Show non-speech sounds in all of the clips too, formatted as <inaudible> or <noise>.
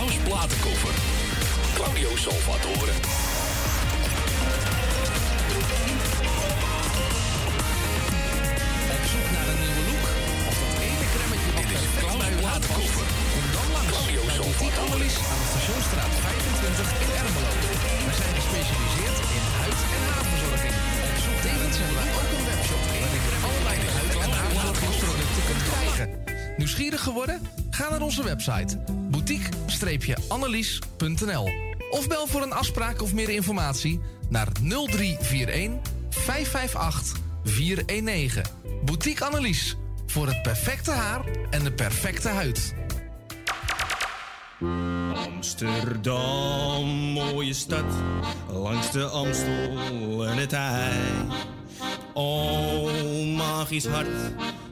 Klaus Platenkoffer. Claudio Salvatore. Op zoek naar een nieuwe look? Of dat ene kremmetje Dit is past? Platenkoffer. Kom dan langs Claudio bij Boutique Salvatore. Annelies aan de Stationstraat 25 in Ermelo. We zijn gespecialiseerd in huid- en haarverzorging. Op zoek tevens hebben wij ook een webshop waar je allerlei huid- en haarverzorgingsproducten kunt krijgen. Nieuwsgierig geworden? Ga naar onze website boutique-annelies.nl of bel voor een afspraak of meer informatie naar 0341 558 419. Boutique Annelies. Voor het perfecte haar en de perfecte huid. Amsterdam, mooie stad, langs de Amstel en het IJ. Oh, magisch hart,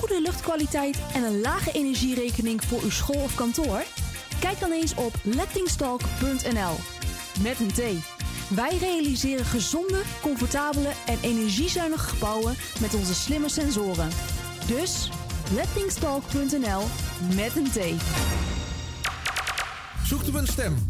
Goede luchtkwaliteit en een lage energierekening voor uw school of kantoor? Kijk dan eens op lettingstalk.nl. Met een T. Wij realiseren gezonde, comfortabele en energiezuinige gebouwen met onze slimme sensoren. Dus lettingstalk.nl met een T. Zoekt u een stem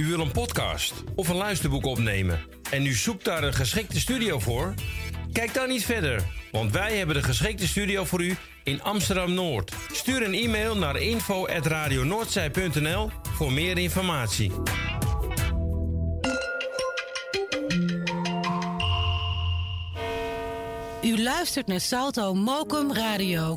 U wil een podcast of een luisterboek opnemen en u zoekt daar een geschikte studio voor? Kijk dan niet verder, want wij hebben de geschikte studio voor u in Amsterdam Noord. Stuur een e-mail naar info@radionoordzij.nl voor meer informatie. U luistert naar Salto Mokum Radio.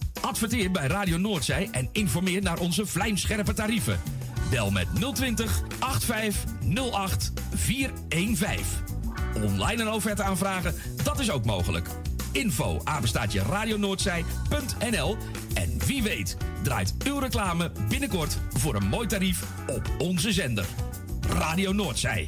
Adverteer bij Radio Noordzij en informeer naar onze vlijmscherpe tarieven. Bel met 020 8508 415. Online een offerte aanvragen, dat is ook mogelijk. Info apenstaatje radionoordzij.nl En wie weet draait uw reclame binnenkort voor een mooi tarief op onze zender. Radio Noordzij.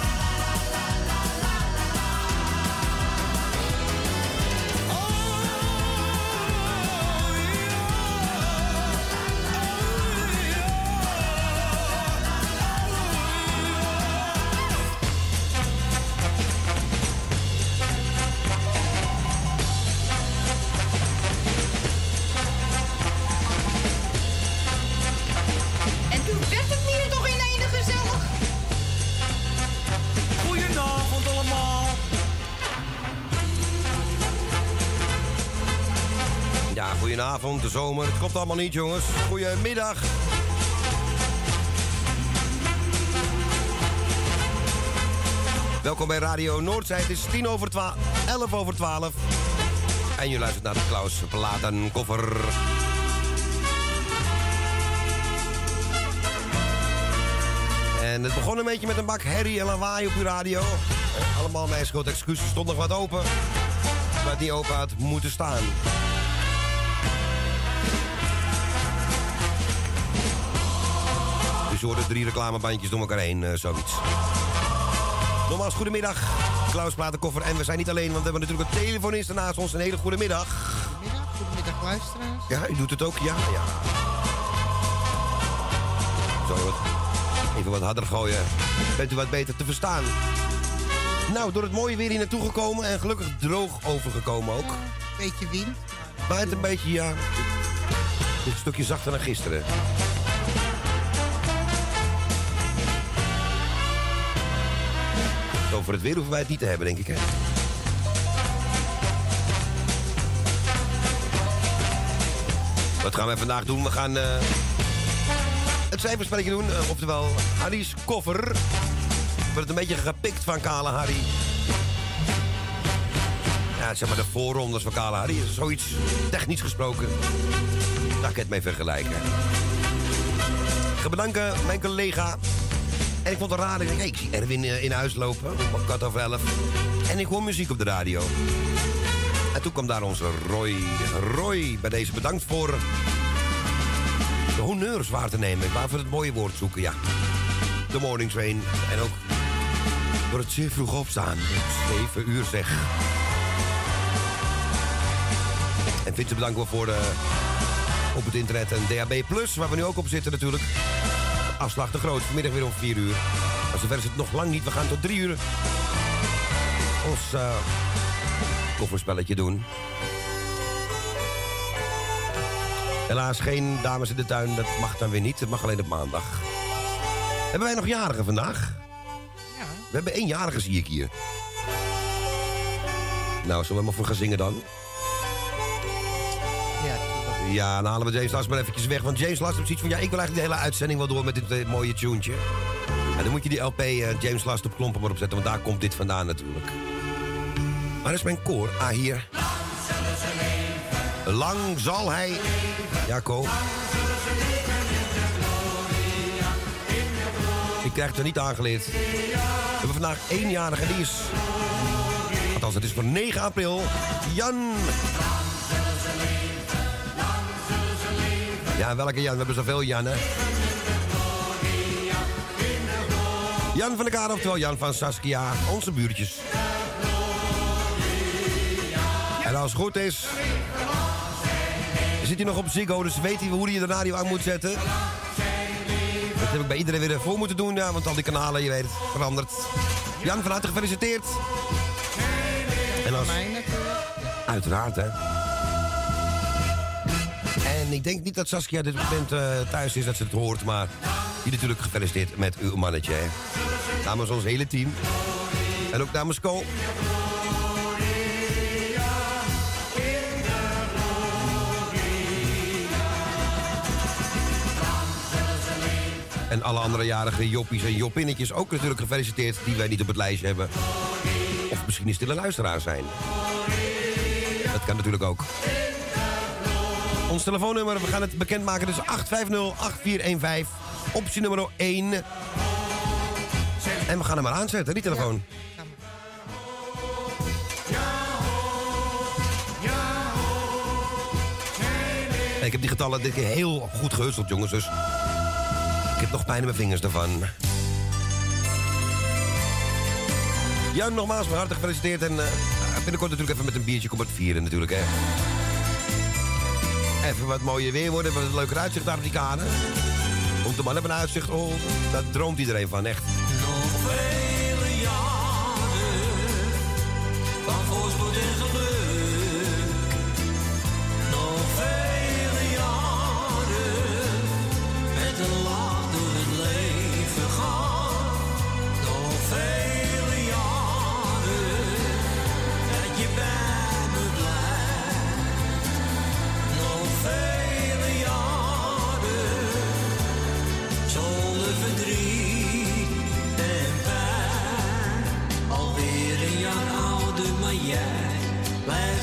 zomer. Het komt allemaal niet, jongens. Goedemiddag. Welkom bij Radio Noordzij. Het is 10 over 12, 11 over 12. En je luistert naar de Klaus Platenkoffer. En het begon een beetje met een bak herrie en lawaai op uw radio. Allemaal mijn schuld excuses. stond nog wat open. Maar niet open had moeten staan. Je hoorde drie reclamebandjes door elkaar heen, eh, zoiets. Nogmaals, goedemiddag. Klaus Platenkoffer. En we zijn niet alleen, want we hebben natuurlijk een telefonist naast ons. Een hele goede middag. Goedemiddag, goedemiddag luisteraars. Ja, u doet het ook? Ja, ja. Zo, wat, even wat harder gooien. Bent u wat beter te verstaan? Nou, door het mooie weer hier naartoe gekomen en gelukkig droog overgekomen ook. Beetje wind. Maar het een beetje, ja... Een stukje zachter dan gisteren. Over het weer hoeven wij het niet te hebben, denk ik, hè? Wat gaan wij vandaag doen? We gaan eh, het cijferspelletje doen. eh, oftewel, Harry's koffer. We hebben het een beetje gepikt van Kale Harry. Ja, zeg maar de voorrondes van Kale Harry. is Zoiets technisch gesproken. Daar kan ik het mee vergelijken. Ik bedanken mijn collega. En ik vond het raar. Ik zie Erwin eh, in huis lopen. Om kwart over elf. En ik hoor muziek op de radio. En toen kwam daar onze Roy. Roy, bij deze bedankt voor de honneurs waar te nemen. Ik wou voor het mooie woord zoeken, ja. De morning train. En ook door het zeer vroeg opstaan. Zeven uur zeg. En Vincent bedanken we voor de, op het internet en DAB+, waar we nu ook op zitten natuurlijk. Afslag de Groot, vanmiddag weer om 4 uur. Maar zover is het nog lang niet. We gaan tot 3 uur ons eh, kofferspelletje doen. Helaas geen dames in de tuin, dat mag dan weer niet. Dat mag alleen op maandag. Hebben wij nog jarigen vandaag? Ja. We hebben één jarige, zie ik hier. Nou, zullen we maar voor gaan zingen dan? Ja, dan halen we James Last maar eventjes weg. Want James Last heeft zoiets van... ja, ik wil eigenlijk de hele uitzending wel door met dit eh, mooie tuentje. En dan moet je die LP eh, James Last op klompen maar opzetten... want daar komt dit vandaan natuurlijk. Waar is mijn koor? Ah, hier. Lang zal hij... Ja, Ko. Ik krijg het er niet aangeleerd. We hebben vandaag éénjarige die is... Althans, het is voor 9 april. Jan. Ja, welke Jan? We hebben zoveel Jan, hè? Jan van der Kaar, oftewel Jan van Saskia. Onze buurtjes. En als het goed is... Zit hij nog op Ziggo, dus weet hij hoe hij de radio aan moet zetten. Dat heb ik bij iedereen weer voor moeten doen, ja, want al die kanalen, je weet het, veranderd. Jan, van harte gefeliciteerd. En als... Uiteraard, hè. En ik denk niet dat Saskia dit moment eh, thuis is dat ze het hoort, maar... Die natuurlijk gefeliciteerd met uw mannetje, hè. Ons hele team. En ook namens Ko. En alle andere jarige joppies en joppinnetjes ook natuurlijk gefeliciteerd... die wij niet op het lijstje hebben. Of misschien een stille luisteraar zijn. Dat kan natuurlijk ook. Ons telefoonnummer, we gaan het bekendmaken. Dus 850-8415. Optie nummer 1. En we gaan hem maar aanzetten, die telefoon. Ik heb die getallen dit keer heel goed gehusteld, jongens. Dus ik heb nog pijn in mijn vingers daarvan. Jan, nogmaals van harte gefeliciteerd. En uh, binnenkort natuurlijk even met een biertje kom het vieren natuurlijk, hè. Even wat mooier weer worden, wat leuker uitzicht daar die kade. Ook de man hebben een uitzicht, oh, daar droomt iedereen van, echt.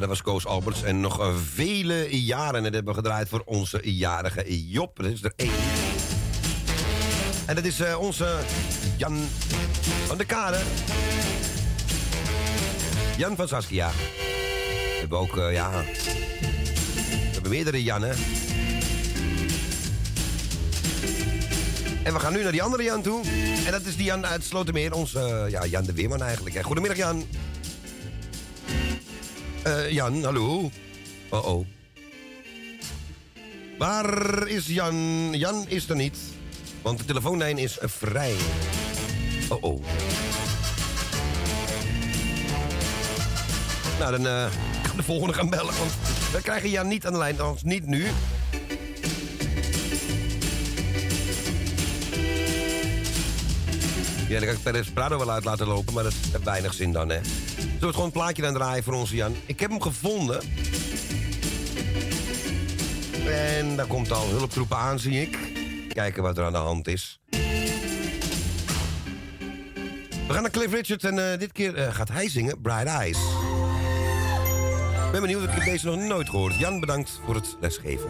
Dat was Koos Alberts. En nog eh, vele jaren. Hebben we gedraaid voor onze jarige Job. Dat is er één. En dat is eh, onze Jan van de Kade. Jan van Saskia. We hebben ook, eh, ja... hebben meerdere Jannen. En we gaan nu naar die andere Jan toe. En dat is die Jan uit Slotermeer, onze ja, Jan de Weerman eigenlijk. Goedemiddag Jan. Eh, Jan, hallo. Oh oh. Waar is Jan? Jan is er niet. Want de telefoonlijn is vrij. Oh oh. Nou, dan eh, <laughs> kan de volgende gaan bellen. Want we krijgen Jan niet aan de lijn, althans niet nu. Ja, dan kan ik Perez Prado wel uit laten lopen, maar dat heeft weinig zin dan, hè. Zullen we het gewoon een plaatje aan draaien voor onze Jan? Ik heb hem gevonden. En daar komt al hulptroepen aan, zie ik. Kijken wat er aan de hand is. We gaan naar Cliff Richard en eh, dit keer eh, gaat hij zingen Bright Eyes. Ik ben benieuwd, ik deze nog nooit gehoord. Jan, bedankt voor het lesgeven.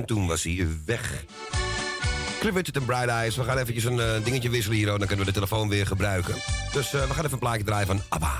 En toen was hij weg. Cliff Richard en Bright Eyes. We gaan eventjes een eh, dingetje wisselen hier. Dan kunnen we de telefoon weer gebruiken. Dus eh, we gaan even een plaatje draaien van ABBA.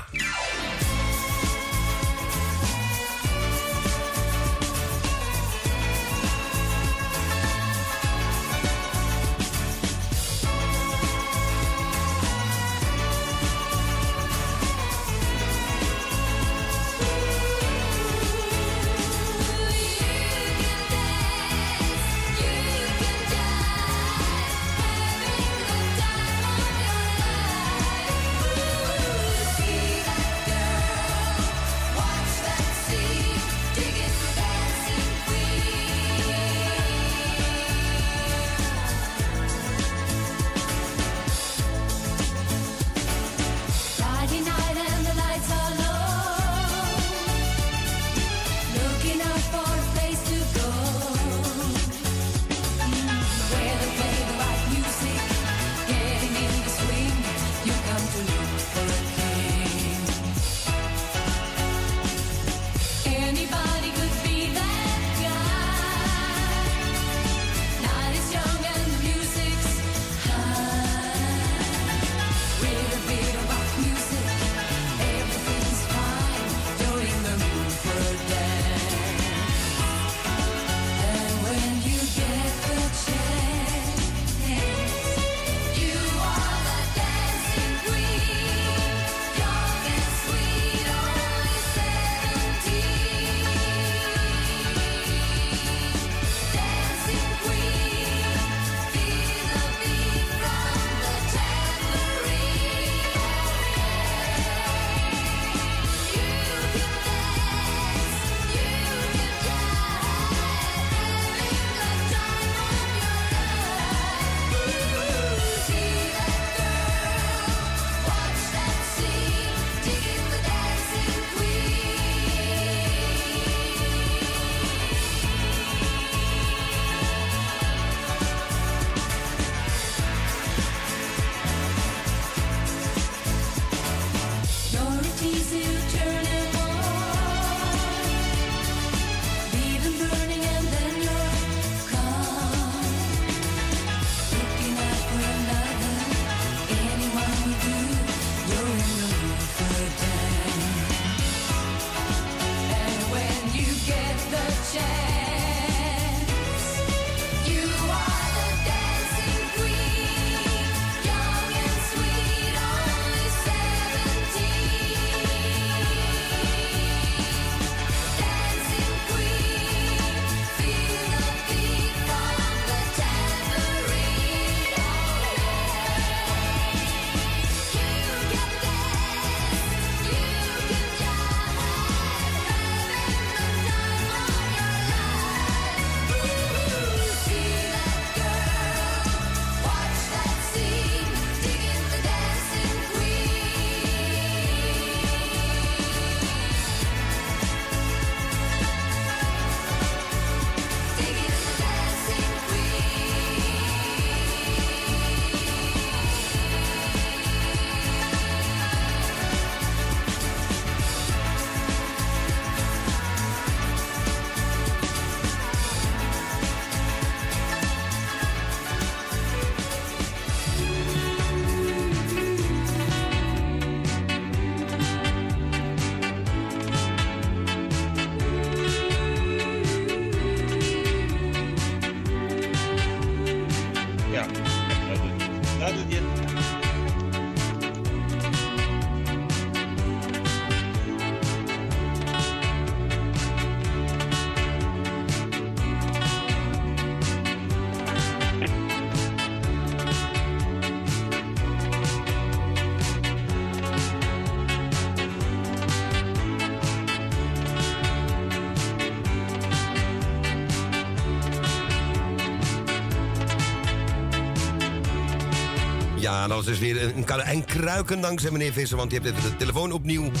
Ja, dat was dus weer een, een kan- en kruiken dankzij meneer Visser, want die heeft even de telefoon opnieuw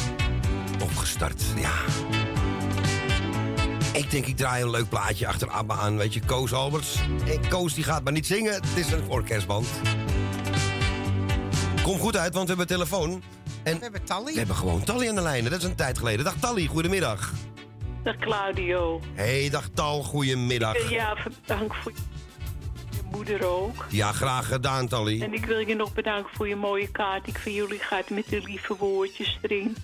opgestart. Ja. Ik denk, ik draai een leuk plaatje achter Abba aan, weet je, Koos Alberts. En Koos die gaat maar niet zingen, het is een orkestband. Kom goed uit, want we hebben telefoon. En We hebben Tally. we hebben gewoon Tally aan de lijn. Dat is een tijd geleden. Dag Tally, goedemiddag. Dag Claudio. Hey, dag Tal, goedemiddag. Eh, Ja, bedankt voor je ook. Ja, graag gedaan, Tally. En ik wil je nog bedanken voor je mooie kaart. Ik van jullie gaat met de lieve woordjes erin.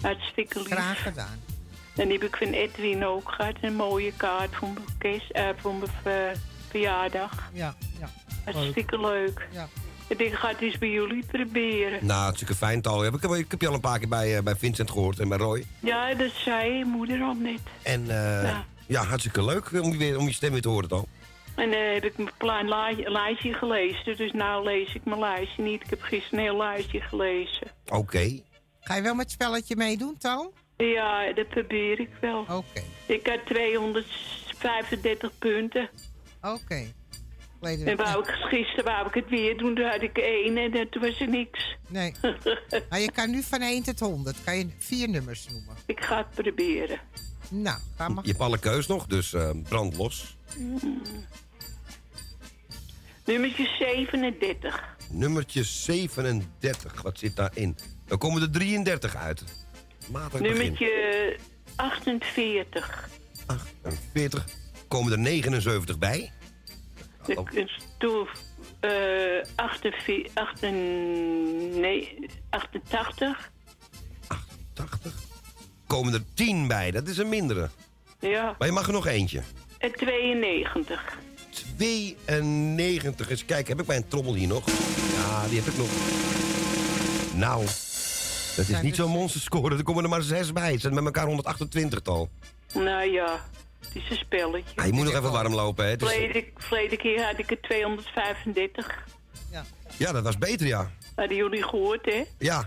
Hartstikke lief. Graag gedaan. En die heb ik van Edwin ook gehad. Een mooie kaart voor mijn, eh, voor mijn ver- verjaardag. Ja, ja. Hartstikke leuk. Ja. En ik ga het eens bij jullie proberen. Nou, hartstikke fijn, Tal. Ik heb, ik heb je al een paar keer bij, eh, bij Vincent gehoord en bij Roy. Ja, dat zei je moeder al net. En eh, ja. Ja. hartstikke leuk om je, weer, om je stem weer te horen, Tal. En dan heb ik mijn klein li- lijstje gelezen. Dus nou lees ik mijn lijstje niet. Ik heb gisteren een heel lijstje gelezen. Oké. Ga je wel met het spelletje meedoen, Toon? Ja, dat probeer ik wel. Oké. Ik had 235 punten. Oké. En wou ik, gisteren wou ik het weer doen, toen had ik één en dat was er niks. Nee. <laughs> Maar je kan nu van 1 tot 100. Kan je vier nummers noemen. Ik ga het proberen. Nou, ga maar. Je hebt alle keus nog, dus eh, brand los. Mm. Nummertje 37. Nummertje 37, wat zit daarin? Dan komen er 33 uit. Matig. Nummertje 48. 40. Komen er 79 bij. De eh 48, 88. nee, 88. Komen er 10 bij, dat is een mindere. Ja. Maar je mag er nog eentje. En 92. 92. Eens kijken, heb ik mijn trommel hier nog? Ja, die heb ik nog. Nou, dat is niet zo'n monsterscore. Er komen er maar 6 bij. Het zijn met elkaar 128 tal. Nou ja, het is een spelletje. Ah, je moet nog even warm lopen, hè. Het is- Verleden, verleden keer had ik er 235. ja, dat was beter, ja. Hadden jullie gehoord, hè? Ja.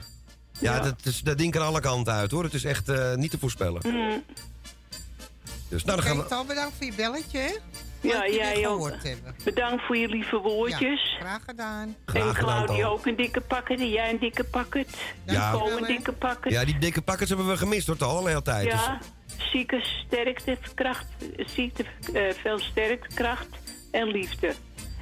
Ja, Ja. Dat, is, dat ding kan alle kanten uit, hoor. Het is echt eh, niet te voorspellen. Mm. Dus nou, dan gaan we... Bedankt voor je belletje. hè? Ja, jij ook. Bedankt voor je lieve woordjes. Ja, graag gedaan. en Claudia ook een dikke pakket en jij een dikke pakket. Ja. En Ko een dikke pakket. Ja, die dikke pakkers hebben we gemist, hoor, al een hele tijd. Ja, zieke sterkte, kracht, ziekte, eh, veel sterkte, kracht en liefde.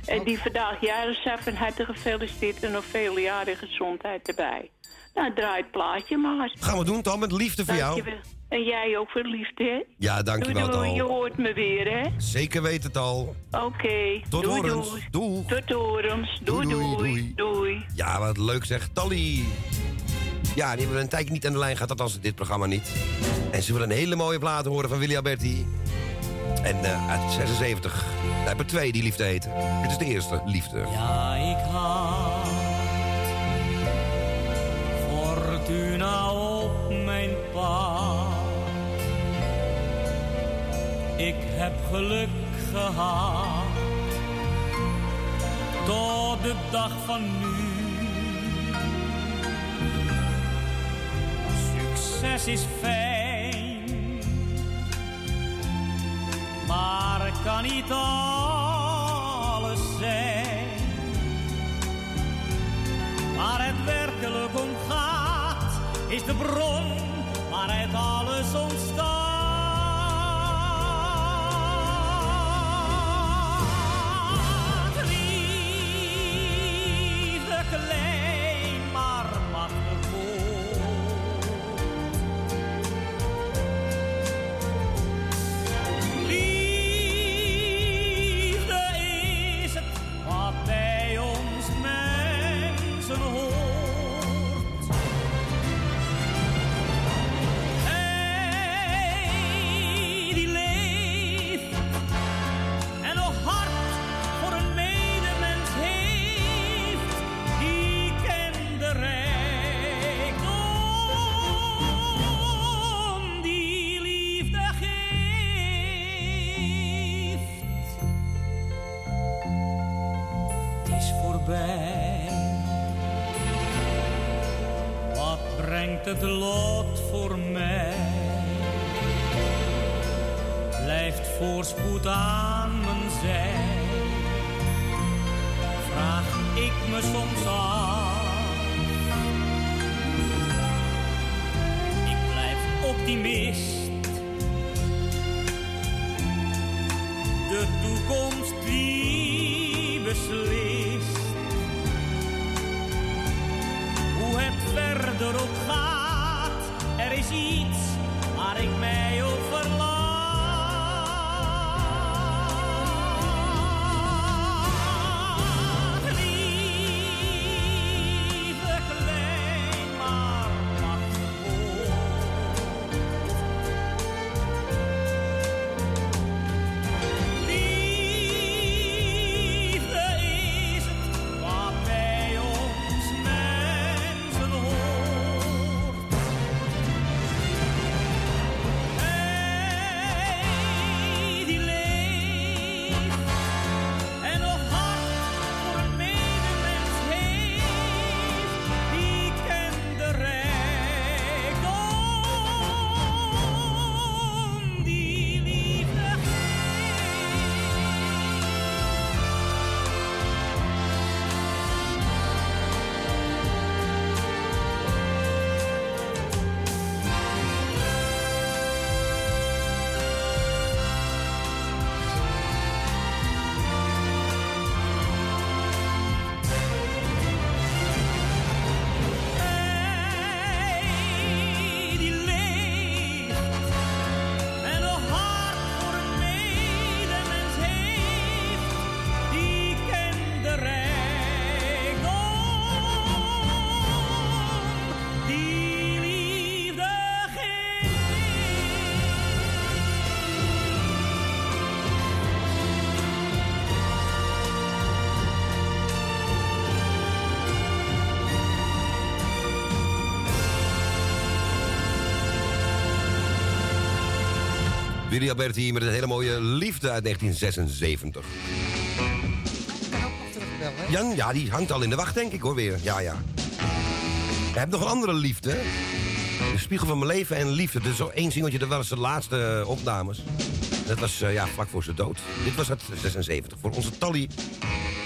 En die vandaag jaren zijn van harte gefeliciteerd en nog vele jaren gezondheid erbij. Nou, draai het plaatje maar. Dus gaan we doen, Tal, met liefde voor jou. En jij ook voor liefde, hè? Ja, dankjewel, Doei, doei, je hoort me weer, hè? Zeker weten het al. Oké. Tot doei, horens. Doei. Doeg. Tot horens. Doei, doei. doei. doei. Ja, wat leuk zeg. Tally. Ja, die hebben we een tijdje niet aan de lijn gehad, althans dit programma niet. En ze willen een hele mooie plaat horen van Willy Alberti. En eh, uit 76. Daar hebben we twee die liefde heten. Dit is de eerste, liefde. Ja, ik had fortuna op mijn pad. Ik heb geluk gehad tot de dag van nu. Succes is fijn, maar kan niet alles zijn. Waar het werkelijk om gaat, is de bron waaruit alles ontstaat. Liefde klein, Willy Alberti hier met een hele mooie liefde uit 1976. Jan, ja, die hangt al in de wacht, denk ik hoor weer. Ja, ja. Hij heeft nog een andere liefde. De spiegel van mijn leven en liefde. Dus zo één singeltje, dat was de laatste eh, opnames. Dat was eh, ja, vlak voor zijn dood. Dit was uit 76 voor onze Tally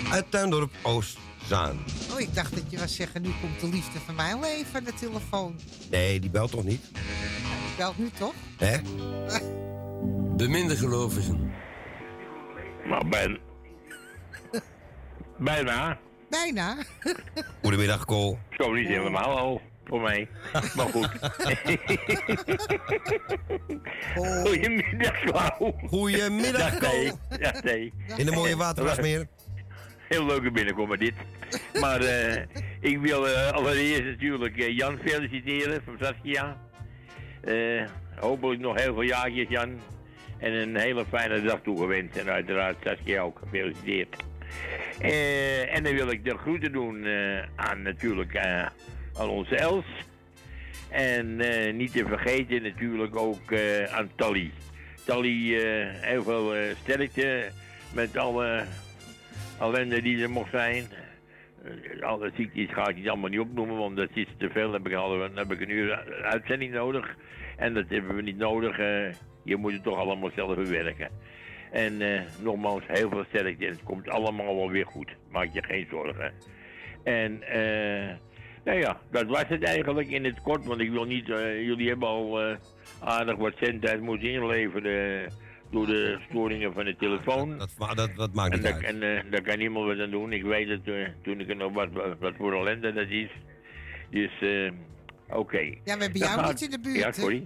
uit Tuindorp Oostzaan. Oh, ik dacht dat je was zeggen, nu komt de liefde van mijn leven aan de telefoon. Nee, die belt toch niet? Die belt nu toch? Hè? <laughs> Beminde gelovigen. Maar ben... Bijna. Bijna. Goedemiddag, Cole. Zo niet helemaal al, voor mij. Maar goed. Goedemiddag, Klauw. Goedemiddag, Dag, nee. Cole. Dag, nee. In de mooie waterwasmeer. Heel leuke binnenkomen dit. Maar eh, ik wil eh, allereerst natuurlijk eh, Jan feliciteren van Saskia. Eh, hopelijk nog heel veel jaartjes, Jan. En een hele fijne dag toegewenst. En uiteraard Saskia ook gefeliciteerd. Eh, en dan wil ik de groeten doen eh, aan natuurlijk eh, aan onze Els. En niet te vergeten natuurlijk ook aan Tally. Tally, heel veel sterkte met alle ellende die er mocht zijn. Alle ziektes ga ik niet allemaal niet opnoemen, want dat is te veel. Dan heb ik, al, heb ik een uur uitzending nodig. En dat hebben we niet nodig. Je moet het toch allemaal zelf verwerken. En eh, nogmaals, heel veel sterkte. En het komt allemaal wel weer goed. Maak je geen zorgen. En eh, nou ja, dat was het eigenlijk in het kort. Want ik wil niet, eh, jullie hebben al eh, aardig wat zendtijd moeten inleveren. eh, door de storingen van de telefoon. Dat, dat, dat maakt En, niet daar, uit. en eh, daar kan niemand wat aan doen. Ik weet het toen ik er nog wat, wat, wat voor ellende dat is. Dus, eh, oké. Ja, we hebben jou niet in de buurt, Ja, sorry.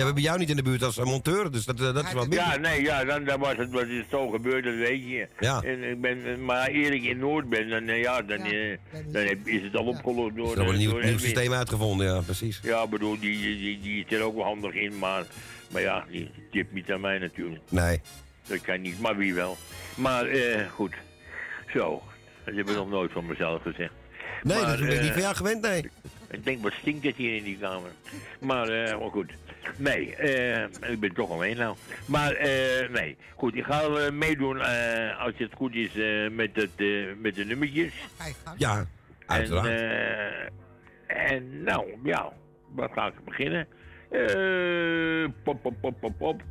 We hebben jou niet in de buurt als monteur, dus dat, eh, dat is wel minder. Ja, nee, ja, dan, dan was het wat is zo gebeurd, dat weet je. Ja. En ik ben, maar eer ik in Noord ben, dan, eh, ja, dan, eh, dan is het al opgelost door... Er wordt eh, een nieuw, door nieuw systeem uitgevonden, ja, precies. Ja, ik bedoel, die, die, die, die is er ook wel handig in, maar, maar ja, die tip niet aan mij natuurlijk. Nee. Dat kan niet, maar wie wel. Maar eh, goed, zo. Dat heb ik nog nooit van mezelf gezegd. Nee, Maar, dat ben ik niet van jou gewend, nee. Ik denk, wat stinkt het hier in die kamer? Maar, eh, maar goed. Nee, eh, ik ben toch alleen nou. Maar eh, nee, goed, ik ga eh, meedoen eh, als het goed is eh, met, het, eh, met de nummertjes. Ja, uiteraard. En, eh, en nou, ja, wat ga ik beginnen? Eh, pop, pop, pop, pop, pop.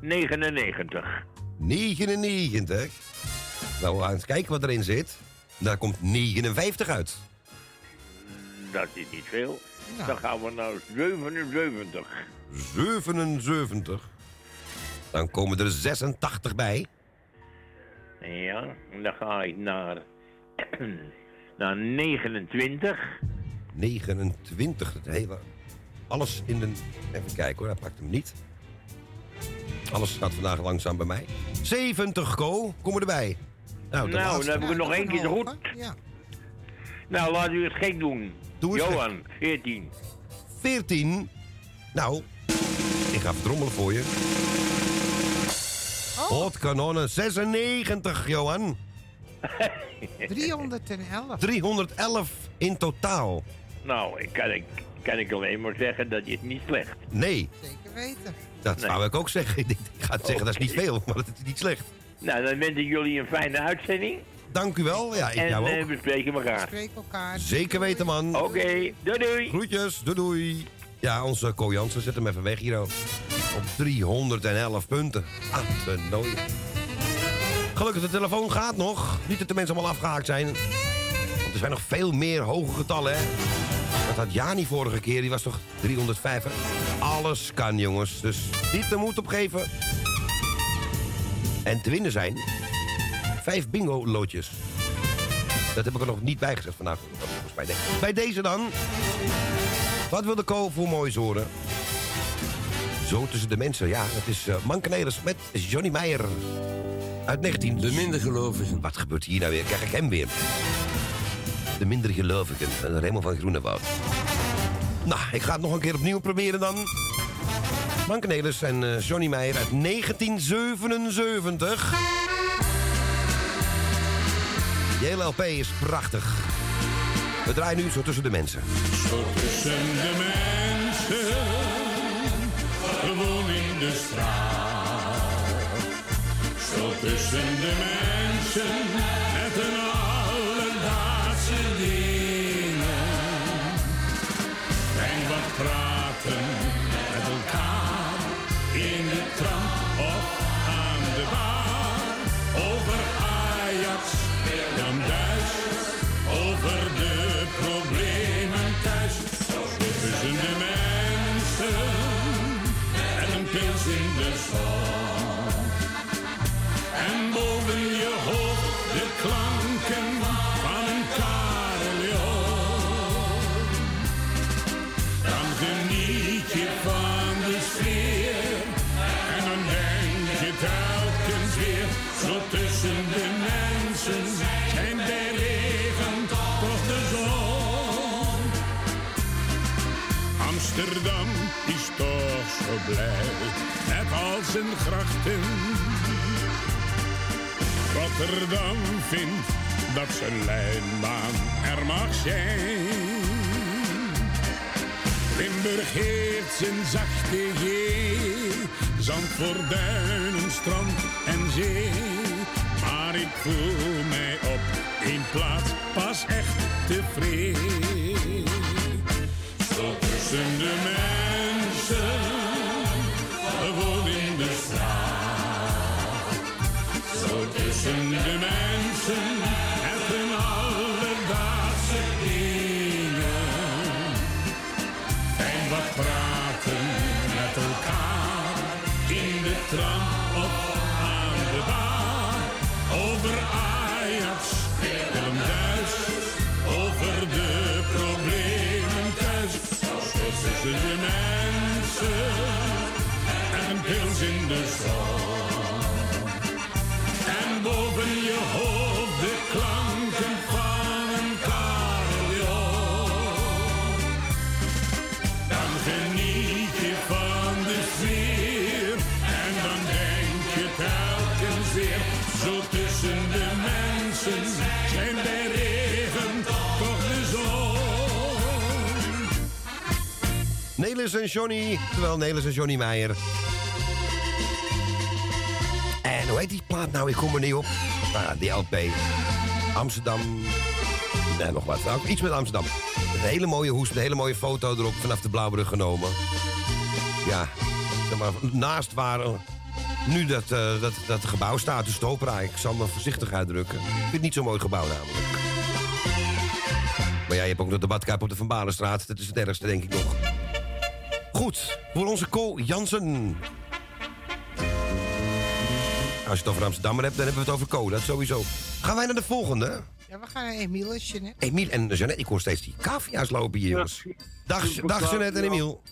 99. 99. Nou, we gaan eens kijken wat erin zit. Daar komt 59 uit. Dat is niet veel. Nou. Dan gaan we naar 77. 77. Dan komen er 86 bij. Ja, dan ga ik naar, <clears throat> naar 29. 29. Het hele, alles in de... Even kijken hoor, hij pakt hem niet. Alles gaat vandaag langzaam bij mij. 70, Ko. Kom er erbij. Nou, Nou, laatste. dan heb ik er nog één keer goed. Ja. Nou, laat u het gek doen. Doe Johan, 14. 14. Nou, ik ga verdrommelen voor je. Hot kanonnen 96, Johan. <laughs> 311. 311 in totaal. Nou, ik kan, ik, kan ik alleen maar zeggen dat is niet slecht. Nee, Zeker weten. dat zou ik ook zeggen. <laughs> Ik, ga zeggen, dat is niet veel, maar dat is niet slecht. Nou, dan wens ik jullie een fijne uitzending. Dank u wel. Ja, ik en jou eh, ook. we spreken elkaar. Spreek elkaar. Zeker weten, man. Oké, doei doei. Groetjes, doei doei. Ja, onze Ko Jansen, zet hem even weg hier. Op 311 punten. Ah, te nooit. Gelukkig, de telefoon gaat nog. Niet dat de mensen allemaal afgehaakt zijn. Want er zijn nog veel meer hoge getallen, hè. Dat had Jani vorige keer, die was toch 305, hè? Alles kan, jongens. Dus niet de moed opgeven. En te winnen zijn... Vijf bingo-loodjes. Dat heb ik er nog niet bij gezet vandaag. Bij deze dan... Wat wil de ko voor moois horen? Zo tussen de mensen, ja. Het is uh, met Johnny Meijer. Uit 19... De minder gelovigen. Wat gebeurt hier nou weer? Krijg ik hem weer? De minder gelovigen. Remmel van Groenewoud. Nou, ik ga het nog een keer opnieuw proberen dan. Mankenelers en uh, Johnny Meijer uit 1977. Die hele LP is prachtig. We draaien nu zo tussen de mensen. Zo tussen de mensen, gewoon in de straat. Zo tussen de mensen, met een alledaagse dingen. En wat praten geniet je van de sfeer en dan denk je telkens weer zo tussen de mensen en bij regen toch de zon. Amsterdam is toch zo blij met al zijn grachten. Rotterdam vindt dat zijn lijnbaan er mag zijn. Limburg heeft zijn zachte G, zand voor duinen, strand en zee. Maar ik voel mij op één plaats pas echt tevreden. Zo tussen de mensen, gewoon in de straat. Zo tussen de mensen, Tussen mensen en een pils in de zon. En boven je hoofd Nelis en Johnny. Terwijl Nelis en Johnny Meijer. En hoe heet die plaat nou? Ik kom er niet op. Ja, die LP. Amsterdam. Nee, nog wat. Nou, iets met Amsterdam. Een hele mooie hoes, een hele mooie foto erop vanaf de Blauwbrug genomen. Ja, zeg maar, naast waar nu dat, eh, dat, dat gebouw staat, de Stopera. Ik zal me voorzichtig uitdrukken. Ik vind het niet zo'n mooi gebouw namelijk. Maar ja, je hebt ook nog de badkuip op de Van Balenstraat. Dat is het ergste, denk ik nog. Goed, voor onze Co Jansen. Als je het over Amsterdammer hebt, dan hebben we het over Co. Dat sowieso. Gaan wij naar de volgende? Ja, we gaan naar Emiel en Jeanette. Emiel en Jeannette. Ik hoor steeds die cavia's lopen hier, jongens. Dag, dag Jeannette en Emiel.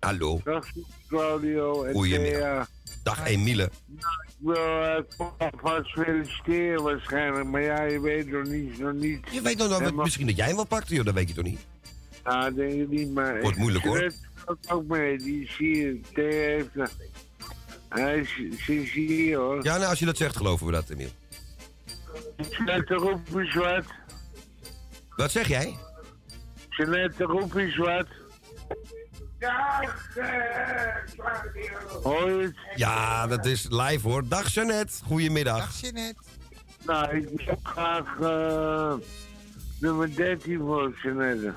Hallo. Dag Claudio en Goedemiddag. Thea. Dag Emiele. Ik wil uh, alvast feliciteren waarschijnlijk, maar ja, je weet nog niet, nog niet. Je weet nog wel, Helemaal- misschien dat jij hem wel pakt, joh. Dat weet je toch niet? Nou, denk ik niet, maar... Wordt moeilijk, hoor. Jeanette gaat ook mee, die is heeft... een- Hij is, is hier, hoor. Ja, nou, als je dat zegt, geloven we dat, Emiel. Jeanette, roep eens wat. Wat zeg jij? Jeanette, roep eens wat. Hoor je het? Ja, dat is live hoor. Dag Jeannette. Goedemiddag. Dag Jeanette. Nou, ik wil graag eh, nummer 13 voor Jeanette.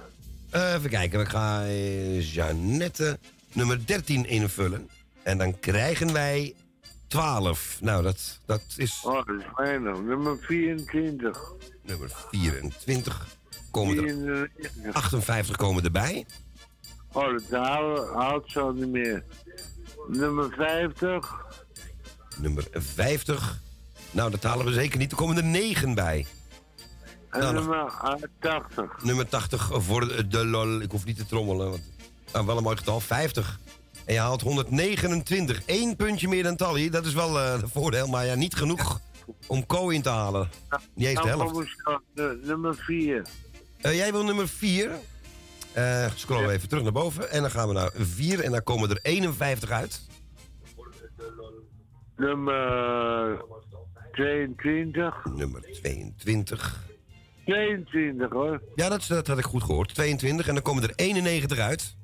Eh, even kijken, we gaan eh, Jeannette nummer 13 invullen. En dan krijgen wij 12. Nou, dat, dat is Oh, dat is weinig. Nummer 24. nummer 24. Komen er 94. 58 komen erbij. Oh, dat haalt zo niet meer. Nummer 50. Nummer 50. Nou, dat halen we zeker niet. Er komen er 9 bij. Nou, nummer ah, 80. Nummer 80 voor de lol. Ik hoef niet te trommelen. Want, nou, wel een mooi getal. 50. En je haalt 129. Eén puntje meer dan Tally. Dat is wel eh een voordeel. Maar ja, niet genoeg om Co in te halen. Niet eens de Nou, helft. nummer 4. Eh, jij wil nummer 4. Eh scrollen we even terug naar boven. En dan gaan we naar 4. En dan komen er 51 uit. Nummer 22. Nummer 22. 22 hoor. Ja, dat, dat had ik goed gehoord. 22. En dan komen er 91 uit.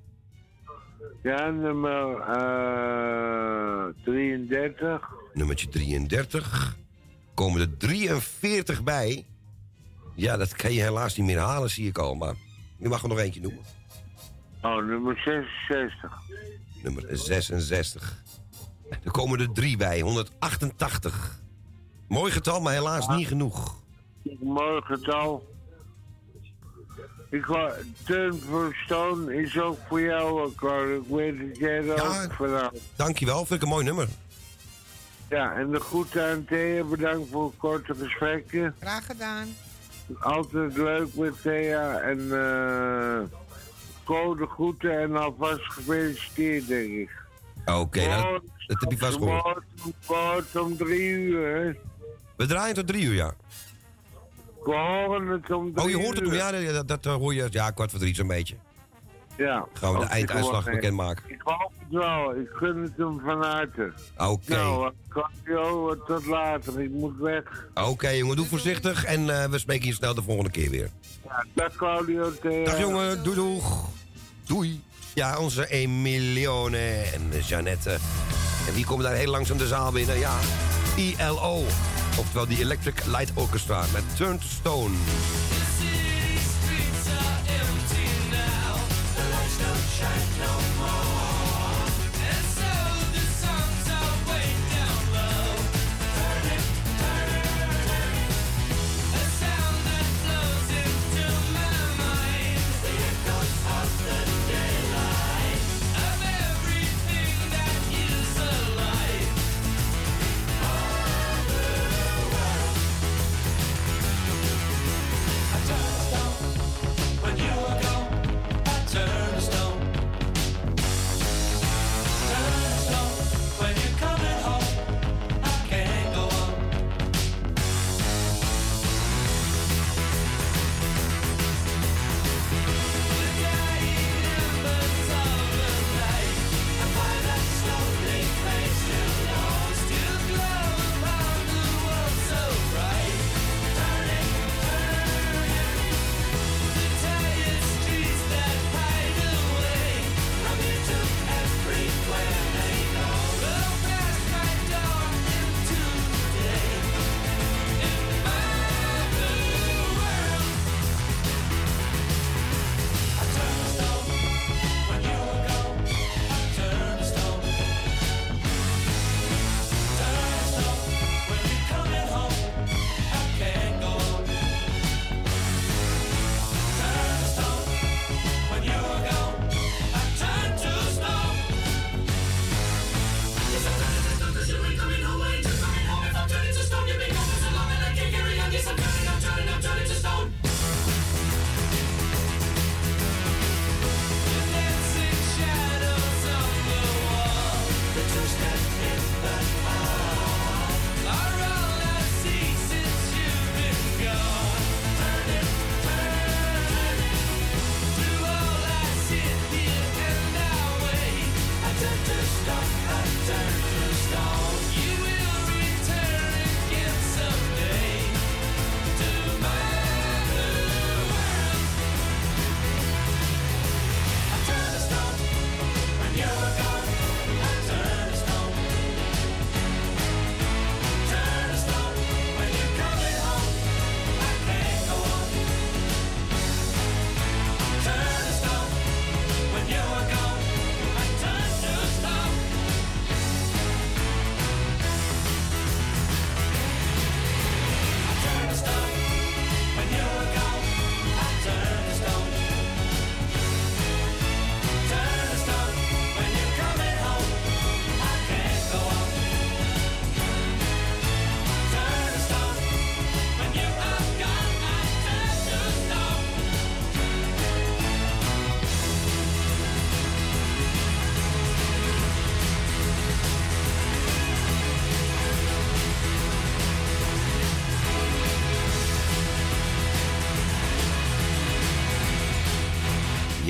Ja, nummer eh 33. Nummertje 33. Komen er 43 bij. Ja, dat kan je helaas niet meer halen, zie ik al. Maar je mag er nog eentje noemen. Oh, nummer 66. Nummer 66. Er komen er drie bij. 188. Mooi getal, maar helaas niet genoeg. Mooi getal. Ik wou, Turn for Stone is ook voor jou, Cor. Ik weet dat jij er ook vanaf. Dankjewel, vind ik een mooi nummer. Ja, en de groeten aan Thea. Bedankt voor het korte gesprekje. Graag gedaan. Altijd leuk met Thea. En eh Ko de groeten en alvast gefeliciteerd, denk ik. Oké, nou, dat, dat heb je vast gehoord. Om drie uur, hè. We draaien tot drie uur, ja. Drie Oh, je hoort het om, ja, dat, dat, eh, hoor je, ja, kwart voor drie zo'n beetje. Ja. Gaan we de einduitslag bekendmaken. Ik hoop het wel. Ik gun het hem van harte. Oké. Nou, Claudio, tot later. Ik moet weg. Oké, jongen, doe voorzichtig en eh, we spreken je snel de volgende keer weer. Ja, dag Claudio. Dag jongen, doei doeg. Doei. Ja, onze Emilione en Jeannette. En wie komt daar heel langzaam de zaal binnen? Ja, ILO. Oftewel die Electric Light Orchestra met Turn to Stone.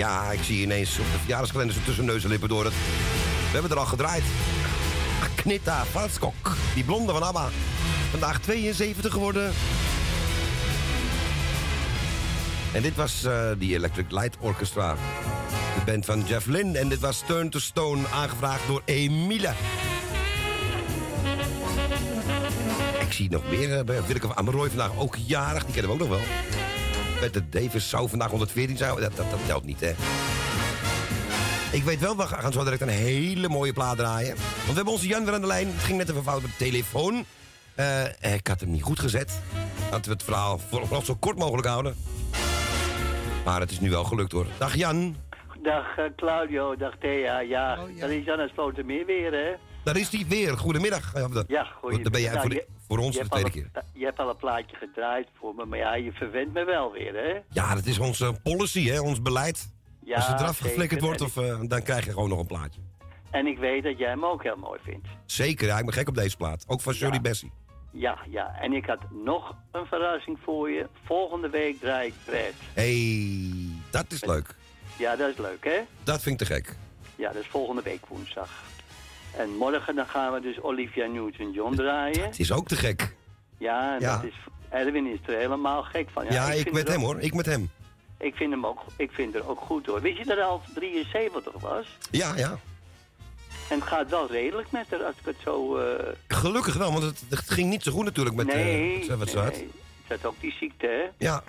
Ja, ik zie ineens op de verjaardagskalender zo tussen neus en lippen door het. We hebben er al gedraaid. Knita Valskok, die blonde van ABBA. Vandaag 72 geworden. En dit was eh die Electric Light Orchestra. De band van Jeff Lynne. En dit was Turn to Stone, aangevraagd door Emile. Ik zie nog meer. eh, Willeke van Ameroy vandaag ook jarig. Die kennen we ook nog wel. Bette Davis zou vandaag 114 zijn. Dat, dat, dat telt niet, hè. Ik weet wel, we gaan zo direct een hele mooie plaat draaien. Want we hebben onze Jan weer aan de lijn. Het ging net even fout met de telefoon. Eh, ik had hem niet goed gezet. Laten we het verhaal vooral zo kort mogelijk houden. Maar het is nu wel gelukt hoor. Dag Jan. Dag eh, Claudio, dag Thea. Ja, Oh, dat is Jan uit Slotermeer weer, hè? Daar is hij weer. Goedemiddag. Ja, dat- Ja, goeie. Dan ben jij voor, de- voor ons de tweede keer. Je hebt al een plaatje gedraaid voor me, maar ja, je verwendt me wel weer, hè? Ja, dat is onze policy, hè, ons beleid. Ja, Als het eraf zeker. geflikkerd wordt, of, eh, dan krijg je gewoon nog een plaatje. En ik weet dat jij hem ook heel mooi vindt. Zeker, ja, ik ben gek op deze plaat. Ook van Shirley Bessie. Ja, ja. En ik had nog een verrassing voor je. Volgende week draai ik Brad. hey, dat is leuk. Ja, dat is leuk, hè? Dat vind ik te gek. Ja, dat is volgende week woensdag. En morgen dan gaan we dus Olivia Newton-John draaien. Het is ook te gek. Ja, Ja. dat is... Erwin is er helemaal gek van. Ja, ik, vind met hem ook- hoor. Ik met hem. Ik vind hem ook, ik vind het ook goed hoor. Wist je dat hij al 73 was? Ja, ja. En het gaat wel redelijk met haar als ik het zo... eh, Gelukkig wel, want het, het ging niet zo goed natuurlijk met nee, wat ze had. nee. Het is ook die ziekte, hè? Ja,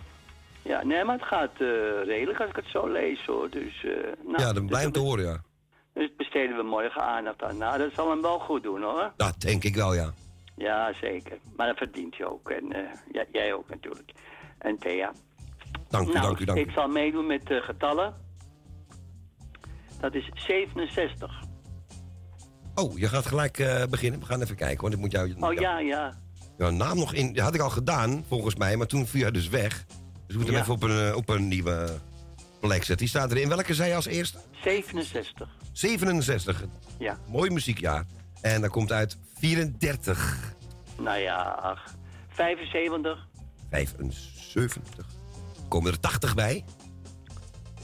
Ja, nee, maar het gaat eh, redelijk als ik het zo lees hoor. Dus, eh nou, ja, dus, blij om te horen, ja. Besteden we morgen aandacht aan. Nou, dat zal hem wel goed doen hoor. Dat denk ik wel, ja. Ja, zeker. Maar dat verdient je ook. En eh, jij ook natuurlijk. En Thea. Dank u, nou, dank u, dank u. ik zal meedoen met eh, getallen. Dat is 67. Oh, je gaat gelijk eh, beginnen. We gaan even kijken, want ik moet jou... Oh ja, ja. jouw naam nog in... Dat had ik al gedaan, volgens mij, maar toen viel hij dus weg. Dus we moeten hem Ja. even op een, op een nieuwe plek zetten. Die staat erin. Welke zei je als eerste? 67. 67. Ja. Mooi muziekjaar. En dat komt uit 34. Nou ja, ach. 75. 75. Komen er 80 bij?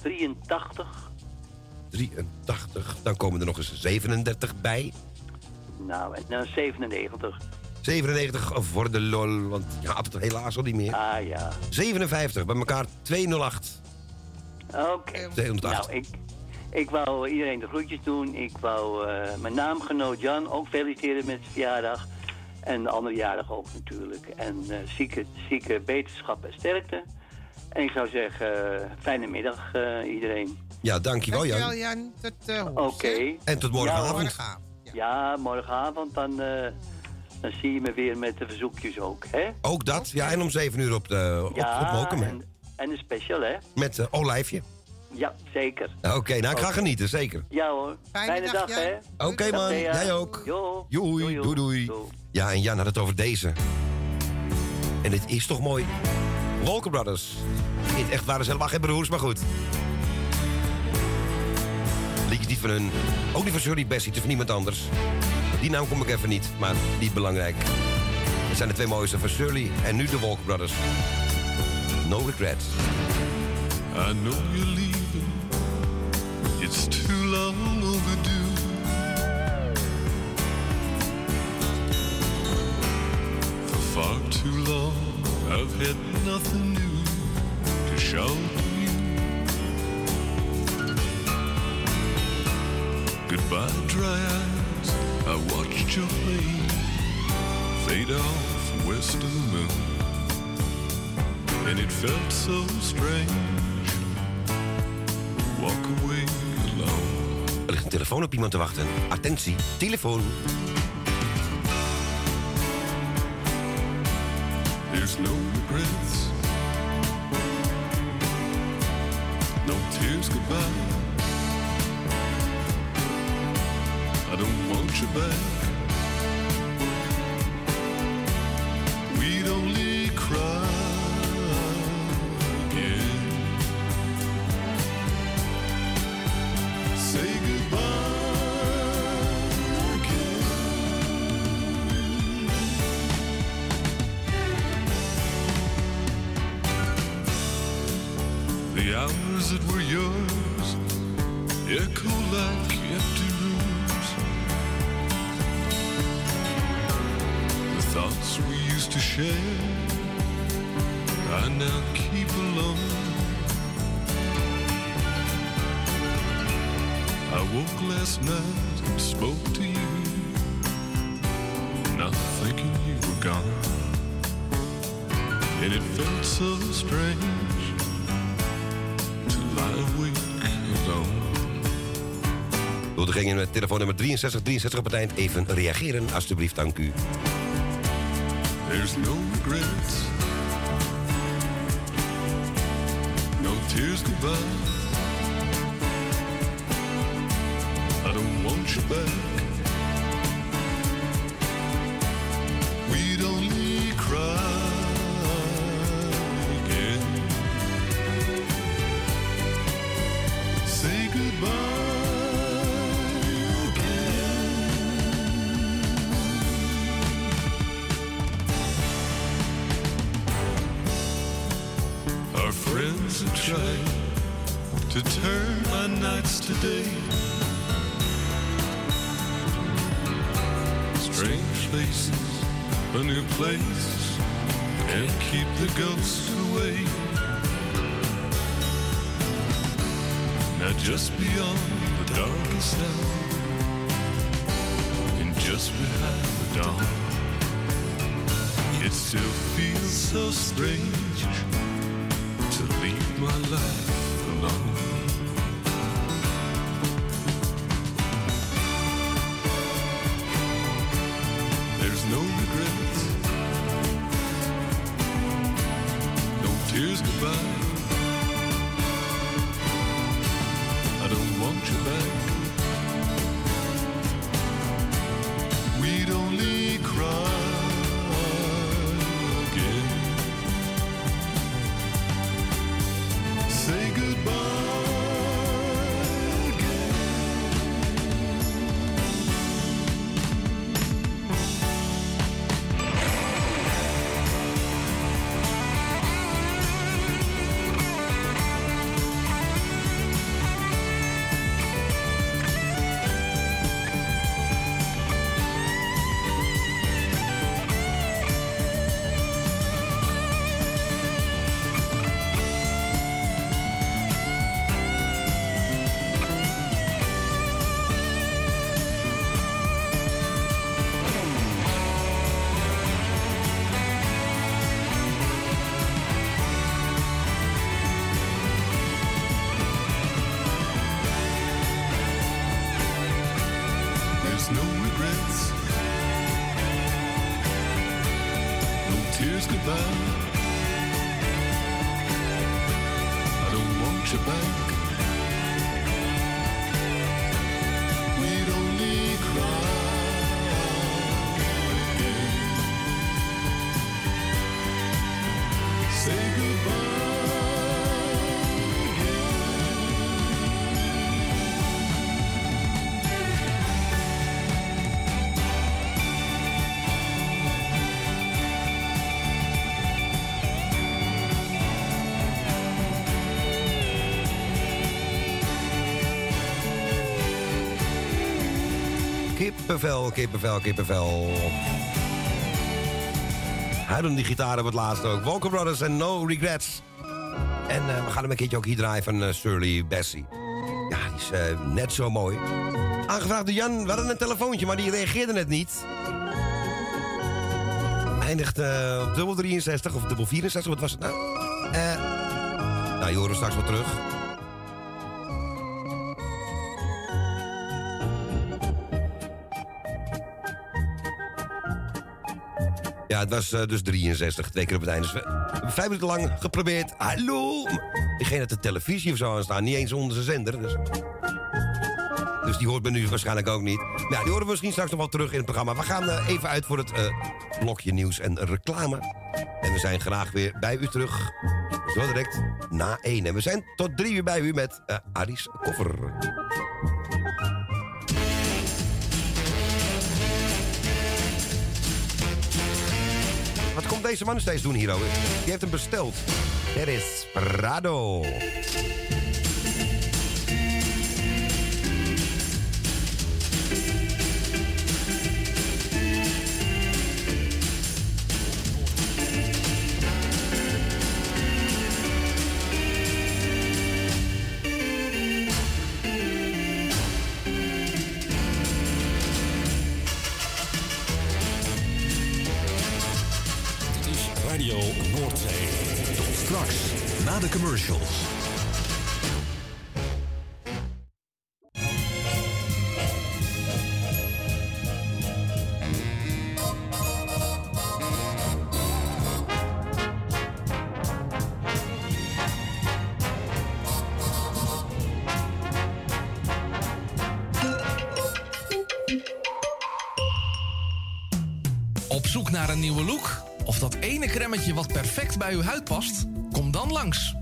83. 83. Dan komen er nog eens 37 bij. Nou, en dan 97. 97 voor de lol, want je had het helaas al niet meer. Ah ja. 57, bij elkaar 208. Oké. 208. Nou, ik, ik wou iedereen de groetjes doen. Ik wou eh, mijn naamgenoot Jan ook feliciteren met zijn verjaardag. En de andere jarig ook natuurlijk. En eh, zieke, zieke beterschap en sterkte. En ik zou zeggen, fijne middag eh, iedereen. Ja, dankjewel Jan. Dankjewel Jan. Tot uh, Oké. En tot morgenavond. Ja, ja, morgenavond dan, eh, dan zie je me weer met de verzoekjes ook, hè? Ook dat, ja, en om 7 uur op, de, op, ja, op Mokum, hè. en, en een special, hè? Met uh, Olijfje. Ja, zeker. Oké, nou ik ga genieten, zeker. Ja hoor. Fijne, dag, hè? Oké man, Dag, jij ook. Jo. Joei, doei doei. Ja, en Jan had het over deze. En dit is toch mooi. Walker Brothers. In het echt waren ze helemaal geen broers, maar goed. Liedjes niet van hun. Ook niet van Shirley Bessie, van niemand anders. Die naam kom ik even niet, maar niet belangrijk. Het zijn de twee mooiste van Shirley en nu de Walker Brothers. No regrets. I know leaving. It's too long overdue. For far too long, I've had nothing new to show you. Goodbye, dry eyes. I watched your plane fade off west of the moon. And it felt so strange. Walk away telefoon op iemand te wachten. Attentie, telefoon. There's no regrets. No tears goodbye. I don't want you back. Woke last night and spoke to you, not thinking you were gone. And it felt so strange to lie awake alone. Degene met telefoonnummer 63 63 op het eind even reageren, alstublieft, dank u. There's no regrets, no tears goodbye. Kippenvel, kippenvel, kippenvel. Huilen die gitaren op het laatst ook. Walker Brothers en No Regrets. En eh, we gaan hem een keertje ook hier draaien van uh, Shirley Bassey. Ja, die is eh, net zo mooi. Aangevraagd door Jan, we hadden een telefoontje, maar die reageerde net niet. Eindigt eh, op dubbel 63 of dubbel 64, wat was het nou? Eh, nou, je hoort hem straks wel terug. Was eh, dus 63, twee keer op het einde. Dus vijf minuten lang geprobeerd. Hallo! Diegene had de televisie of zo aan staan, niet eens onder zijn zender. Dus, dus die hoort me nu waarschijnlijk ook niet. Ja, die horen we misschien straks nog wel terug in het programma. We gaan eh, even uit voor het eh, blokje nieuws en reclame. En we zijn graag weer bij u terug. Zo direct na één. En we zijn tot drie uur bij u met Aris Koffer. Wat komt deze man steeds doen hier, hoor? Die heeft hem besteld. Het is Prado. Op zoek naar een nieuwe look? Of dat ene cremmetje wat perfect bij uw huid past?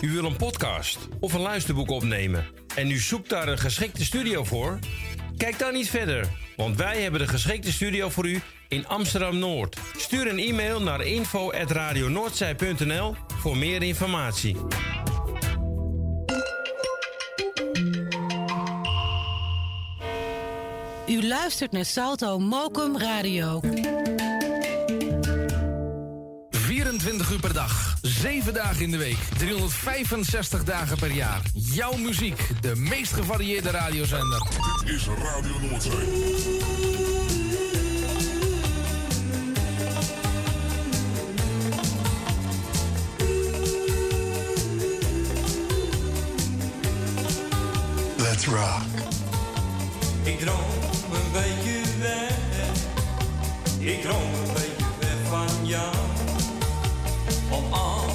U wil een podcast of een luisterboek opnemen en u zoekt daar een geschikte studio voor? Kijk dan niet verder, want wij hebben de geschikte studio voor u in Amsterdam Noord. Stuur een e-mail naar info@radionoordzij.nl voor meer informatie. U luistert naar Salto Mokum Radio. 24 uur per dag, 7 dagen in de week, 365 dagen per jaar. Jouw muziek, de meest gevarieerde radiozender. Dit is Radio Noordzee. Let's rock. Ik droom een beetje weg. Ik droom Want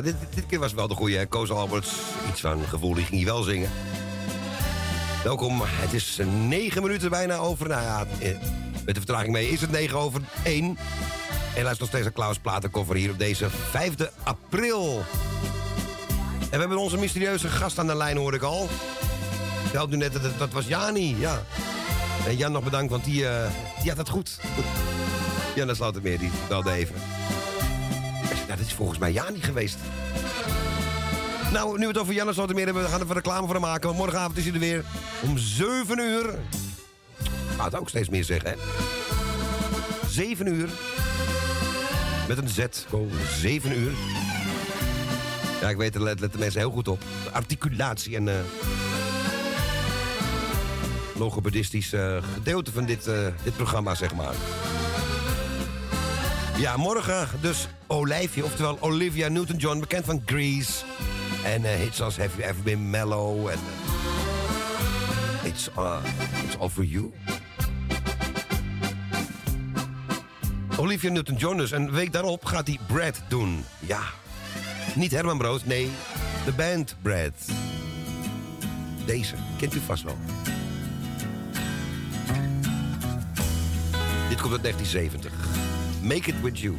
Dit, keer was wel de goede? Koos Alberts. Iets van gevoel, die ging hij wel zingen. Welkom, het is negen minuten bijna over. Nou ja, eh, met de vertraging mee is het negen over één. En luister nog steeds naar Klaus Platenkoffer hier op deze 5 april. En we hebben onze mysterieuze gast aan de lijn, hoor ik al. Had nu net, dat, dat was Jani, ja. En Jan nog bedankt, want die, eh, die had het goed. Jan de Slotermeer, die belde even. Nou, dit is volgens mij Jani geweest. Nou, nu we het over Janne Slotermeer hebben, we gaan er even reclame voor maken. Morgenavond is hij er weer om 7 uur. Ik ga het ook steeds meer zeggen, hè. 7 uur. Met een Z. Oh, 7 uur. Ja, ik weet, daar let- letten mensen heel goed op. Articulatie en... eh logopedistisch eh, gedeelte van dit, eh, dit programma, zeg maar. Ja, morgen dus Olijfje, oftewel Olivia Newton-John, bekend van Grease. En eh, hits als Have You Ever Been Mellow en... eh, it's, uh, it's All For You. Olivia Newton-John dus. En week daarop gaat hij Brad doen. Ja, niet Herman Brood, nee, de band Brad. Deze, kent u vast wel. Dit komt uit 1970. Make It With You.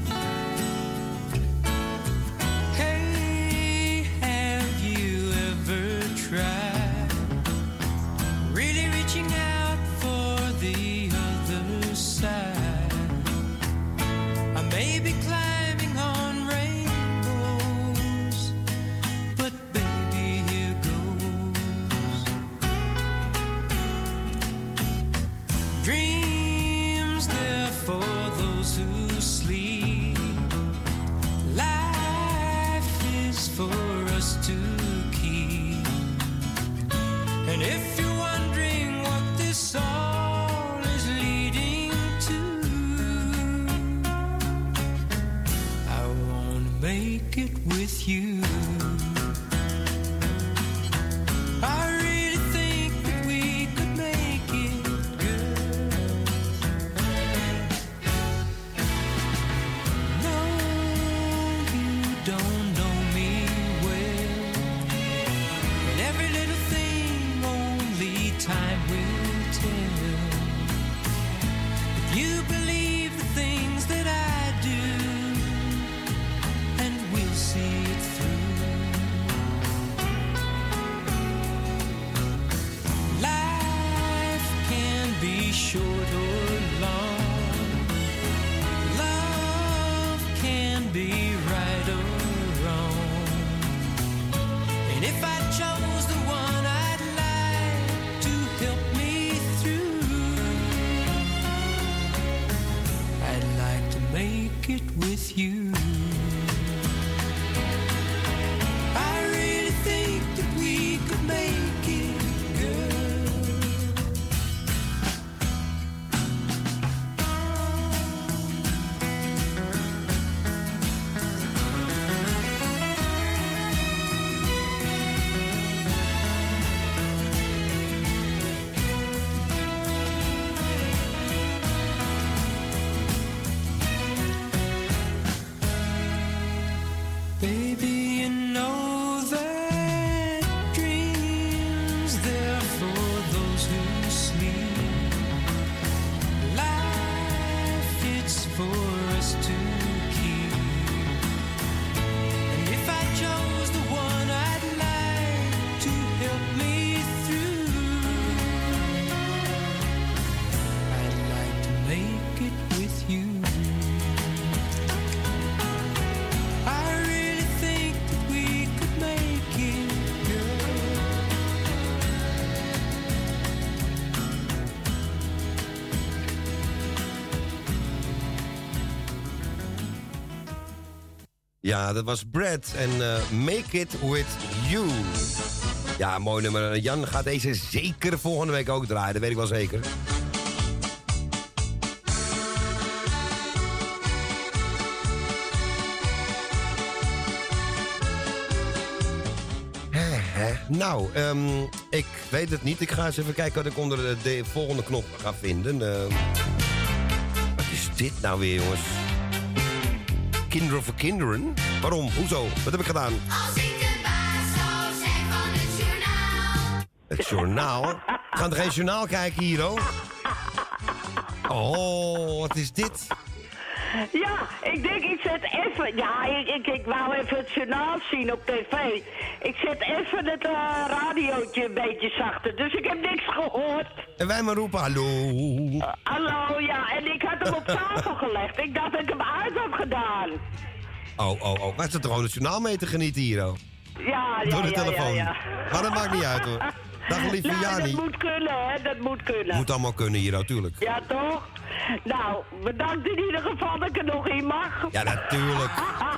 Ja, dat was Brad en eh, Make It With You. Ja, mooi nummer. Jan gaat deze zeker volgende week ook draaien, dat weet ik wel zeker. Nou, ehm, ik weet het niet. Ik ga eens even kijken wat ik onder de, de volgende knop ga vinden. Ehm, wat is dit nou weer, jongens? Kinderen voor kinderen? Waarom? Hoezo? Wat heb ik gedaan? Als ik de baas van het journaal. Het journaal? Gaan er geen journaal kijken hier, hoor? Oh, wat is dit? Ja, ik denk ik zet even... Ja, ik, ik, ik wou even het journaal zien op tv. Ik zet even het uh, radiootje een beetje zachter, dus ik heb niks gehoord. En wij maar roepen hallo. Hallo, ja, en ik had hem op tafel gelegd. Ik dacht dat ik hem uit had gedaan. Oh, oh, oh. Wij zitten gewoon het journaal mee te genieten hier, oh. Ja, ja, Door de ja, telefoon. ja, ja. Maar dat maakt niet uit, hoor. <laughs> Dag, lieve nou, Jani. dat moet kunnen, hè, dat moet kunnen. Moet allemaal kunnen hier, natuurlijk. Ja, toch? Nou, bedankt in ieder geval dat ik er nog in mag. Ja, natuurlijk.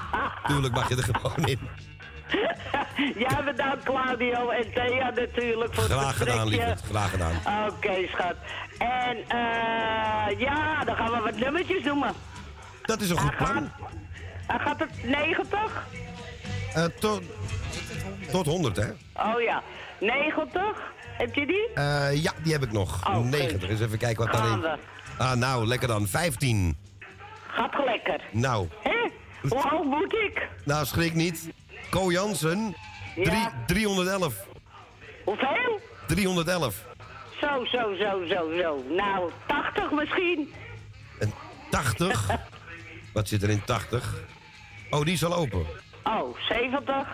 <laughs> Tuurlijk mag je er gewoon in. ja, bedankt Claudio en Thea natuurlijk voor Graag het gedaan, lieverd. Graag gedaan. Oké, schat. En eh ja, dan gaan we wat nummertjes noemen. Dat is een goed plan. Hij gaat het 90? Eh, tot, tot 100, hè? Oh ja, 90? Heb je die? Eh, ja, die heb ik nog. Oh, 90. Eens even kijken wat daarin... we. Ah, nou, lekker dan. 15. Gaat lekker. Nou, Hé, hoe hoog moet ik? nou schrik niet. Ko Jansen, Ja. 311. Hoeveel? 311. Zo, zo, zo, zo, zo. Nou, 80 misschien? En 80? <laughs> Wat zit er in 80? Oh, die is al open. Oh, 70?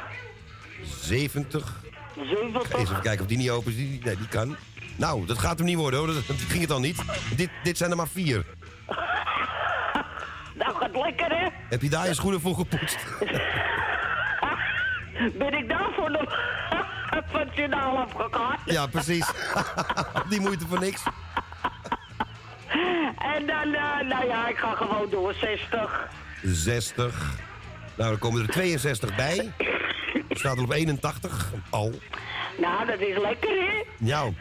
70. 70? Eens even kijken of die niet open is. Die, nee, die kan. Nou, dat gaat hem niet worden hoor. Dat, dat ging het al niet. Dit, dit zijn er maar vier. <laughs> Nou, gaat lekker, hè? Heb je daar je schoenen voor gepoetst? <laughs> Ben ik daarvoor nog <laughs> van het journaal? Ja, precies. die moeite voor niks. En dan, eh, nou ja, ik ga gewoon door, 60. 60. Nou, dan komen er 62 bij. Staat er op 81. Al. Nou, dat is lekker, hè? Nou,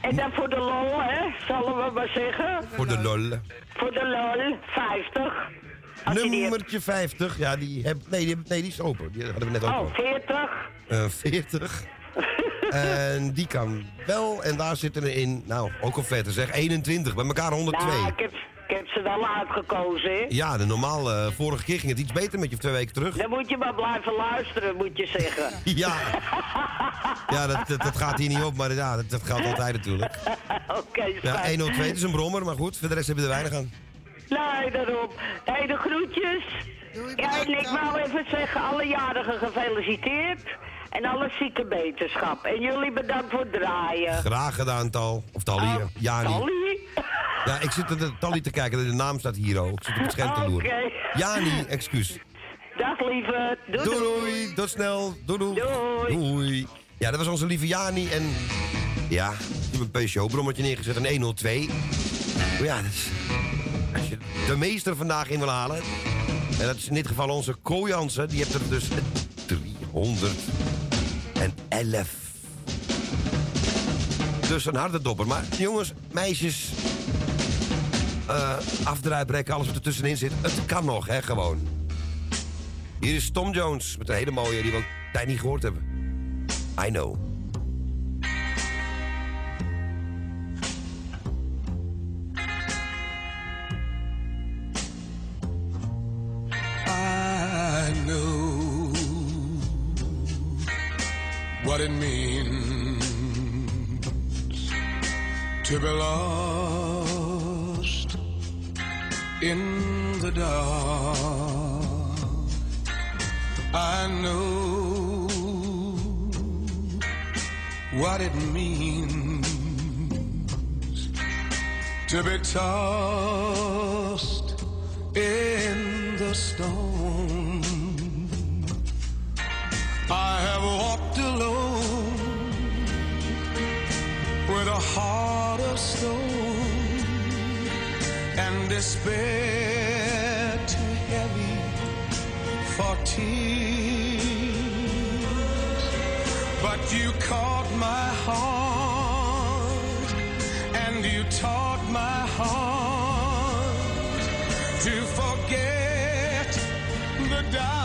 En dan voor de lol, hè, zullen we maar zeggen. voor de lol. Voor de lol, 50. Als je die hebt. Nummertje 50. Ja, die heb, nee, die, nee, die is open. Die hadden we net ook Oh, al. 40. Eh, 40. <laughs> en die kan wel. En daar zitten er in, nou, ook al vetter zeg, 21. Bij elkaar 102. Nou, ik heb, heb ze wel uitgekozen, hè? Ja, de normaal, eh, vorige keer ging het iets beter met je twee weken terug. Dan moet je maar blijven luisteren, moet je zeggen. <laughs> Ja, ja dat, dat, dat gaat hier niet op, maar ja, dat, dat geldt altijd natuurlijk. <laughs> Oké, Ja, schat. 102 het is een brommer, maar goed, voor de rest heb je er weinig aan. Nee, daarop. Hey, de groetjes. Ja, en ik wou even zeggen, alle jarigen gefeliciteerd. En alle zieke beterschap. En jullie bedankt voor het draaien. Graag gedaan, Tal. Of Tally, Oh, Jani. Ja, ik zit de Tally te kijken, de naam staat hier ook. Ik zit op het scherm te loeren. Oké. Jani, excuus. Dag lieve. Doei Doei, doei. Tot snel. Doei, doei. Doei. Doei. Ja, dat was onze lieve Jani. En ja, die hebben een PCO-brommetje neergezet, een 102. Maar ja, dat is, als je de meester vandaag in wil halen... en dat is in dit geval onze Ko Jansen, die heeft er dus 311. Dus een harde dopper. Maar jongens, meisjes... eh afdraaibrekken, alles wat er tussenin zit. Het kan nog, hè, gewoon. Hier is Tom Jones met een hele mooie die we ook niet gehoord hebben. I know. What it means to be lost in the dark. I know what it means to be tossed in the storm. I have walked alone with a heart of stone and despair too heavy for tears, but you caught my heart and you taught my heart to forget the doubts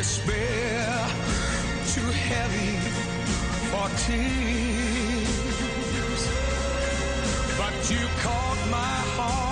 despair too heavy for tears. But you caught my heart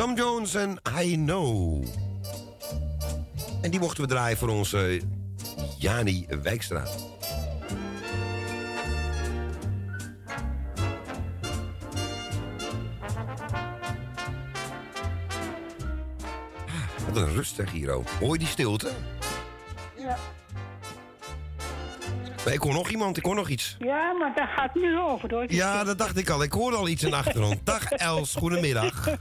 Tom Jones en I Know. En die mochten we draaien voor onze Jani Wijkstra. Ah, Wat een rust zeg hier ook. Hoor je die stilte? Ja. Ik hoor nog iemand, ik hoor nog iets. ja, maar dat gaat nu over hoor. Ja, dat dacht ik al. Ik hoorde al iets in de achtergrond. <laughs> Dag Els, goedemiddag.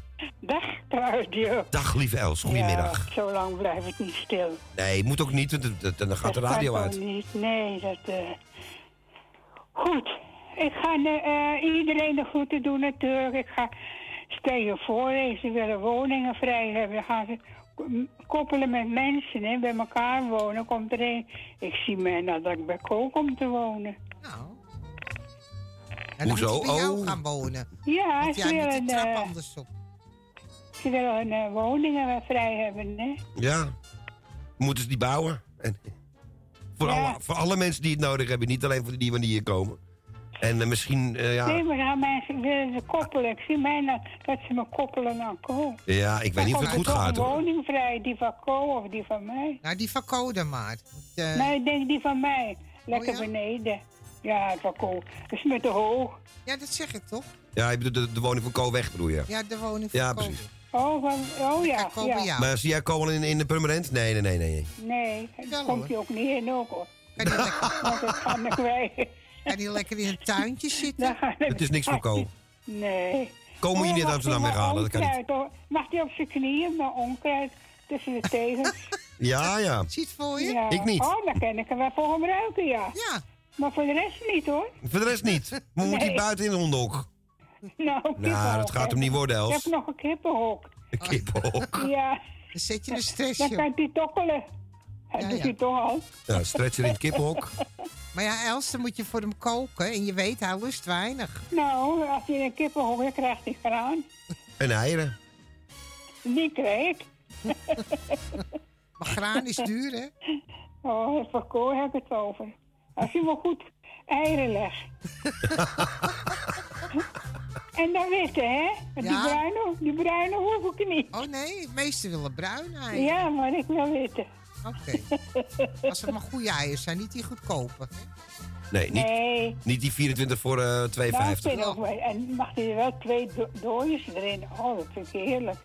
Dag, radio. Dag lieve Els, goedemiddag. Ja, zo lang blijft het niet stil. Nee, moet ook niet, want dan gaat de Dat radio uit. toch Niet. Nee, dat... eh Goed, ik ga eh, iedereen de groeten doen natuurlijk. Ik ga stellen voorlezen. Ze willen woningen vrij hebben. Dan gaan ze koppelen met mensen, hè, bij elkaar wonen. Komt er een. Ik zie mij dat ik bij Ko kom te wonen. En dan Hoezo? moet je bij jou Oh. gaan wonen. Ja, ze willen, de trap eh, anders op. Ze willen eh, woningen vrij hebben, hè? Ja, moeten ze die bouwen? En voor, Ja. alle, voor alle mensen die het nodig hebben, niet alleen voor die die hier komen. En eh, misschien, eh, ja, Nee, maar dan mensen willen ze koppelen. Ik zie mij dat, dat ze me koppelen aan Ko. ja, ik weet niet of het goed Dan gaat toch een hoor. woning vrij, die van Ko of die van mij. Nou, die van Code maar. Want, eh, Nee, ik denk die van mij. Lekker Oh, ja? beneden. Ja, van Ko. Dat is me te hoog. Ja, dat zeg ik toch? Ja, je bedoelt de, de woning van Co weg bedoel je? Ja, de woning van Ja, Code. precies. Oh, van, oh ja, komen, ja. Maar zie jij Ko al in, in de permanent? Nee, nee, nee, nee. Nee, daar komt hij ook niet in ook hoor. Kan die lekker, <laughs> Want wij. kan die lekker in een tuintje <laughs> zitten? Daar Het is niks voor Ko. Nee. Ko moet je niet uit Amsterdam maar weghalen, dat kan niet. Mag hij op zijn knieën met onkruid tussen de tegels? <laughs> Ja, ja. Ziet voor je? Ja. Ik niet. Oh, dan kan ik er wel voor hem ruiken, ja. Ja. Maar voor de rest niet, hoor. Voor de rest niet. Maar moet hij Nee. buiten in de hondenhok? <laughs> Nou, kippenhok, dat gaat hem niet worden, Els. Ik heb nog een kippenhok. Een kippenhok. <laughs> Ja. Dan zet je een Dan stressje kan hij tokkelen. Dat Ja, doet ja. hij toch al. Ja, stretcher in het kippenhok. <laughs> Maar ja, Els, dan moet je voor hem koken. En je weet, hij lust weinig. Nou, als hij een kippenhok heeft, krijgt hij graan. En eieren. Die krijg ik. Maar graan is duur, hè? Oh, voor kool heb ik het over. Als je maar goed eieren legt. En dan witte, hè? Die Ja. bruine, die bruine hoef ik niet. Oh nee, de meesten willen bruin eieren. Ja, maar ik wil witte. Oké. Als het maar goede eieren zijn, niet die goedkope. hè? Nee, niet, Nee. niet die 24 voor eh 2,50. Nou, ik vind ook wel. En mag hij er wel twee do dooiers erin? Oh, dat vind ik heerlijk.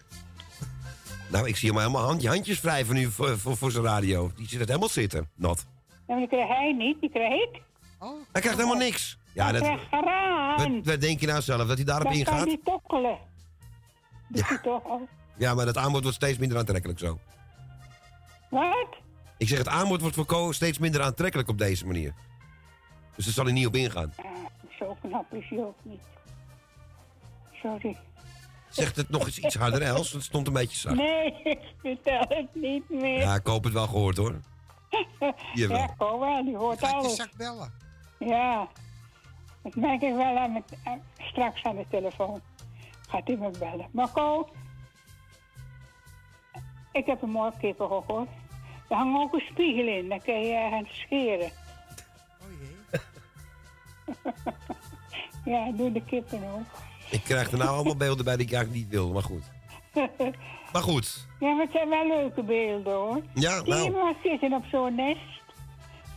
Nou, ik zie hem helemaal hand, handjes wrijven nu voor, voor, voor zijn radio. Die zit het helemaal zitten, nat. Ja, maar die krijg hij niet, die krijg ik. Hij krijgt helemaal niks. Ja, dat, wat, wat denk je nou zelf? Dat hij daarop kan ingaat? hij tokkelen. Doet hij toch al. Ja, maar dat aanbod wordt steeds minder aantrekkelijk zo. Wat? Ik zeg, het aanbod wordt voor steeds minder aantrekkelijk op deze manier. Dus daar zal hij niet op ingaan. Ja, zo knap is hij ook niet. Sorry. Zegt het nog eens iets harder, Els? Het stond een beetje zacht. Nee, <laughs> ik vertel het niet meer. Ja, ik hoop het wel gehoord hoor. <laughs> Jawel. Ja, kom wel, die hoort Gaat je alles. zak bellen? Ja, dat merk ik wel aan aan- straks aan de telefoon. Gaat hij me bellen. Maar Ko, ik heb een mooi kippen gehoord. Er hangt ook een spiegel in, dan kun je ergens scheren. Oh jee. <laughs> ja, doe de kippen ook. Ik krijg er nou allemaal beelden bij die ik eigenlijk niet wil, maar goed. <laughs> Maar goed. ja, maar het zijn wel leuke beelden hoor. Ja, Zie je nou. maar zitten op zo'n nest?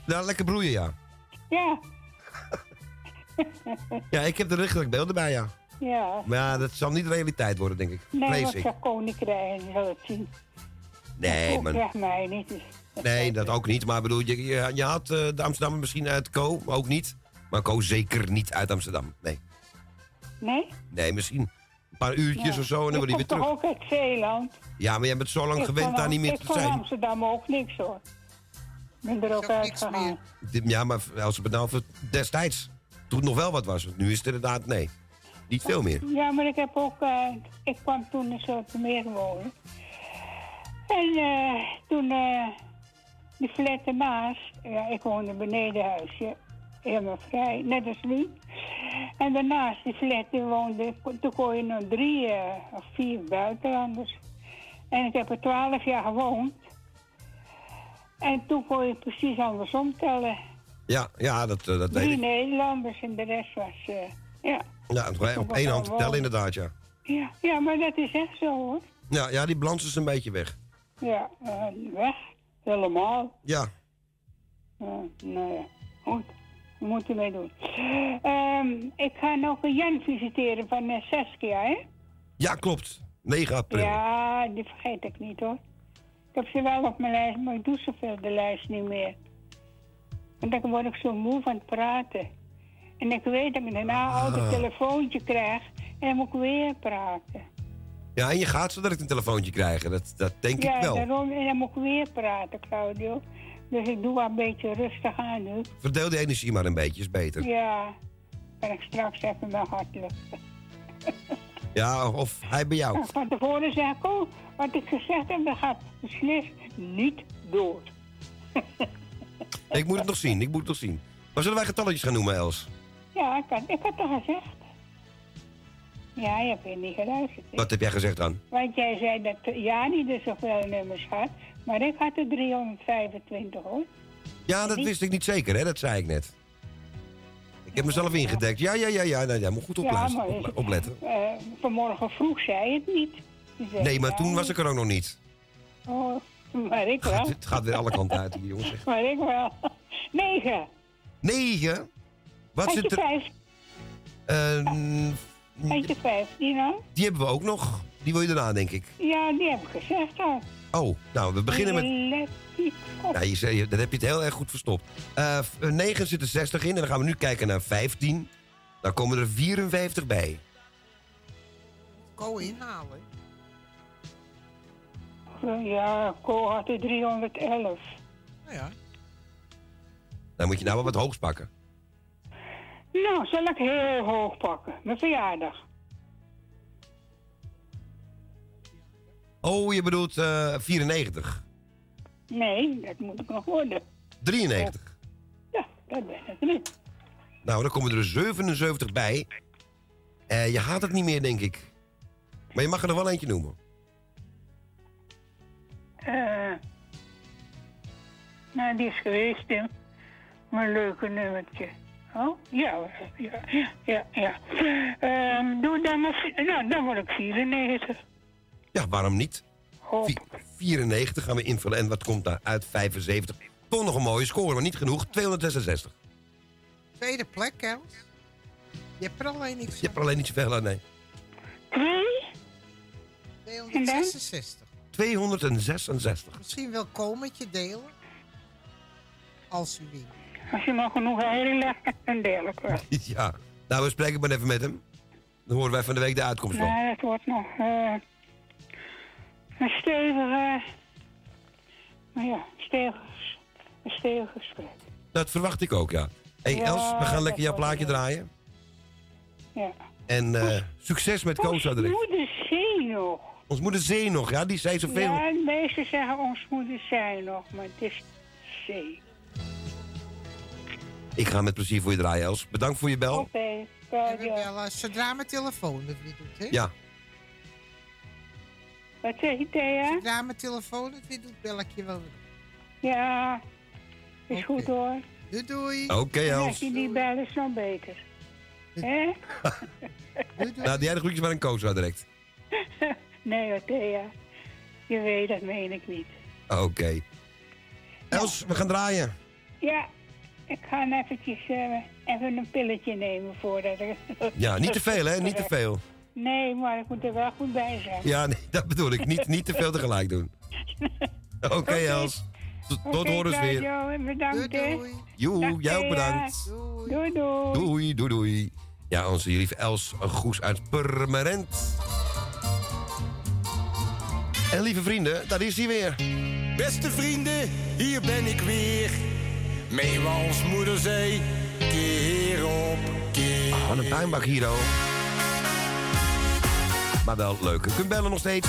Nou, lekker broeien, ja. Ja, <laughs> Ja, ik heb er richting beelden bij, ja. ja. Maar ja, dat zal niet realiteit worden, denk ik. Nee, Vrees wat ik. zou Koning krijgen, zal het zien. Nee, Ook maar... mij niet. Dus Nee, dat ook niet. Maar bedoel, je, je, je had eh, de Amsterdam misschien uit Co, ook niet. Maar Co zeker niet uit Amsterdam. Nee. Nee? Nee, misschien een paar uurtjes Ja. of zo en dan wil hij weer Ik kom terug. toch ook uit Zeeland. Ja, maar jij bent zo lang Ik gewend daar niet meer ik te zijn. Amsterdam ook niks hoor. Ik ben er ook uitgegaan. Ja, maar als het nou voor destijds, toen nog wel wat was. Nu is het inderdaad, nee. Niet veel meer. Ja, maar ik heb ook... eh, ik kwam toen in Zoetermeer wonen. En eh, toen... eh die flat ernaast... Ja, ik woonde benedenhuisje. Helemaal vrij, net als nu. En daarnaast die flat, die woonde... Toen kon je nog drie of vier buitenlanders. En ik heb er twaalf jaar gewoond. En toen kon je precies andersom tellen. Ja, ja dat, eh, dat weet ik. Nederlanders en de rest was... eh, ja. Ja, het- op één hand te tellen inderdaad, ja. Ja, ja, maar dat is echt zo hoor. Ja, ja die balans is een beetje weg. Ja, eh, weg. Helemaal. Ja. Nou ja, goed. We moeten mee doen. Ehm, ik ga nog een Jan visiteren van eh, Saskia, hè? Ja, klopt. 9 april. Ja, die vergeet ik niet hoor. Ik heb ze wel op mijn lijst, maar ik doe zoveel de lijst niet meer. Want dan word ik zo moe van het praten. En ik weet dat ik daarna altijd Ah. een telefoontje krijg en dan moet ik weer praten. Ja, en je gaat zo direct een telefoontje krijgen. Dat, dat denk ja, ik wel. daarom en dan moet ik weer praten, Claudio. Dus ik doe wel een beetje rustig aan nu. Verdeel die energie maar een beetje, is beter. Ja, kan ik straks even mijn hart luchten. Ja, of hij bij jou. <laughs> Van tevoren zeg ik, oh, wat ik gezegd heb, dat gaat beslist niet door. <laughs> Ik moet het nog zien, ik moet het nog zien. Maar zullen wij getalletjes gaan noemen, Els? Ja, ik had, ik had toch gezegd. Ja, je hebt weer niet geluisterd. Wat heb jij gezegd dan? Want jij zei dat Jani er zoveel nummers had, maar ik had er 325 hoor. Ja, dat wist ik niet zeker, hè? Dat zei ik net. Ik heb mezelf ingedekt. Ja, ja, ja, ja. Nee, jij moet goed Ja, opletten. maar- Ople- opletten. Eh, vanmorgen vroeg zei het niet. Zei, Nee, maar ja, toen was ik er ook nog niet. Oh, <laughs> maar ik wel. <laughs> Het gaat weer alle kanten uit hier, jongens. Maar ik wel. Negen. Negen? Wat zit er? vijf? Eh, Had je vijf, die nou? die hebben we ook nog. Die wil je daarna, denk ik. Ja, die heb ik gezegd al. Oh, nou, we beginnen met... Ja, je zei, dat heb je het heel erg goed verstopt. Eh, f- eh, 9 zit er 60 in en dan gaan we nu kijken naar 15. Dan komen er 54 bij. Ko inhalen. Ja, Ko had er 311. Nou ja. Dan moet je nou wel wat hoogs pakken. Nou, zal ik heel hoog pakken. Mijn verjaardag. Oh, je bedoelt eh 94. Nee, dat moet ik nog worden. 93. Dat ben ik niet. Nou, dan komen er dus 77 bij. Eh, je haat het niet meer, denk ik. Maar je mag er nog wel eentje noemen. Eh, nou, die is geweest, Tim. Maar een leuke nummertje. Oh, ja, ja, ja, ja. ja. Ehm, doe dan maar... Nou, dan word ik 94. Ja, waarom niet? Oh. Vi- 94 gaan we invullen. En wat komt daar uit? 75. Toch nog een mooie score, maar niet genoeg. 266. Tweede plek, Els. Je hebt er alleen niks Je hebt er alleen niet zoveel aan, nee. Twee? 266. 266. Misschien wil komen met je delen. Als u wint. Als je maar genoeg eieren legt, dan deel ik wel. <laughs> Ja. Nou, we spreken maar even met hem. Dan horen wij van de week de uitkomst van. Nee, het wordt nog eh, een stevige... Maar ja, stevig, een stevig gesprek. Dat verwacht ik ook, ja. hey, Ja, Els, we gaan lekker jouw plaatje draaien. Ja. En eh, succes met Koos direct. Moeder zee nog. Ons moeder Zee nog, ja, die zei zoveel. Ja, de meesten zeggen ons moeder zij nog, maar het is zee. Ik ga met plezier voor je draaien, Els. Bedankt voor je bel. Oké, we bellen zodra mijn telefoon het weer doet, hè? Ja. Wat zeg je, Thea? Zodra mijn telefoon het weer doet, bel ik je wel weer. Ja, is goed hoor. Doei, doei. Oké, En Els. Als je die bellen is nog beter. Hè? Nou, die jij de groetjes maar een Koos direct. <laughs> nee hoor, Thea. Je weet, dat meen ik niet. Oké. Els, we gaan draaien. Ja, ik ga eventjes eh, even een pilletje nemen voordat ik... <laughs> Ja, niet te veel, hè? Niet te veel. Nee, maar ik moet er wel goed bij zijn. Ja, nee, <laughs> dat bedoel ik. Niet, niet te veel tegelijk doen. <laughs> Oké, Els. Tot, tot horens weer. En bedankt, hè. Joe, Dag, jij ook bedankt. Doei, doei. Doei, doei, doei. Ja, onze lieve Els Goes uit Purmerend. En lieve vrienden, daar is hij weer. Beste vrienden, hier ben ik weer. Meewals moeder zei, keer op keer. Ah, wat een tuinbak hier, oh. Maar wel leuk. Kunt bellen nog steeds.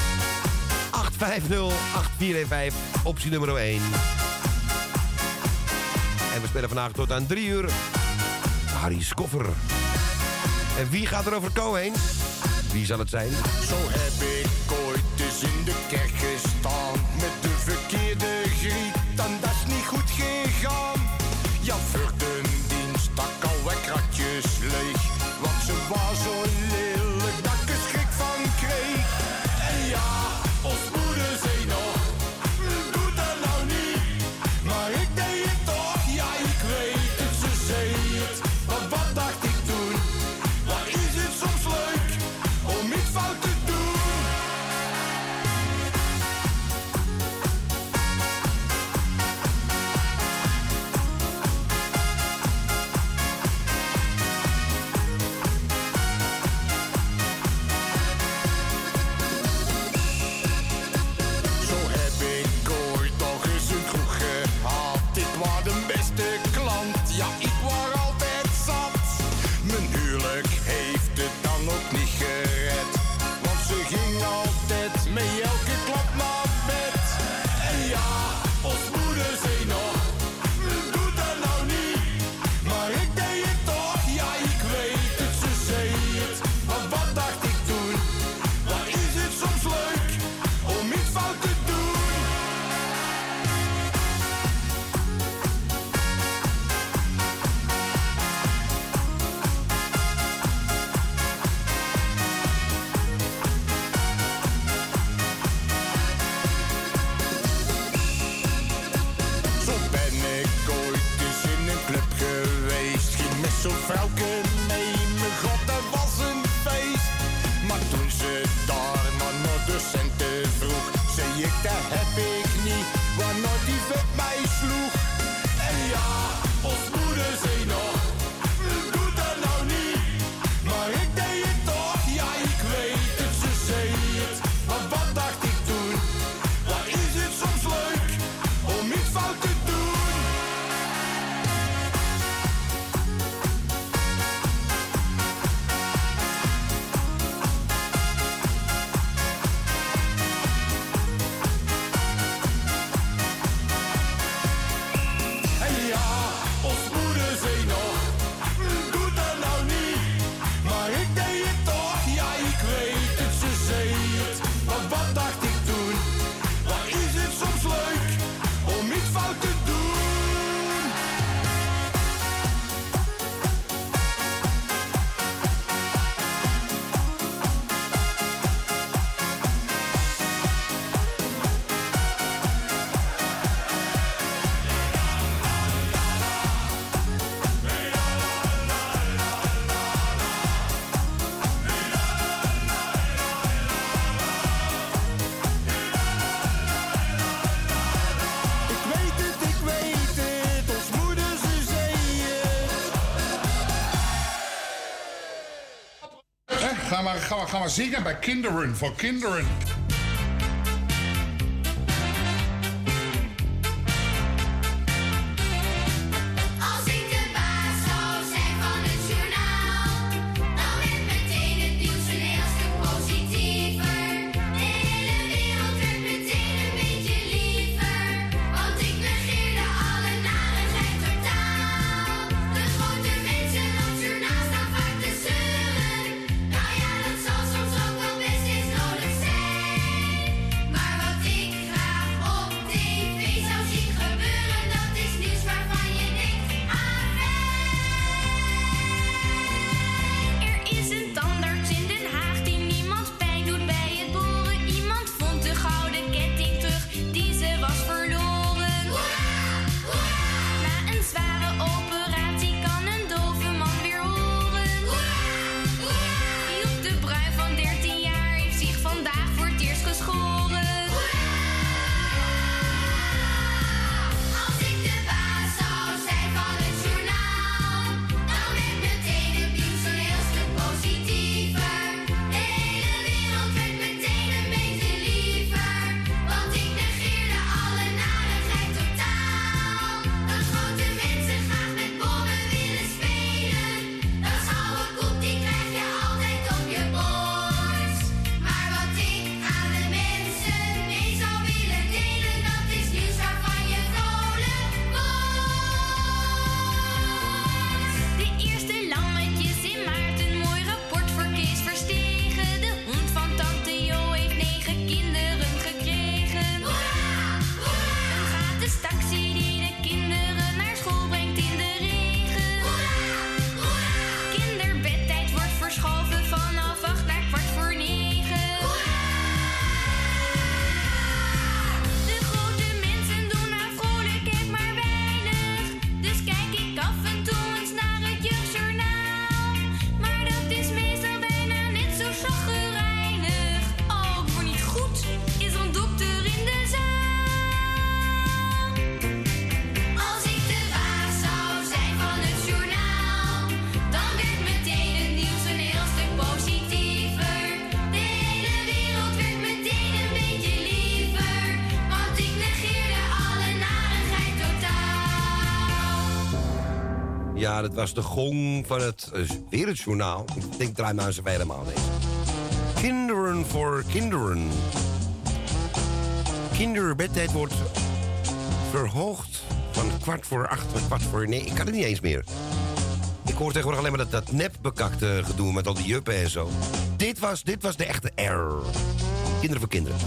850-8415, optie nummer 1. En we spelen vandaag tot aan 3 uur. Harry Skoffer. En wie gaat er over Co heen? Wie zal het zijn? Zo heb ik gaan, we, gaan we zingen bij kinderen, voor kinderen. Ja, dat was de gong van het uh, Wereldjournaal. Ik denk, draai maar eens even helemaal deze. Kinderen voor kinderen. Kinderbedtijd wordt verhoogd van kwart voor acht naar kwart voor nee. Ik kan het niet eens meer. Ik hoor tegenwoordig alleen maar dat, dat nepbekakte gedoe met al die juppen en zo. Dit was, dit was de echte R. Kinderen voor kinderen.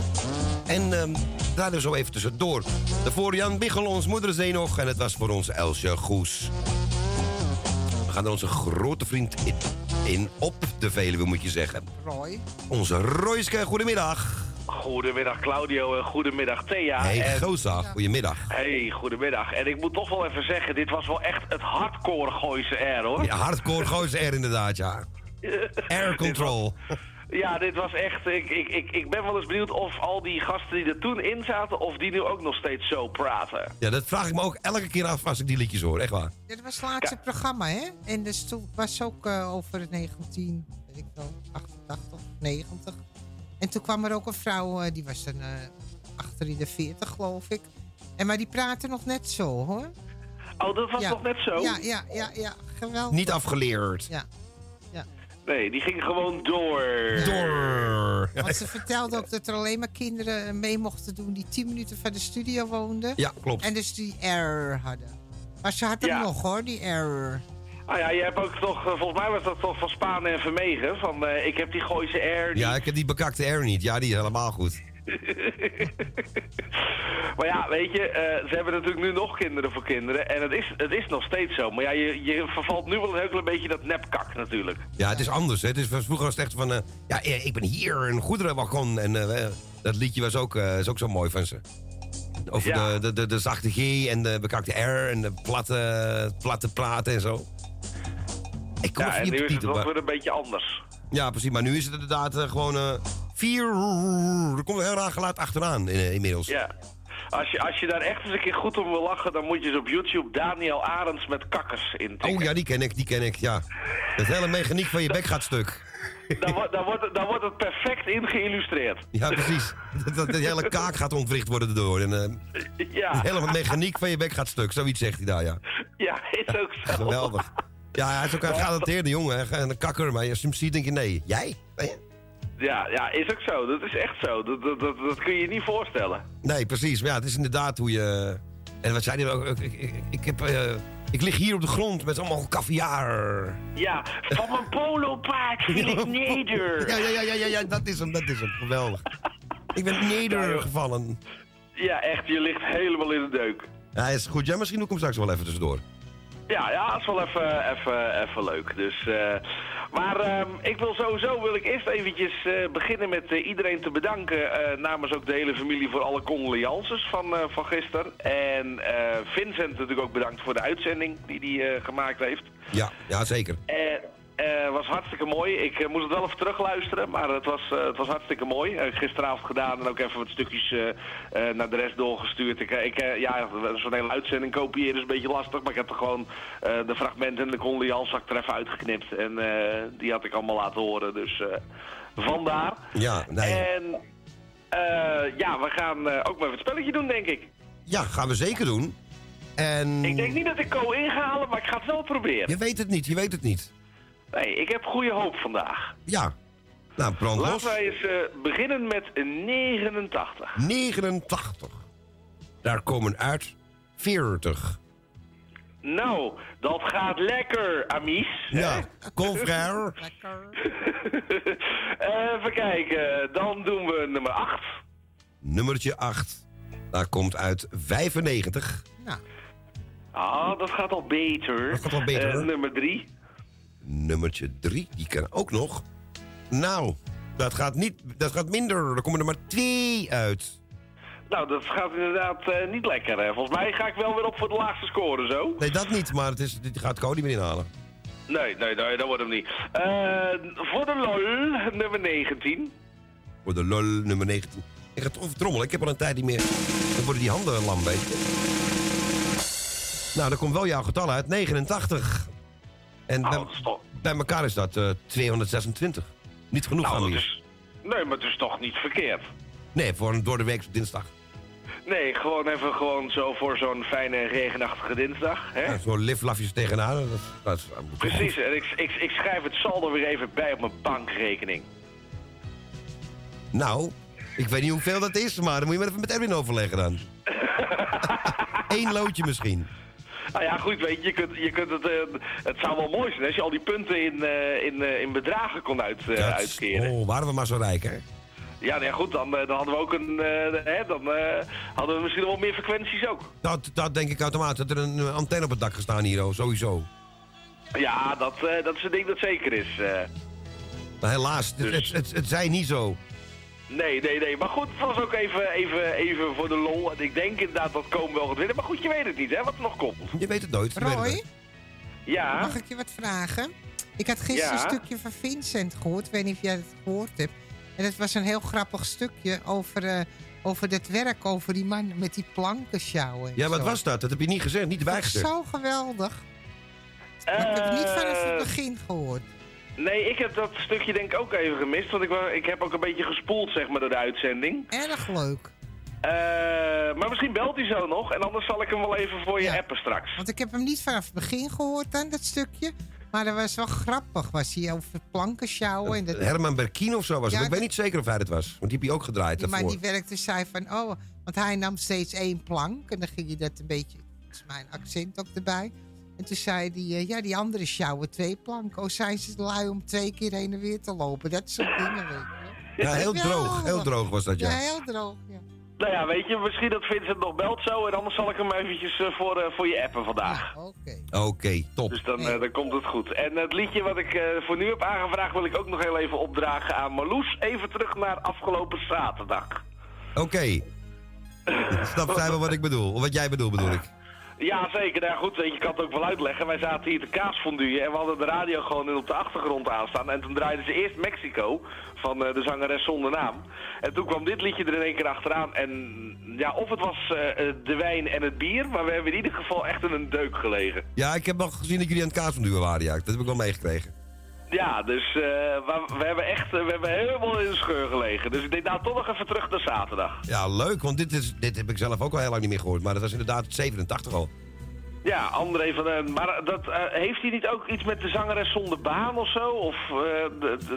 En ehm daar zo even tussendoor. Daarvoor Jan Biggel, ons moederzee nog. En het was voor ons Elsje Goes. We gaan er onze grote vriend in, in op de Veluwe, moet je zeggen. Roy. Onze Royske, goedemiddag. Goedemiddag Claudio en goedemiddag Thea. Hey, en... Goza, goedemiddag. Hey, goedemiddag. En ik moet toch wel even zeggen, dit was wel echt het hardcore Gooise R hoor. Ja, hardcore goos R inderdaad, ja. <laughs> Air control. Ja, dit was echt. Ik, ik, ik, ik ben wel eens benieuwd of al die gasten die er toen in zaten, of die nu ook nog steeds zo praten. Ja, dat vraag ik me ook elke keer af als ik die liedjes hoor, echt waar. Dit was het laatste programma, hè? En dus toen was ook eh, over het 19, weet ik wel, 88, 90. En toen kwam er ook een vrouw, eh, die was dan eh, achter in de 40, geloof ik. En maar die praatte nog net zo, hoor. Oh, dat was Ja. nog net zo? Ja, ja, ja, ja, geweldig. Niet afgeleerd. Ja. Nee, die ging gewoon door. Door. Want ze vertelde ook dat er alleen maar kinderen mee mochten doen die 10 minuten van de studio woonden. Ja, klopt. En dus die error hadden. Maar ze had hem Ja. nog hoor, die error. Ah ja, je hebt ook toch, eh, volgens mij was dat toch van Spaan en Vermegen. Van eh, ik heb die Gooise R. Ja, ik heb die bekakte R niet. Ja, die is helemaal goed. <laughs> Maar ja, weet je, eh, ze hebben natuurlijk nu nog kinderen voor kinderen. En het is, het is nog steeds zo. Maar ja, je, je vervalt nu wel een heel klein beetje dat nepkak natuurlijk. Ja, het is anders. Hè. Het is, vroeger was het echt van... eh, ja, eh, ik ben hier, een goederenwagon. En dat liedje was ook, is ook zo mooi van ze. Over Ja. de, de, de, de zachte G en de bekakte R en de platte, platte praten en zo. Ik kom Ja, en nu is het wel weer een beetje anders. Ja, precies. Maar nu is het inderdaad eh, gewoon eh, vier... Er komt een heel raar geluid achteraan eh, inmiddels. Ja. Als je, als je daar echt eens een keer goed om wil lachen, dan moet je eens op YouTube Daniel Arends met kakkers intikken. Oh ja, die ken ik, die ken ik, ja. Het hele mechaniek van je bek gaat stuk. Dan, wordt- dan, wordt, het- dan wordt het perfect in geïllustreerd. Ja, precies. Dat, hele kaak gaat ontwricht worden erdoor. En Ja. de hele mechaniek van je bek gaat stuk. Zoiets zegt hij daar, ja. Ja, is ook zo. Geweldig. Ja, hij is ook een getalenteerde jongen. En een kakker. Maar als je hem ziet, denk je, nee. Jij? Ja, ja, is ook zo. Dat is echt zo. Dat, dat, dat, dat kun je je niet voorstellen. Nee, precies. Maar ja, het is inderdaad hoe je... En wat zei hij ook? Ik, ik, ik, heb, eh, ik lig hier op de grond met allemaal caviar. Ja, van mijn polopaard viel <laughs> ik neder. Ja, ja, ja, ja, ja, ja, dat is hem, dat is hem. Geweldig. Ik ben nedergevallen. Ja, echt, je ligt helemaal in de deuk. Ja, is goed. Ja, misschien doe ik hem straks wel even tussendoor. Ja, ja, dat is wel even, even, even leuk. Dus, eh, maar ehm, ik wil sowieso wil ik eerst eventjes eh, beginnen met eh, iedereen te bedanken namens ook de hele familie voor alle condolences van, van gisteren. En Vincent natuurlijk ook bedankt voor de uitzending die hij gemaakt heeft. Ja, ja zeker. Eh, was hartstikke mooi. Ik eh, moest het wel even terugluisteren, maar het was, eh, het was hartstikke mooi. Gisteravond gedaan en ook even wat stukjes naar de rest doorgestuurd. Ik, ik, ja, zo'n hele uitzending kopiëren is een beetje lastig, maar ik heb er gewoon de fragmenten en de condoleances er even uitgeknipt. En die had ik allemaal laten horen, dus vandaar. Ja, nee. En ja, we gaan ook maar even het spelletje doen, denk ik. Ja, gaan we zeker doen. En... Ik denk niet dat ik Co in ga halen, maar ik ga het wel proberen. Je weet het niet, je weet het niet. Nee, ik heb goede hoop vandaag. Ja. Nou, brand los. Laten wij eens eh, beginnen met 89. 89. Daar komen uit 40. Nou, dat gaat lekker, amies. Ja, confrère. <laughs> Even kijken, dan doen we nummer 8. Nummertje 8. Daar komt uit 95. Ah, dat gaat al beter. Dat gaat al beter, Eh, nummer 3. Nummertje 3, die kan ook nog. Nou, dat gaat, niet, dat gaat minder. Er komen er maar twee uit. Nou, dat gaat inderdaad eh, niet lekker. Hè. Volgens mij ga ik wel weer op voor de laagste score, zo. Nee, dat niet, maar het is, dit gaat Cody meer inhalen. Nee, nee, nee, dat wordt hem niet. Eh, voor de lol, nummer 19. Voor de lol nummer 19. Ik ga toch trommelen, ik heb al een tijd niet meer. Dan worden die handen lam, weet je. Nou, dan komt wel jouw getal uit, 89. En bij, bij elkaar is dat eh, 226. Niet genoeg Nou, aan is... Nee, maar het is toch niet verkeerd. Nee, voor een door de week dinsdag. Nee, gewoon even gewoon zo voor zo'n fijne regenachtige dinsdag. Hè? Ja, Zo liflafjes tegenaan. Dat, dat is, Precies, en ik, ik, ik schrijf het saldo weer even bij op mijn bankrekening. Nou, ik weet niet hoeveel dat is, maar dan moet je maar even met Erwin overleggen dan. <laughs> Eén loodje misschien. Nou ja, goed, weet je, je kunt, je kunt het, eh, het zou wel mooi zijn als je al die punten in, eh, in, eh, in bedragen kon uit, Dat- uitkeren. Oh, waren we maar zo rijk, hè? Ja, nou ja, goed, dan, dan hadden we ook een, hè, dan hadden we misschien wel meer frequenties ook. Dat, dat denk ik automatisch. Dat er een antenne op het dak gestaan hier, oh, sowieso. Ja, dat, dat is een ding dat zeker is. Maar helaas, het, het, het, het zij niet zo. Nee, nee, nee. Maar goed, het was ook even, even, even voor de lol. En ik denk inderdaad dat Komen wel gaat winnen. Maar goed, je weet het niet, hè, wat er nog komt. Je weet het nooit. het Roy. Ja? mag ik je wat vragen? Ik had gisteren Ja? een stukje van Vincent gehoord. Ik weet niet of jij het gehoord hebt. En het was een heel grappig stukje over, eh over dat werk, over die man met die plankensjouwen. en Ja, wat zo. was dat? Dat heb je niet gezegd, niet erbij gezegd. Zo geweldig. Maar ik heb het niet vanaf het Eh, begin gehoord. Nee, ik heb dat stukje denk ik ook even gemist. Want ik, ik heb ook een beetje gespoeld, zeg maar, door de uitzending. Erg leuk. Eh, maar misschien belt hij zo nog. En anders zal ik hem wel even voor je appen straks. Want ik heb hem niet vanaf het begin gehoord dan, dat stukje. Maar dat was wel grappig. Was hij over plankensjouwen. En dat, Herman Berkien of zo was het. Ja, maar ik weet dat- niet zeker of hij het was. Want die heb je ook gedraaid die daarvoor. die werkte zei van, oh, want hij nam steeds één plank. En dan ging hij dat een beetje, volgens mij een accent ook erbij. En toen zei hij, eh, ja, die andere sjouwen twee planken. Oh, zijn ze lui om twee keer heen en weer te lopen. Dat soort dingen, weet je. Ja, heel droog. Heel droog was dat, ja. Ja, heel droog, ja. Nou ja, weet je, misschien dat Vincent nog belt zo. En anders zal ik hem eventjes eh, voor, eh, voor je appen vandaag. Oké, top. Dus dan, eh, dan komt het goed. En het liedje wat ik eh, voor nu heb aangevraagd wil ik ook nog heel even opdragen aan Marloes. Even terug naar afgelopen zaterdag. Oké. <laughs> Snap jij wel wat ik bedoel? Of wat jij bedoelt, bedoel ik. Ja, zeker. Nou goed, je, kan het ook wel uitleggen. Wij zaten hier te kaasfonduien en we hadden de radio gewoon op de achtergrond aanstaan. En toen draaiden ze eerst Mexico van eh, de zangeres zonder naam. En toen kwam dit liedje er in één keer achteraan. En ja, of het was eh, eh, de wijn en het bier, maar we hebben in ieder geval echt in een deuk gelegen. Ja, ik heb nog gezien dat jullie aan het kaas van duwen waren, ja. Dat heb ik wel meegekregen. Ja, dus eh, we, we hebben echt eh, we hebben helemaal in de scheur gelegen. Dus ik denk nou toch nog even terug naar zaterdag. Ja, leuk, want dit, is, dit heb ik zelf ook al heel lang niet meer gehoord. Maar dat was inderdaad 87 al. Ja, André van den... Maar dat, eh, heeft hij niet ook iets met de zangeres zonder baan of zo? Of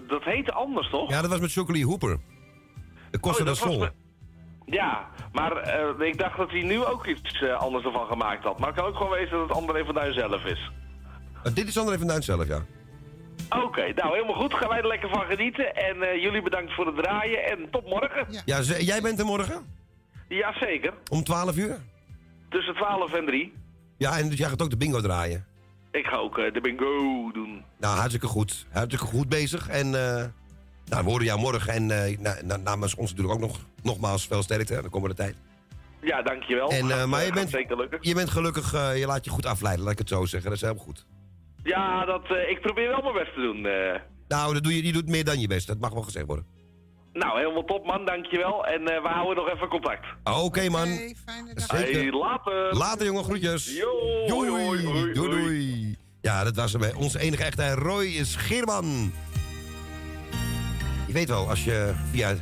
dat heette anders, toch? Ja, dat was met Chocolie Hooper. De Costa Oh, dat was Ja, maar ik dacht dat hij nu ook iets anders ervan gemaakt had. Maar het kan ook gewoon wezen dat het André van Duin zelf is. Eh, dit is André van Duin zelf, ja. Oké, nou helemaal goed. Gaan wij er lekker van genieten. En eh, jullie bedankt voor het draaien. En tot morgen. Ja, jij bent er morgen? Jazeker. Om 12 uur? Tussen 12 en 3. Ja, en dus jij gaat ook de bingo draaien. Ik ga ook eh, de bingo doen. Nou, hartstikke goed. Hartstikke goed bezig. En eh nou, we horen jou morgen. En na, na- namens ons natuurlijk ook nog, nogmaals veel sterkte de komende tijd. Ja, dankjewel. En, Gaat, maar je bent, je bent gelukkig, je laat je goed afleiden, laat ik het zo zeggen. Dat is helemaal goed. Ja, dat, eh, ik probeer wel mijn best te doen. eh. Nou, dat doe je, je doet meer dan je best. Dat mag wel gezegd worden. Nou, helemaal top man, dankjewel. En eh, we houden nog even contact. Oké, man. Zeker. Hey, later. Later, jongen. Groetjes. Yo, doei, hoi, hoi, hoi, doei. Ja, dat was hem. Onze enige echte Roy Scheerman. Je weet wel, als je via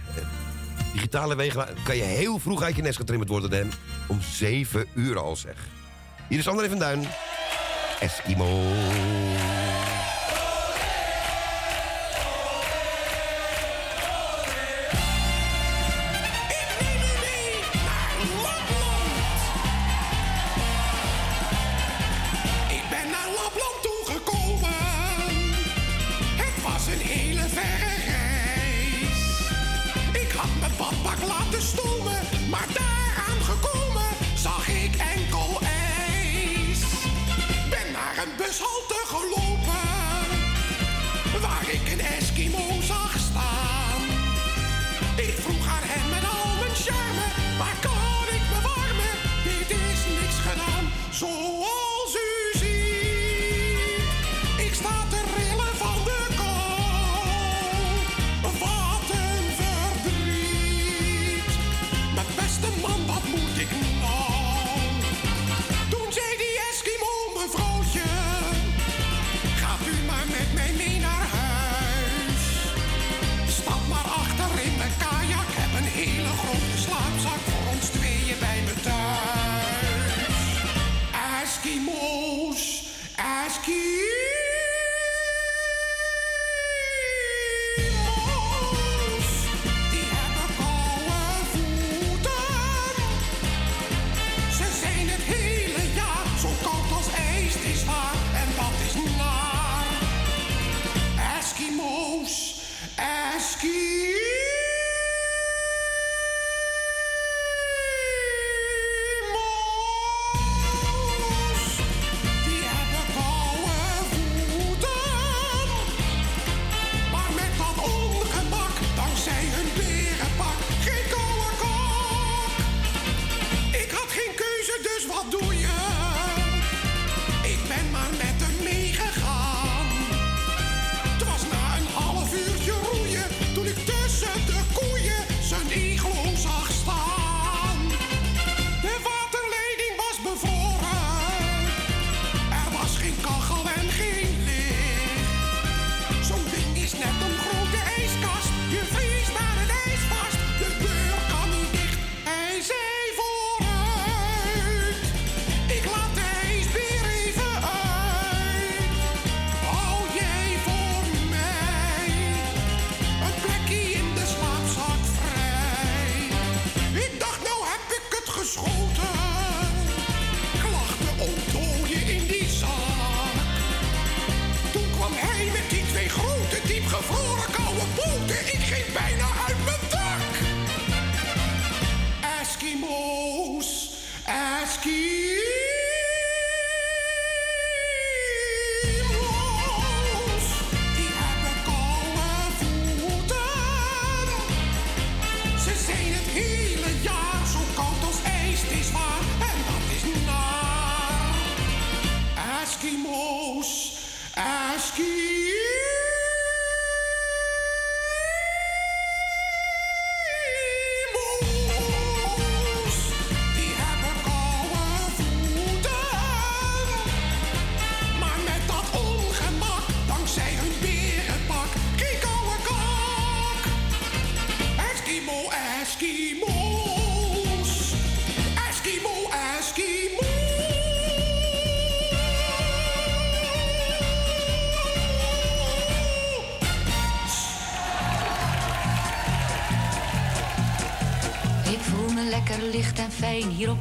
digitale wegen... kan je heel vroeg uit je nest getrimmerd worden door hem. Om 7 uur al, zeg. Hier is André van Duin. Eskimo.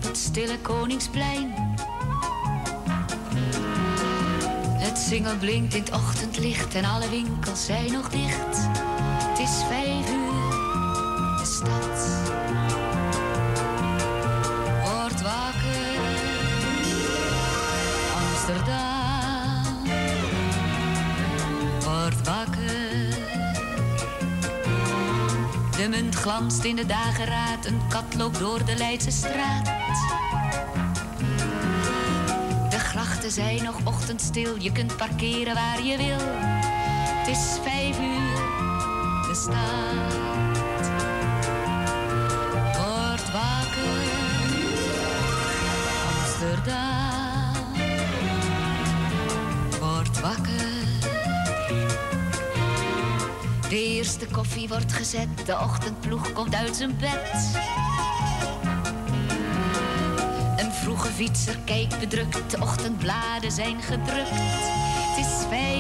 Het stille Koningsplein. Het singel blinkt in het ochtendlicht en alle winkels zijn nog dicht. Het is glanst in de dageraad, een kat loopt door de Leidse straat. De grachten zijn nog ochtendstil, je kunt parkeren waar je wil. Het is koffie wordt gezet, de ochtendploeg komt uit zijn bed. Een vroege fietser kijkt bedrukt, de ochtendbladen zijn gedrukt. Het is vijf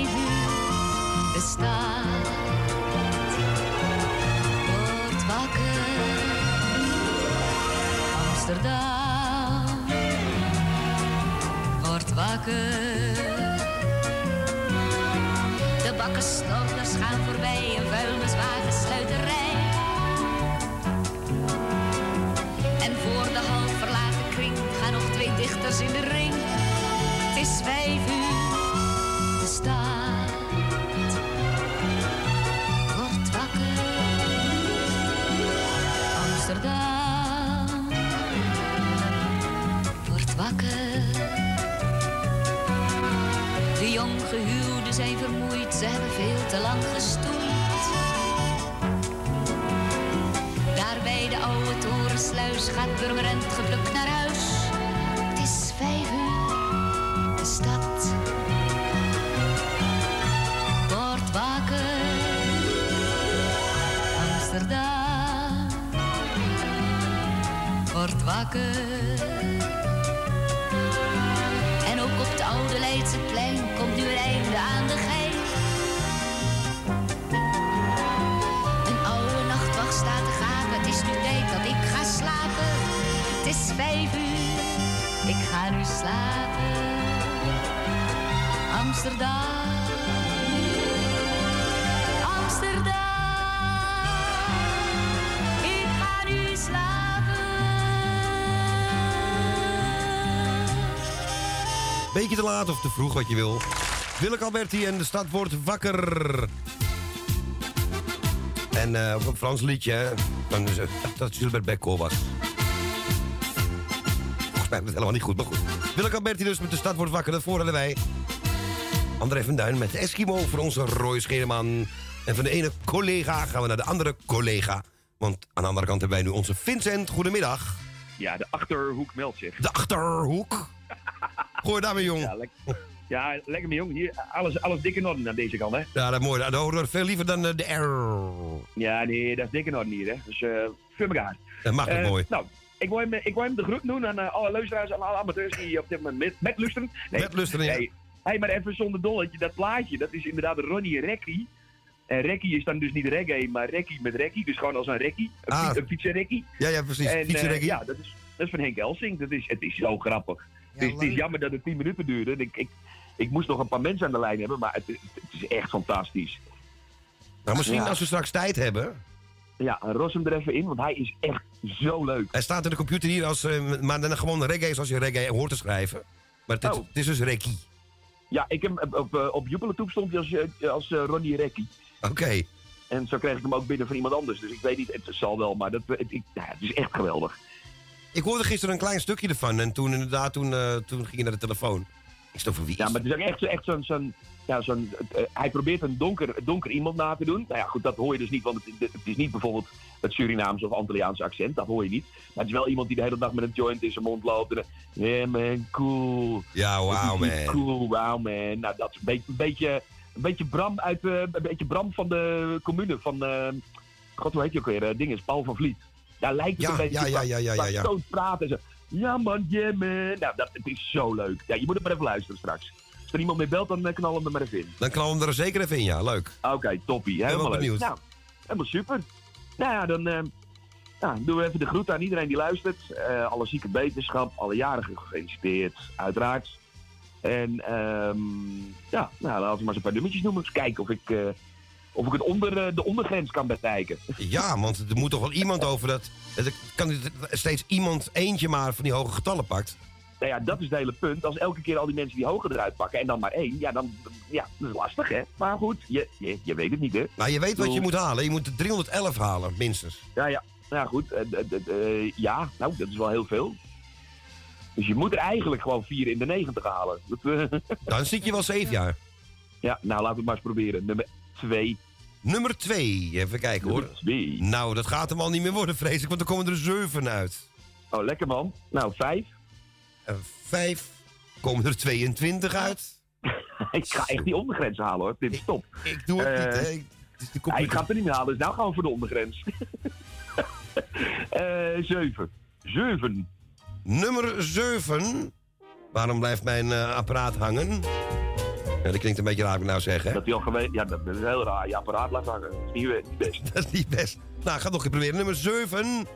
Purmerend geplukt naar huis. Het is vijf uur, de stad wordt wakker. Amsterdam wordt wakker. Slapen. Amsterdam. Amsterdam. Ik ga nu slapen. Beetje te laat of te vroeg, wat je wil. Willeke Alberti en de stad wordt wakker. En ook een Frans liedje, hè. Dan is dat Gilbert Becco was. Volgens mij was het helemaal niet goed, maar goed. Willeke Alberti dus met de stad wordt wakker, dat hadden wij. André van Duin met Eskimo voor onze Roy Scheerman. En van de ene collega gaan we naar de andere collega. Want aan de andere kant hebben wij nu onze Vincent. Goedemiddag. Ja, de Achterhoek meldt zich. De Achterhoek? Maar, jong. Ja, lek- ja, lekker mijn jong. Hier, alles, alles dik in orde aan deze kant, hè? Ja, dat is mooi. Dat horen we veel liever dan eh, de R. Ja, nee, dat is dik in orde hier, hè? Dus, eh voor elkaar. Dat mag ook Eh, mooi. Nou, ik wil hem, ik wil hem de groet doen aan eh, alle luisteraars en alle amateurs die op dit moment met, met luisteren. Nee, Met luisteren, ja. Nee, hey, maar even zonder dolletje, dat plaatje, dat is inderdaad Ronnie Rekkie. En Rekkie is dan dus niet reggae, maar Rekkie met Rekkie. Dus gewoon als een Rekkie. Een, Ah. fiets- een fietsenrekkie. Ja, ja, precies. En, eh, Fietsenrekkie. ja, dat is, dat is van Henk Elsing. Dat is, het is zo grappig. het, is, het is leuk. jammer dat het 10 minuten duurde. Ik, ik, ik moest nog een paar mensen aan de lijn hebben, maar het, is- het is echt fantastisch. Nou, misschien Ja. als we straks tijd hebben. Ja, ros hem er even in, want hij is echt zo leuk. Hij staat in de computer hier als. eh, maar dan gewoon reggae zoals je reggae hoort te schrijven. Maar het, is- Oh. het is dus reggae. Ja, ik heb op, op, eh, op stond hij als, eh, als Ronnie Rekkie. Oké. En zo kreeg ik hem ook binnen van iemand anders. Dus ik weet niet, het zal wel, maar dat, het, ik, ja, het is echt geweldig. Ik hoorde gisteren een klein stukje ervan. En toen inderdaad, toen, toen ging je naar de telefoon. Ik stond van wie Ja, is maar het is ook echt, echt zo'n... zo'n ja, zo'n eh, hij probeert een donker, donker iemand na te doen. Nou ja, goed, dat hoor je dus niet, want het, het is niet bijvoorbeeld het Surinaamse of Antilliaanse accent. Dat hoor je niet. Maar het is wel iemand die de hele dag met een joint in zijn mond loopt. En, yeah man, cool. Ja, wow man. Cool, wow man. Nou, dat is een beetje, een beetje, een beetje Bram uit, eh, een beetje Bram van de commune van, eh, god hoe heet je ook weer, uh, dinges, Paul van Vliet. Daar lijkt het Ja, een beetje ja, ja, ja, ja, ja, ja. praten. Zo, ja man, yeah man. Nou, dat, het is zo leuk. Ja, je moet het maar even luisteren straks. Als er iemand mee belt, dan eh, knal hem er maar even in. Dan knallen we er zeker even in, ja. Leuk. Oké, toppie. ben wel Helemaal leuk. benieuwd. Nou, helemaal super. Nou ja, dan, eh, Nou, doen we even de groet aan iedereen die luistert. Eh, alle zieke wetenschap, alle jarigen gefeliciteerd, uiteraard. En ehm, ja, nou, laten we maar eens een paar nummertjes noemen. Eens kijken of ik, of ik het onder, eh, de ondergrens kan bereiken. Ja, want er moet toch wel iemand over dat... Kan niet steeds iemand eentje maar van die hoge getallen pakt. Nou ja, dat is het hele punt. Als elke keer al die mensen die hoger eruit pakken en dan maar één, ja, dan ja, dat is lastig, hè? Maar goed, je, je, je weet het niet, hè? Nou, je weet wat je moet halen. Je moet de 311 halen, minstens. Ja, ja. Nou ja, goed. eh, eh, ja, nou, dat is wel heel veel. Dus je moet er eigenlijk gewoon vier in de 90 halen. <laughs> Dan zit je wel zeven jaar. ja, nou, laten we het maar eens proberen. Nummer 2. Nummer 2, even kijken hoor. Nou, dat gaat hem al niet meer worden, vrees ik, want er komen er zeven uit. Oh, lekker man. Nou, 5. Vijf. Komen er 22 uit? <laughs> ik ga echt die ondergrens halen hoor. Dit is top. Ik doe het niet, hè. Ik- ja, ik ga het er niet meer halen, dus nou gaan we voor de ondergrens. <laughs> Eh 7. 7. Nummer 7. Waarom blijft mijn eh, apparaat hangen? Ja, dat klinkt een beetje raar, ik nou zeg, hè? Dat hij al geweest. Ja, dat is heel raar. Je apparaat laat hangen. Dat is niet, niet best. <laughs> Dat is niet best. Nou, ga nog een keer proberen. Nummer 7.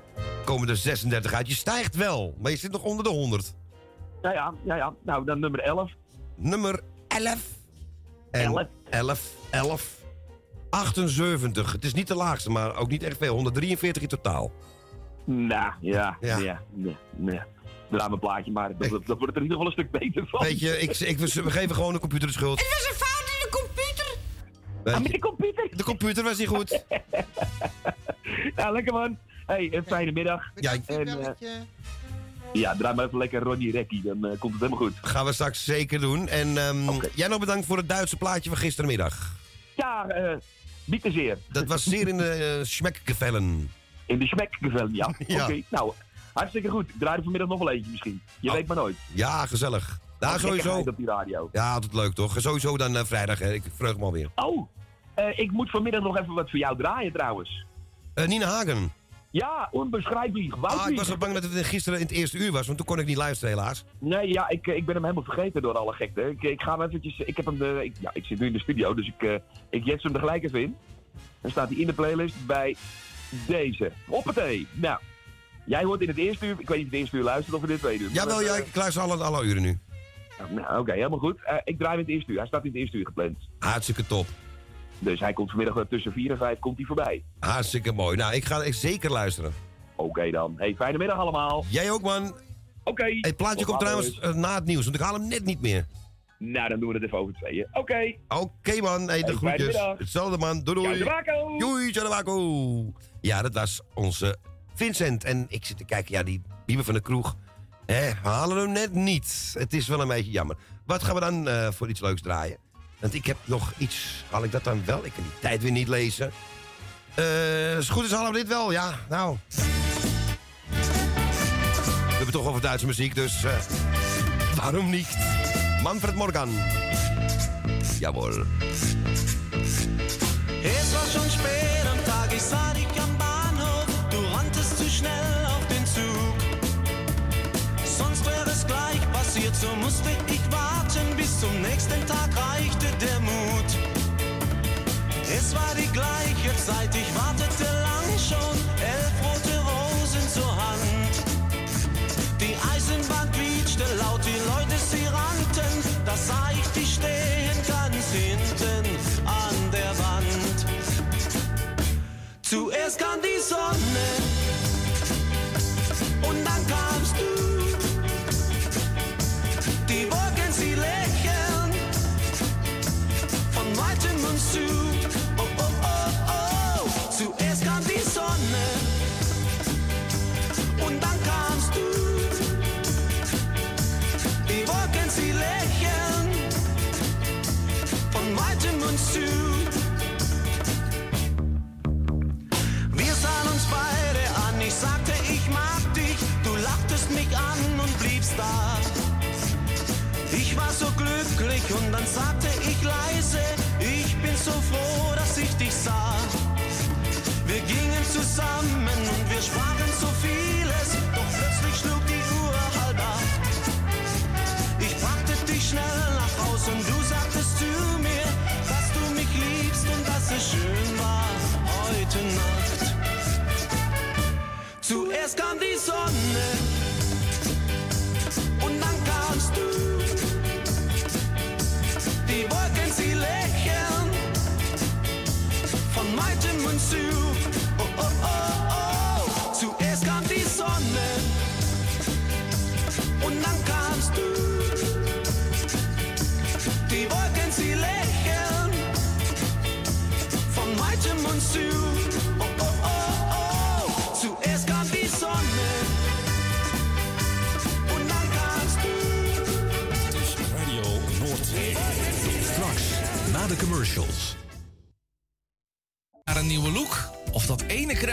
Komen er 36 uit. Je stijgt wel, maar je zit nog onder de 100. Ja, ja, ja, ja. Nou, dan nummer 11. Nummer 11. En 11. 11. 78. Het is niet de laagste, maar ook niet echt veel. 143 in totaal. Nou, ja. Ja. Ja. ja nee. Draai mijn plaatje, maar dat, dat, dat wordt er in ieder geval een stuk beter van. Weet je, ik, ik, we we geven gewoon de computer de schuld. Het was een fout in de computer. Ah, met de computer. De computer was niet goed. <laughs> Nou, lekker man. Hey, een fijne middag. Ja, ik- en, eh, ja, draai maar even lekker Ronnie Rekkie, dan eh, komt het helemaal goed. Gaan we straks zeker doen. En ehm, jij nog bedankt voor het Duitse plaatje van gistermiddag. Ja, eh bieten zeer. Dat was zeer in de uh, schmekgevellen. In de schmekgevellen, ja. <laughs> Ja. Oké, nou, hartstikke goed. Ik draai er vanmiddag nog wel eentje misschien. Je weet maar nooit. Ja, gezellig. Ja, sowieso. op die radio. Ja, altijd leuk toch? Sowieso dan eh, vrijdag, hè. ik vreug me alweer. Oh, eh, ik moet vanmiddag nog even wat voor jou draaien trouwens. Eh, Nina Hagen. Ja, onbeschrijfelijk. Ah, ik was zo bang dat het gisteren in het eerste uur was, want toen kon ik niet luisteren helaas. Nee, ja, ik, ik ben hem helemaal vergeten door alle gekte. Ik, ik ga hem eventjes... Ik heb hem de... Ik, ja, ik zit nu in de studio, dus ik, eh ik jets hem er gelijk even in. Dan staat hij in de playlist bij deze. Hoppatee. Nou, jij hoort in het eerste uur... Ik weet niet of het eerste uur luistert of in het tweede uur. Jawel, eh, ik luister alle, alle uren nu. Nou, oké, helemaal goed. Eh, ik draai in het eerste uur. Hij staat in het eerste uur gepland. Hartstikke top. Dus hij komt vanmiddag wel tussen 4 en 5 komt hij voorbij. Hartstikke mooi. Nou, ik ga echt zeker luisteren. Oké dan. Hey, fijne middag allemaal. Jij ook, man. Oké. Het plaatje komt trouwens eh, na het nieuws, want ik haal hem net niet meer. Nou, dan doen we het even over tweeën. Oké. Oké, man. Hey, de Hey, fijne groetjes. middag. Hetzelfde, man. Doei, doei. Doei, ciao, Ja, dat was onze Vincent. En ik zit te kijken, ja, die Bieber van de kroeg. Hè, we hem net niet. Het is wel een beetje jammer. Wat gaan we dan eh, voor iets leuks draaien? Want ik heb nog iets. Haal ik dat dan wel? Ik kan die tijd weer niet lezen. Als het goed is, halen we dit wel. Ja, nou. We hebben toch over Duitse muziek, dus eh, waarom niet? Manfred Morgan. Jawohl. Es war schon spät am Tag, ich sah schnell auf den Zug. Sonst wäre es gleich passiert, so musste ich warten. Bis zum nächsten Tag reichte der Mut. Es war die gleiche Zeit, ich wartete lang schon. Elf rote Rosen zur Hand. Die Eisenbahn quietschte laut, die Leute sie rannten. Da sah ich dich stehen ganz hinten an der Wand. Zuerst kam die Sonne ich leise, ich bin so froh, dass ich dich sah. Wir gingen zusammen und wir sprachen so vieles, doch plötzlich schlug die Uhr halb acht. Ich brachte dich schnell nach Haus und du sagtest zu mir, dass du mich liebst und dass es schön war heute Nacht. na zu o o o zu erst kam die sonne und dann kamst du die wolken sie lächeln vom weitem mond zu o o o zu erst kam die sonne und dann kamst radio report truck after the commercials.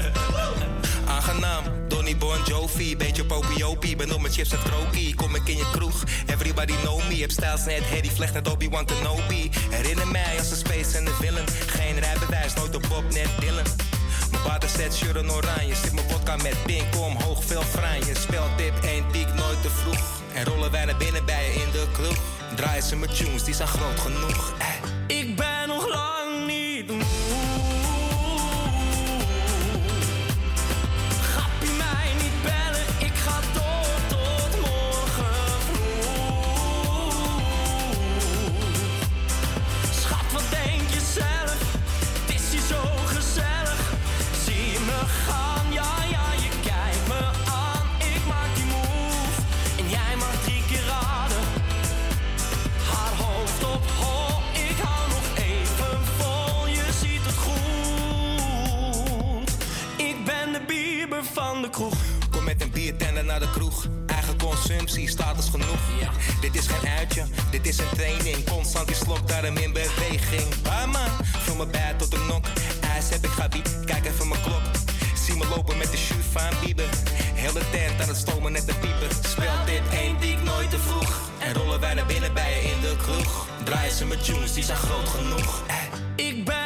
<laughs> Aangenaam, Donny Bon Jovi, beetje popiopie. Ben op mijn chips en krokie, kom ik in je kroeg. Everybody know me, heb stijls net Harry Vlecht net Obi-Wan Kenobi. Herinner mij als een space en de villain. Geen rijbewijs, nooit op Bob, net Dylan. Mijn water zet shirt en oranje, zit mijn vodka met pink omhoog, veel franje. Speltip, één piek, nooit te vroeg. En rollen wij naar binnen bij je in de kroeg. Draaien ze mijn tunes, die zijn groot genoeg. Eh. Ik ben van de kroeg. Kom met een biertender naar de kroeg. Eigen consumptie, status genoeg. Dit is geen uitje, dit is een training. Constant die slok, daarom in beweging. Barman, vul me bij tot een nok. IJs heb ik gabi, kijk even mijn klok. Zie me lopen met de shoe van Bieber. Heel de tent aan het stomen net de pieper. Speelt dit één diek nooit te vroeg. En rollen wij naar binnen bij je in de kroeg. Draaien ze met tunes, die zijn groot genoeg. Ik ben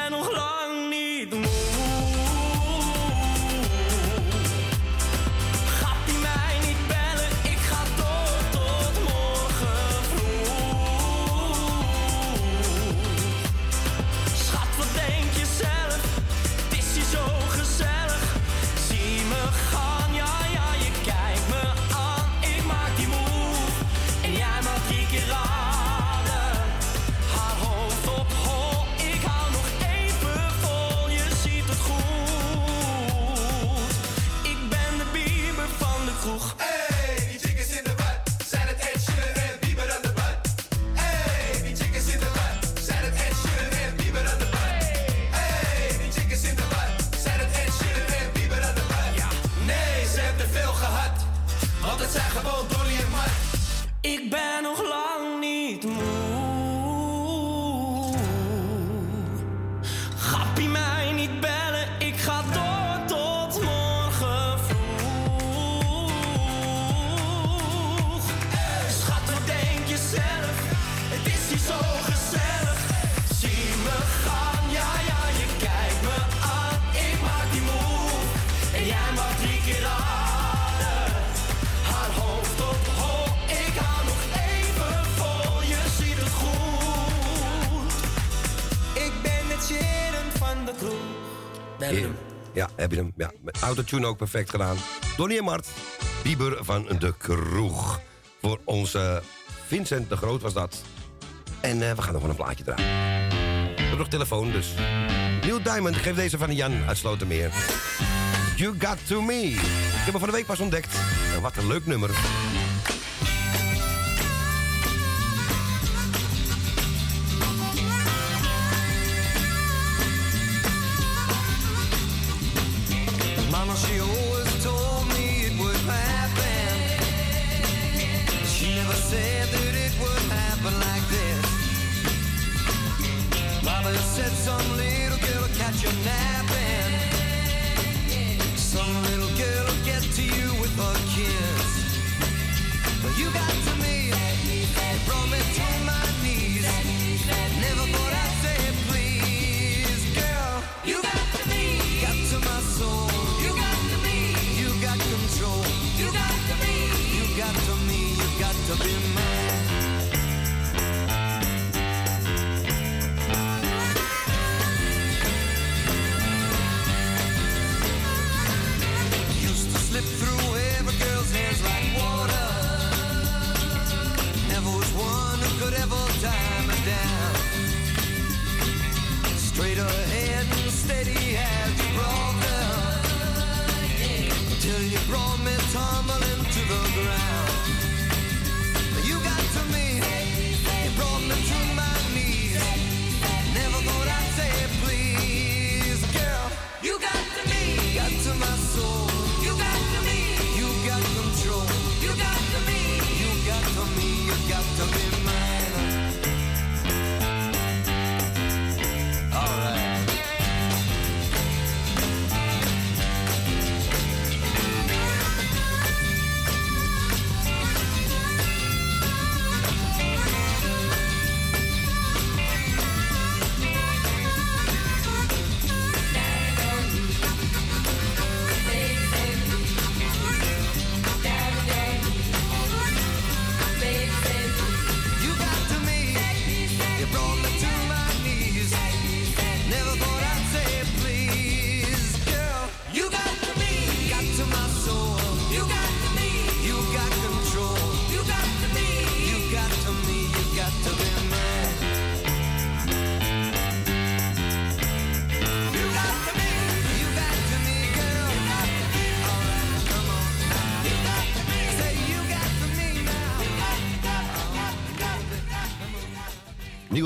ook perfect gedaan. Donnie Mart, Bieber van de Kroeg. Voor onze Vincent de Groot was dat. En eh, we gaan nog wel een plaatje draaien. We hebben nog telefoon, dus... Neil Diamond, geef deze van Jan uit Slotermeer. You Got To Me. Ik heb hem van de week pas ontdekt. Wat een leuk nummer.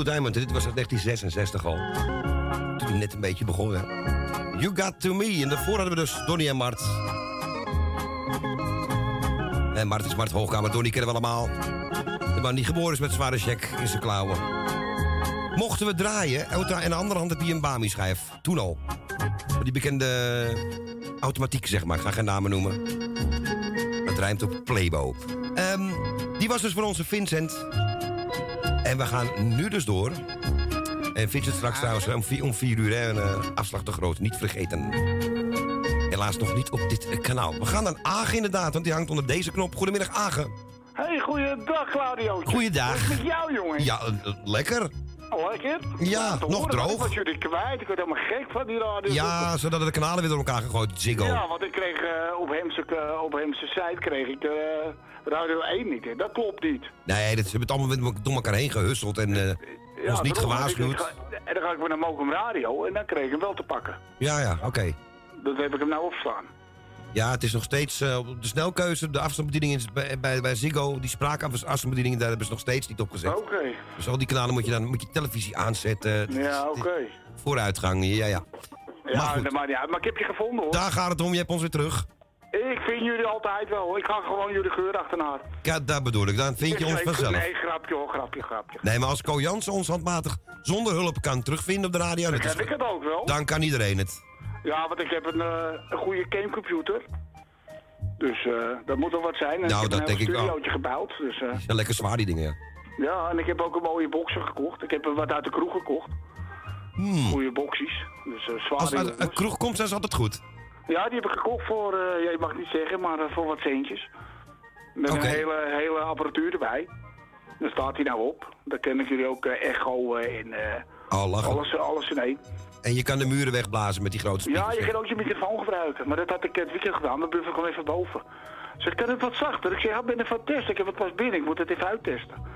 Diamond, dit was uit 1966 al. Toen hij net een beetje begon. You Got To Me. En daarvoor hadden we dus Donnie en Mart. En Mart is Mart Hoogkamer. Donnie kennen we allemaal. De man die geboren is met zware check in zijn klauwen. Mochten we draaien, en in de andere hand heb je een Bami-schijf. Toen al. Die bekende automatiek, zeg maar. Ik ga geen namen noemen. Het rijmt op Playbo. Ehm, die was dus voor onze Vincent. En we gaan nu dus door. En Vincent straks trouwens om vier, om vier uur hè, een eh, afslag te groot. Niet vergeten. Helaas nog niet op dit eh, kanaal. We gaan naar Agen inderdaad, want die hangt onder deze knop. Goedemiddag Agen. Hey, goeiedag Claudio. Goeiedag. Wat is met jou, jongen? Ja, eh, lekker. Lekker? Ja, nog droog. Ik was jullie kwijt. Ik word helemaal gek van die radio. Ja, zodat de kanalen weer door elkaar gegooid. Ziggo. Ja, want ik kreeg eh, op Hemse, eh, op Hemse site kreeg ik de eh, Radio 1 niet. Hè. Dat klopt niet. Nee, dat, ze hebben het allemaal door elkaar heen gehusseld en eh, ons niet gewaarschuwd. En dan ga ik weer naar Mokum Radio en dan kreeg ik hem wel te pakken. Ja, ja, oké. Dat heb ik hem nou opstaan. Ja, het is nog steeds eh, de snelkeuze. De afstandsbediening is bij, bij, bij Ziggo. Die spraakafstandsbediening, daar hebben ze nog steeds niet op gezet. Oké. Dus al die kanalen moet je dan moet je televisie aanzetten. Ja, oké. Vooruitgang, ja, ja. Ja, dat maakt niet uit. Maar ik heb je gevonden hoor. Daar gaat het om, je hebt ons weer terug. Ik vind jullie altijd wel. Ik ga gewoon jullie geur achterna. Ja, daar bedoel ik. Dan vind je ons vanzelf. Nee, grapje hoor, grapje, grapje. Nee, maar als Co Jansen ons handmatig zonder hulp kan terugvinden op de radio... Dan dat heb ik het ook wel. dan kan iedereen het. Ja, want ik heb een, eh, een goede gamecomputer. Dus eh, dat moet wel wat zijn. En Nou, ik heb dat een denk ik wel. studiootje gebouwd. Dus, eh, Ja, lekker zwaar die dingen, ja. ja, en ik heb ook een mooie boxer gekocht. Ik heb er wat uit de kroeg gekocht. Hmm. Goede boxies. Dus zware Als het uit jongens. een kroeg komt, zijn ze altijd goed. Ja, die heb ik gekocht voor, je mag het niet zeggen, maar voor wat centjes. Met een hele, hele apparatuur erbij. Daar staat hij nou op. Daar kennen jullie ook echo en eh, Oh, lachen. alles, alles in één. En je kan de muren wegblazen met die grote Ja, speakers. je kan ook je microfoon gebruiken. Maar dat had ik het weekend gedaan. Mijn buffer kwam even boven. Zeg, kan het wat zachter? Ik zeg, ja, ik ben aan het testen. Ik heb het pas binnen. Ik moet het even uittesten. <laughs>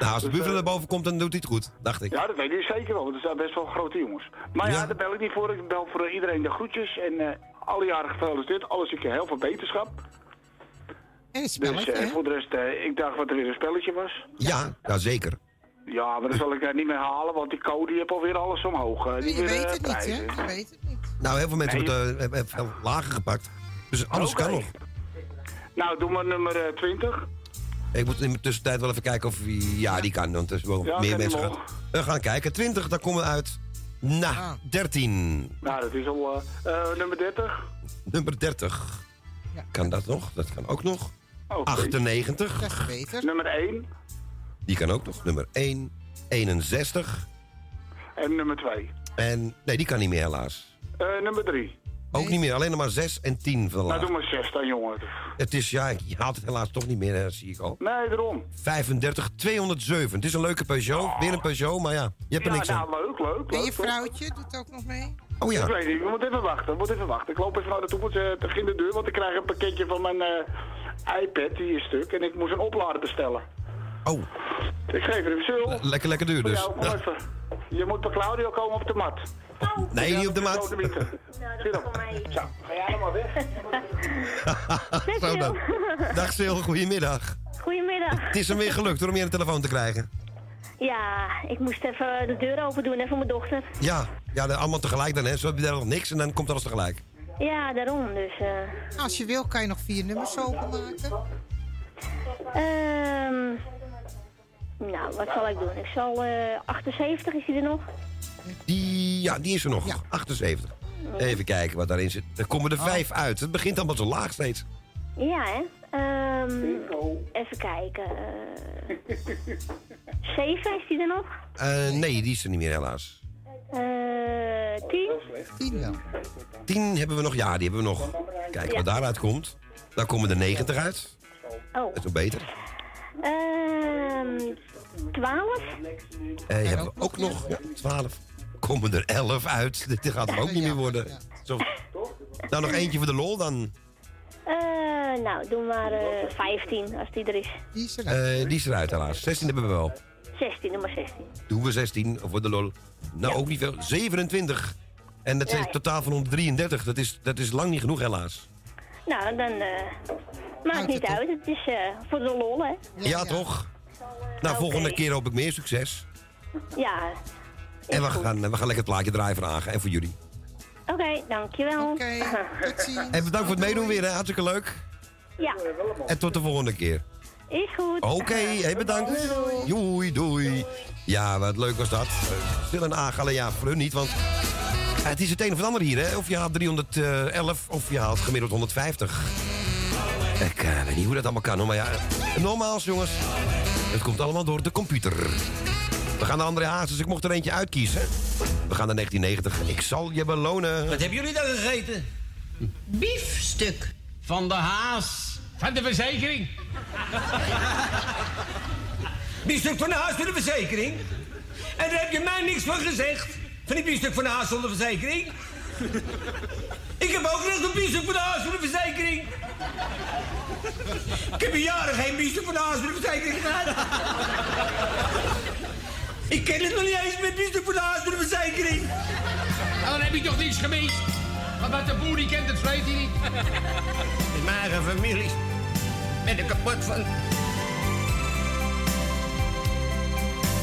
Nou, als de buffel naar boven komt, dan doet hij het goed, dacht ik. Ja, dat weet ik zeker wel. Want er zijn best wel grote jongens. Maar ja, Ja. daar bel ik niet voor. Ik bel voor iedereen de groetjes. En eh alle jaren gefeliciteerd. Alles een keer heel veel beterschap. En een Dus spelletje, eh, hè? voor de rest, eh, ik dacht wat er weer een spelletje was. Ja, ja zeker. Ja, maar dat zal ik eh, niet meer halen, want die code die heeft alweer alles omhoog. eh, die Je weer, weet eh, het niet, hè? Je weet het niet. Nou, heel veel mensen Nee. hebben het eh, veel lager gepakt. Dus alles kan nog. Nou, doe maar nummer eh, 20. Ik moet in de tussentijd wel even kijken of. Ja, die kan, want er is wel Ja, meer mensen gaan. We gaan kijken. 20, daar komen we uit. Nou, Ah. 13. Nou, dat is al eh, eh, nummer 30. Nummer 30. Kan dat nog? Dat kan ook nog. Oké. 98. Dat is beter. Nummer 1 Die kan ook nog. Nummer 1. 61. en nummer 2. En nee, die kan niet meer helaas. Eh, nummer 3. Ook niet meer. Alleen nog maar 6 en 10 van de Nou, doe maar 6 dan, jongen. Het is, ja, je haalt het helaas toch niet meer, hè, zie ik al. Nee, daarom. 35, 207. Het is een leuke Peugeot. Weer een Peugeot, maar ja, je hebt er ja, niks aan. nou, leuk, leuk. En je leuk, toch? vrouwtje doet ook nog mee? Oh ja. Ik weet niet, we moeten even wachten, we moeten even wachten. Ik loop even naar de toe, want ze uh, in de deur, want ik krijg een pakketje van mijn eh, iPad, die is stuk, en ik moest een oplader bestellen. Oh. Ik geef er even zul. Le- Lekker, lekker duur dus. Ja, even. Je moet bij Claudio komen op de mat. Nee, niet op de mat. Zie dat? Zo, ga jij allemaal weg? <laughs> Zo dan. <laughs> Dag Sil, goedemiddag. Goedemiddag. Het is hem weer gelukt hoor, om je aan de telefoon te krijgen. Ja, ik moest even de deur open doen hè, voor mijn dochter. Ja, ja allemaal tegelijk dan, hè. Zo heb je daar nog niks en dan komt alles tegelijk. Ja, daarom dus. eh Als je wil, kan je nog vier nummers openmaken. ehm nou, wat zal ik doen? Ik zal... eh 78, is die er nog? Die, ja, die is er nog. 78. Even kijken wat daarin zit. Er komen er vijf uit. Het begint allemaal zo laag steeds. Ja, hè? Ehm even kijken. eh <laughs> 7, is die er nog? Eh, nee, die is er niet meer helaas. Eh 10? 10 wel. 10 hebben we nog. Ja, die hebben we nog. Kijken wat daaruit komt. Daar komen er 90 uit. Oh. Dat is nog beter. Ehm 12? Eh, hebben we ook nog. Ja, 12. Komen er 11 uit. <laughs> Dit gaat er ook niet meer worden. Zo. Nou, nog eentje voor de lol dan. Eh nou, doe maar eh 15, als die er is. Die is Eh, die is eruit helaas. 16 hebben we wel. 16, doe maar 16. Doen we 16 voor de lol. Nou, ook niet veel. 27. En dat is Ja, een ja. totaal van 133. Dat is, dat is lang niet genoeg helaas. Nou, dan eh maakt niet uit. Het is eh, voor de lol, hè? Ja, toch? Nou, volgende keer hoop ik meer succes. Ja. En we gaan, we gaan lekker het plaatje draaien vragen. En voor jullie. Oké, dankjewel. Oké, tot <laughs> ziens. En bedankt voor het meedoen weer. Hè. Hartstikke leuk. Ja, En tot de volgende keer. is goed. Oké, <laughs> hey, bedankt. Doei, doei. Ja, wat leuk was dat. Stil en aangalen, ja, voor hun niet, want... Het is het een of het ander hier, hè. Of je haalt 311 of je haalt gemiddeld 150. Ik eh, weet niet hoe dat allemaal kan, hoor. Maar ja, nogmaals, jongens. Het komt allemaal door de computer. We gaan naar André Hazes. Ik mocht er eentje uitkiezen. We gaan naar 1990. Ik zal je belonen. Wat hebben jullie dan gegeten? Biefstuk. Van de haas. Van de verzekering. <laughs> biefstuk van de haas van de verzekering? En daar heb je mij niks van gezegd. Van die biefstuk van de haas zonder verzekering. Ik heb ook nog een biefstuk van de haas van de verzekering. Ik heb in jaren geen biefstuk van de haas van de verzekering gehad. Ik ken het nog niet eens met biefstuk van de haas van de verzekering. Nou, dan heb je toch niets gemist? Want wat de boer die kent, het hij niet. Met mijn eigen familie. Ben ik kapot van.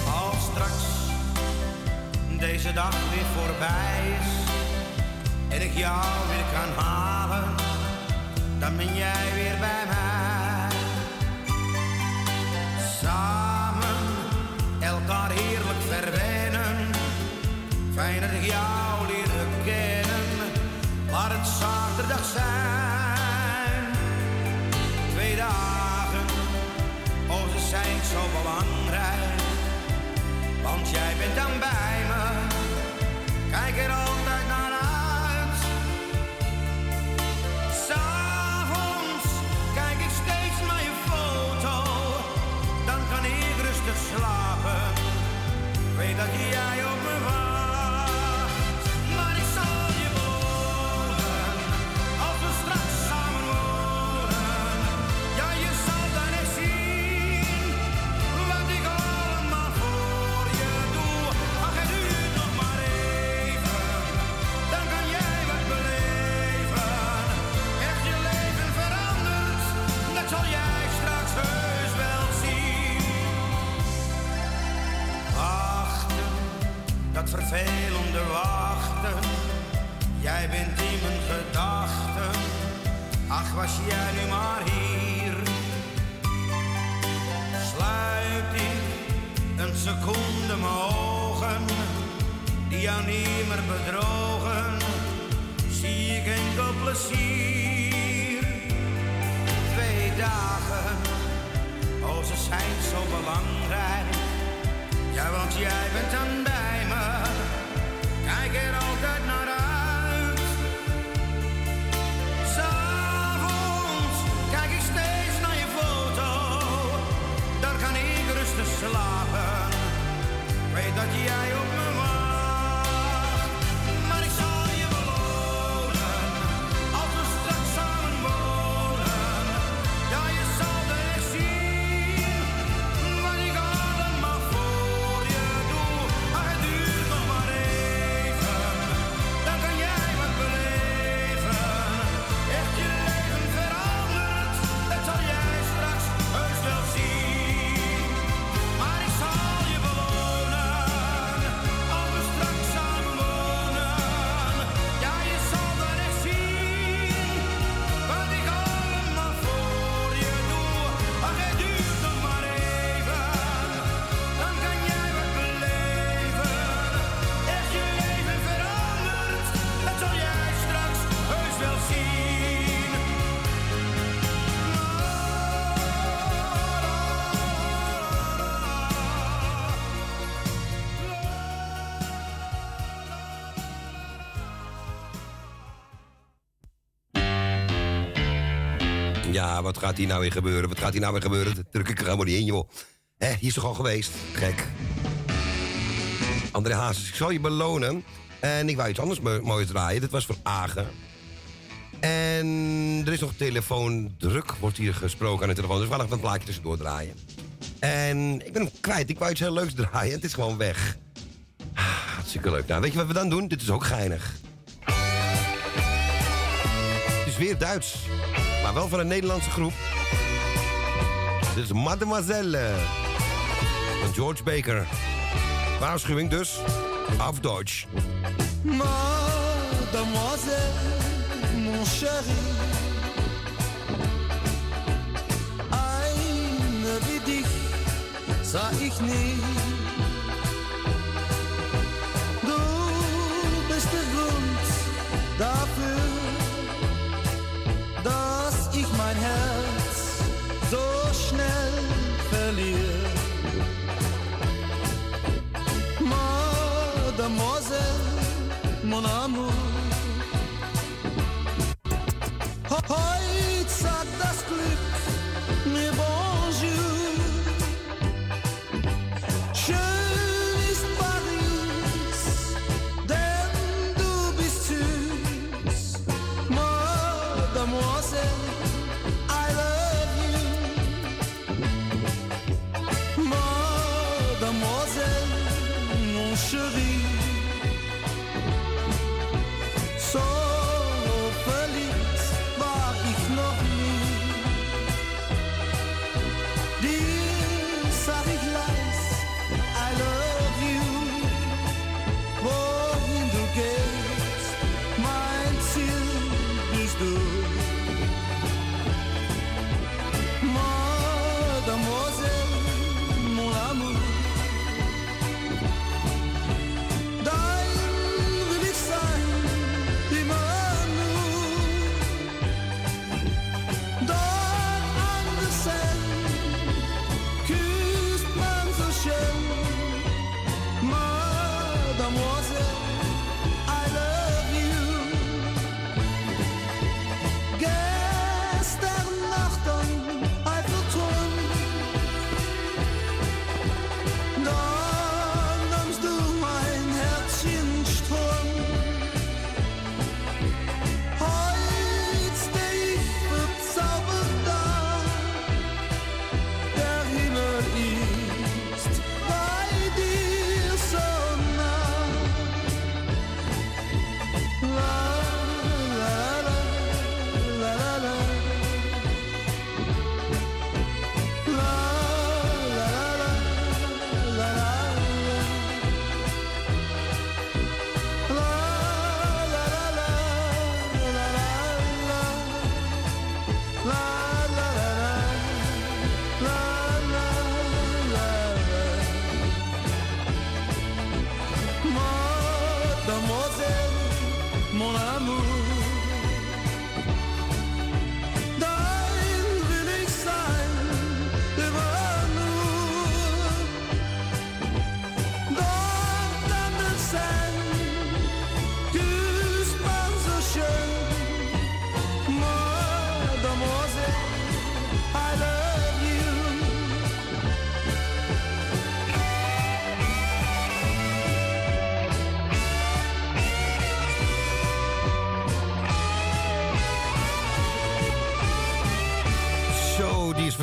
Als straks deze dag weer voorbij is en ik jou weer kan halen, dan ben jij weer bij mij. Samen elkaar heerlijk verwennen, fijn dat ik jou jij bent dan bij me, kijk er altijd was jij nu maar hier. Sluit ik een seconde mijn ogen, die jou niet meer bedrogen, zie ik enkel plezier. Twee dagen, oh ze zijn zo belangrijk. Ja, want jij bent dan bij me, kijk er altijd naar uit. Wat gaat hier nou weer gebeuren? Wat gaat hier nou weer gebeuren? Dat druk ik er helemaal niet in, joh. Hé, hier is toch al geweest? Gek. André Hazes, ik zal je belonen. En ik wou iets anders mo- moois draaien. Dit was voor Agen. En er is nog telefoon druk, wordt hier gesproken aan de telefoon. Dus we gaan even een plaatje tussendoor draaien. En ik ben hem kwijt. Ik wou iets heel leuks draaien. Het is gewoon weg. Ah, Hartstikke leuk. Nou, weet je wat we dan doen? Dit is ook geinig. Het is weer Duits. Maar wel van een Nederlandse groep. Dit is Mademoiselle. Van George Baker. Waarschuwing dus. Auf Deutsch. Mademoiselle, mon chéri. Eine wie dich sah ich nie. Du bist der Grund dafür, verliere. Mademoiselle, mon amour. Heute sagt das Glück mir bonjour.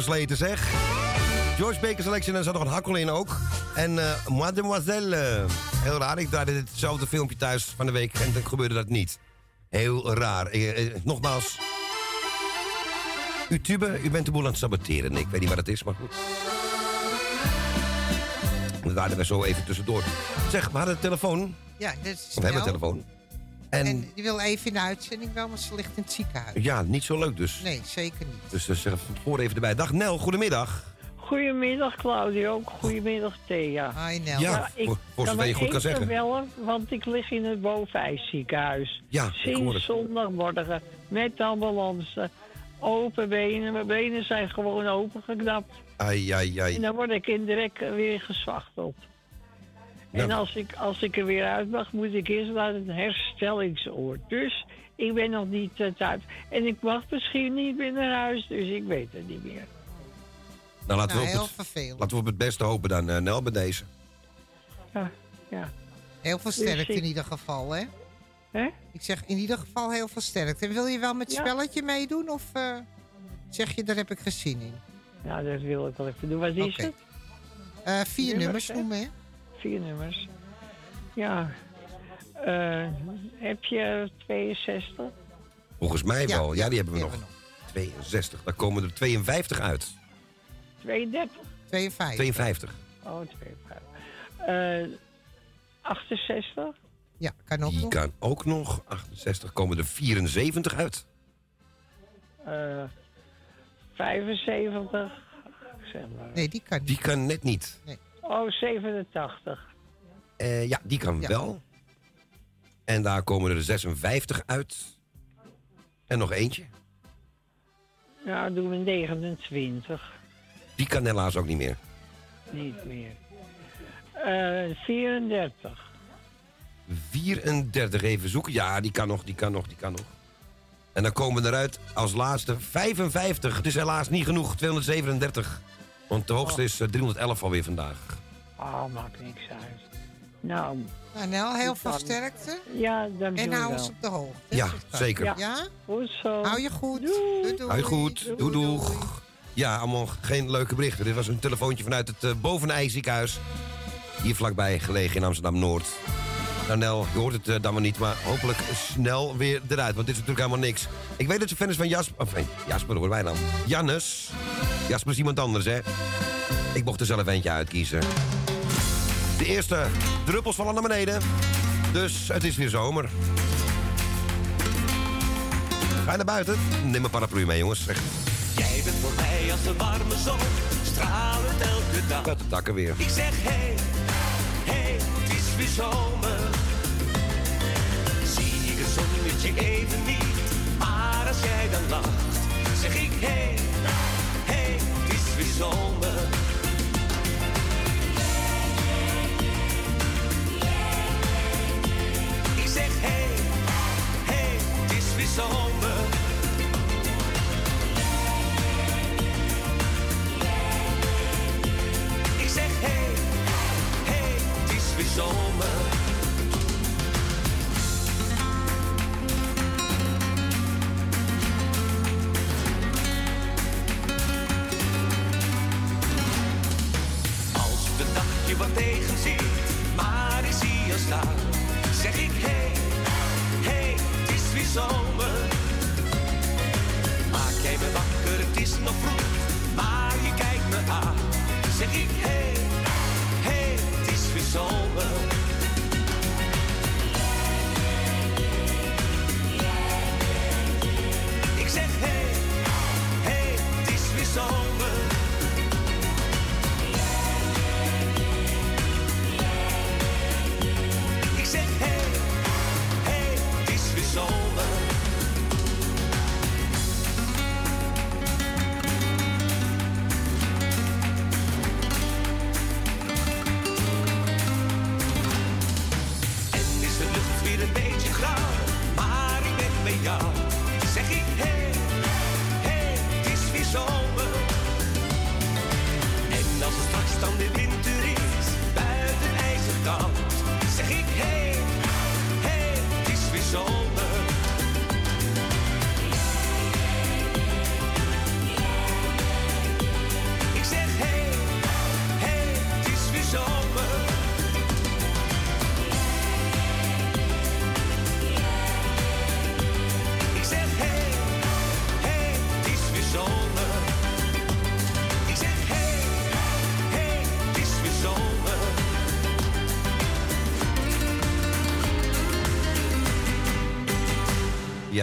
Versleten, zeg. George Baker Selection en er zat nog een hakkel in ook. En eh Mademoiselle. heel raar, ik draaide hetzelfde filmpje thuis van de week en dan gebeurde dat niet. Heel raar. Eh, eh, nogmaals. U tube, u bent de boel aan het saboteren. Ik weet niet wat het is, maar goed. Dat draaiden we zo even tussendoor. Zeg, we hadden een telefoon. Ja, dat is Of we hebben een snel. telefoon. En, En die wil even in de uitzending wel, maar ze ligt in het ziekenhuis. ja, niet zo leuk dus. Nee, zeker niet. Dus zeg van tevoren even erbij. Dag Nel, goedemiddag. Goedemiddag Claudio, goedemiddag Thea. Hi Nel. Ja, voor- voor zover je goed kan zeggen. bellen, want ik lig in het bovenijsziekenhuis. Ja, ik hoor het. Sinds zondagmorgen met de ambulance. Open benen, mijn benen zijn gewoon opengeknapt. Ai, ai, ai. En dan word ik indirect weer gezwachteld. En als ik, als ik er weer uit mag, moet ik eerst naar een herstellingsoord. Dus ik ben nog niet eh, thuis. En ik mag misschien niet meer naar huis, dus ik weet het niet meer. Nou, laten, Nou, we heel op het, laten we op het beste hopen dan, eh, Nel, bij deze. Ja, ja. Heel veel Dus sterkte ik- in ieder geval, hè? Hè? Ik zeg in ieder geval heel veel sterkte. En wil je wel met het Ja. spelletje meedoen of eh, zeg je daar heb ik geen zin in? Ja, dat wil ik wel even doen. Wat is het? Eh, vier nummers hè? noemen, hè? Vier nummers. Ja. Eh, heb je 62? Volgens mij Ja, wel. Ja, ja, die hebben we die nog. 62. Daar komen er 52 uit. 32? 52. 52. Oh, 52. Eh 68? Ja, kan ook Die nog. kan ook nog. 68 komen er 74 uit. Eh 75? Zeg maar. Nee, die kan Die kan net niet. Oh, 87. Eh, ja, die kan wel. En daar komen er 56 uit. En nog eentje. Nou, doen we 29. Die kan helaas ook niet meer. Niet meer. Eh 34. 34 even zoeken. Ja, die kan nog, die kan nog, die kan nog. En dan komen eruit als laatste 55. Het is helaas niet genoeg, 237. Want de hoogste is eh, 311 alweer vandaag. Oh, maakt niks uit. Nou, Nou, Nel, heel Dan- veel sterkte. Ja, dank En je hou wel. ons op de hoogte. Ja, zeker. Ja? Ja? Goed zo. Hou je goed. Doei, doei. Hoi goed, doei doeg. Ja, allemaal geen leuke berichten. Dit was een telefoontje vanuit het uh, Bovenij ziekenhuis. Hier vlakbij gelegen in Amsterdam-Noord. Nou Nel, je hoort het eh, dan maar niet, maar hopelijk snel weer eruit. Want dit is natuurlijk helemaal niks. Ik weet dat ze fan is van Jasper... Of, nee, Jasper hoor wij dan. Jannes. Jasper is iemand anders, hè. Ik mocht er zelf eentje uitkiezen. De eerste druppels vallen naar beneden. Dus het is weer zomer. Ga je naar buiten? Neem een paraplu mee, jongens. Zeg. Jij bent voor mij als de warme zon, stralend elke dag. Uit de takken weer. Ik zeg hey, hey, het is weer zomer. Zie ik het zonnetje even niet, maar als jij dan lacht, zeg ik hey, zomer. Ik zeg hey, hey, het is weer zomer.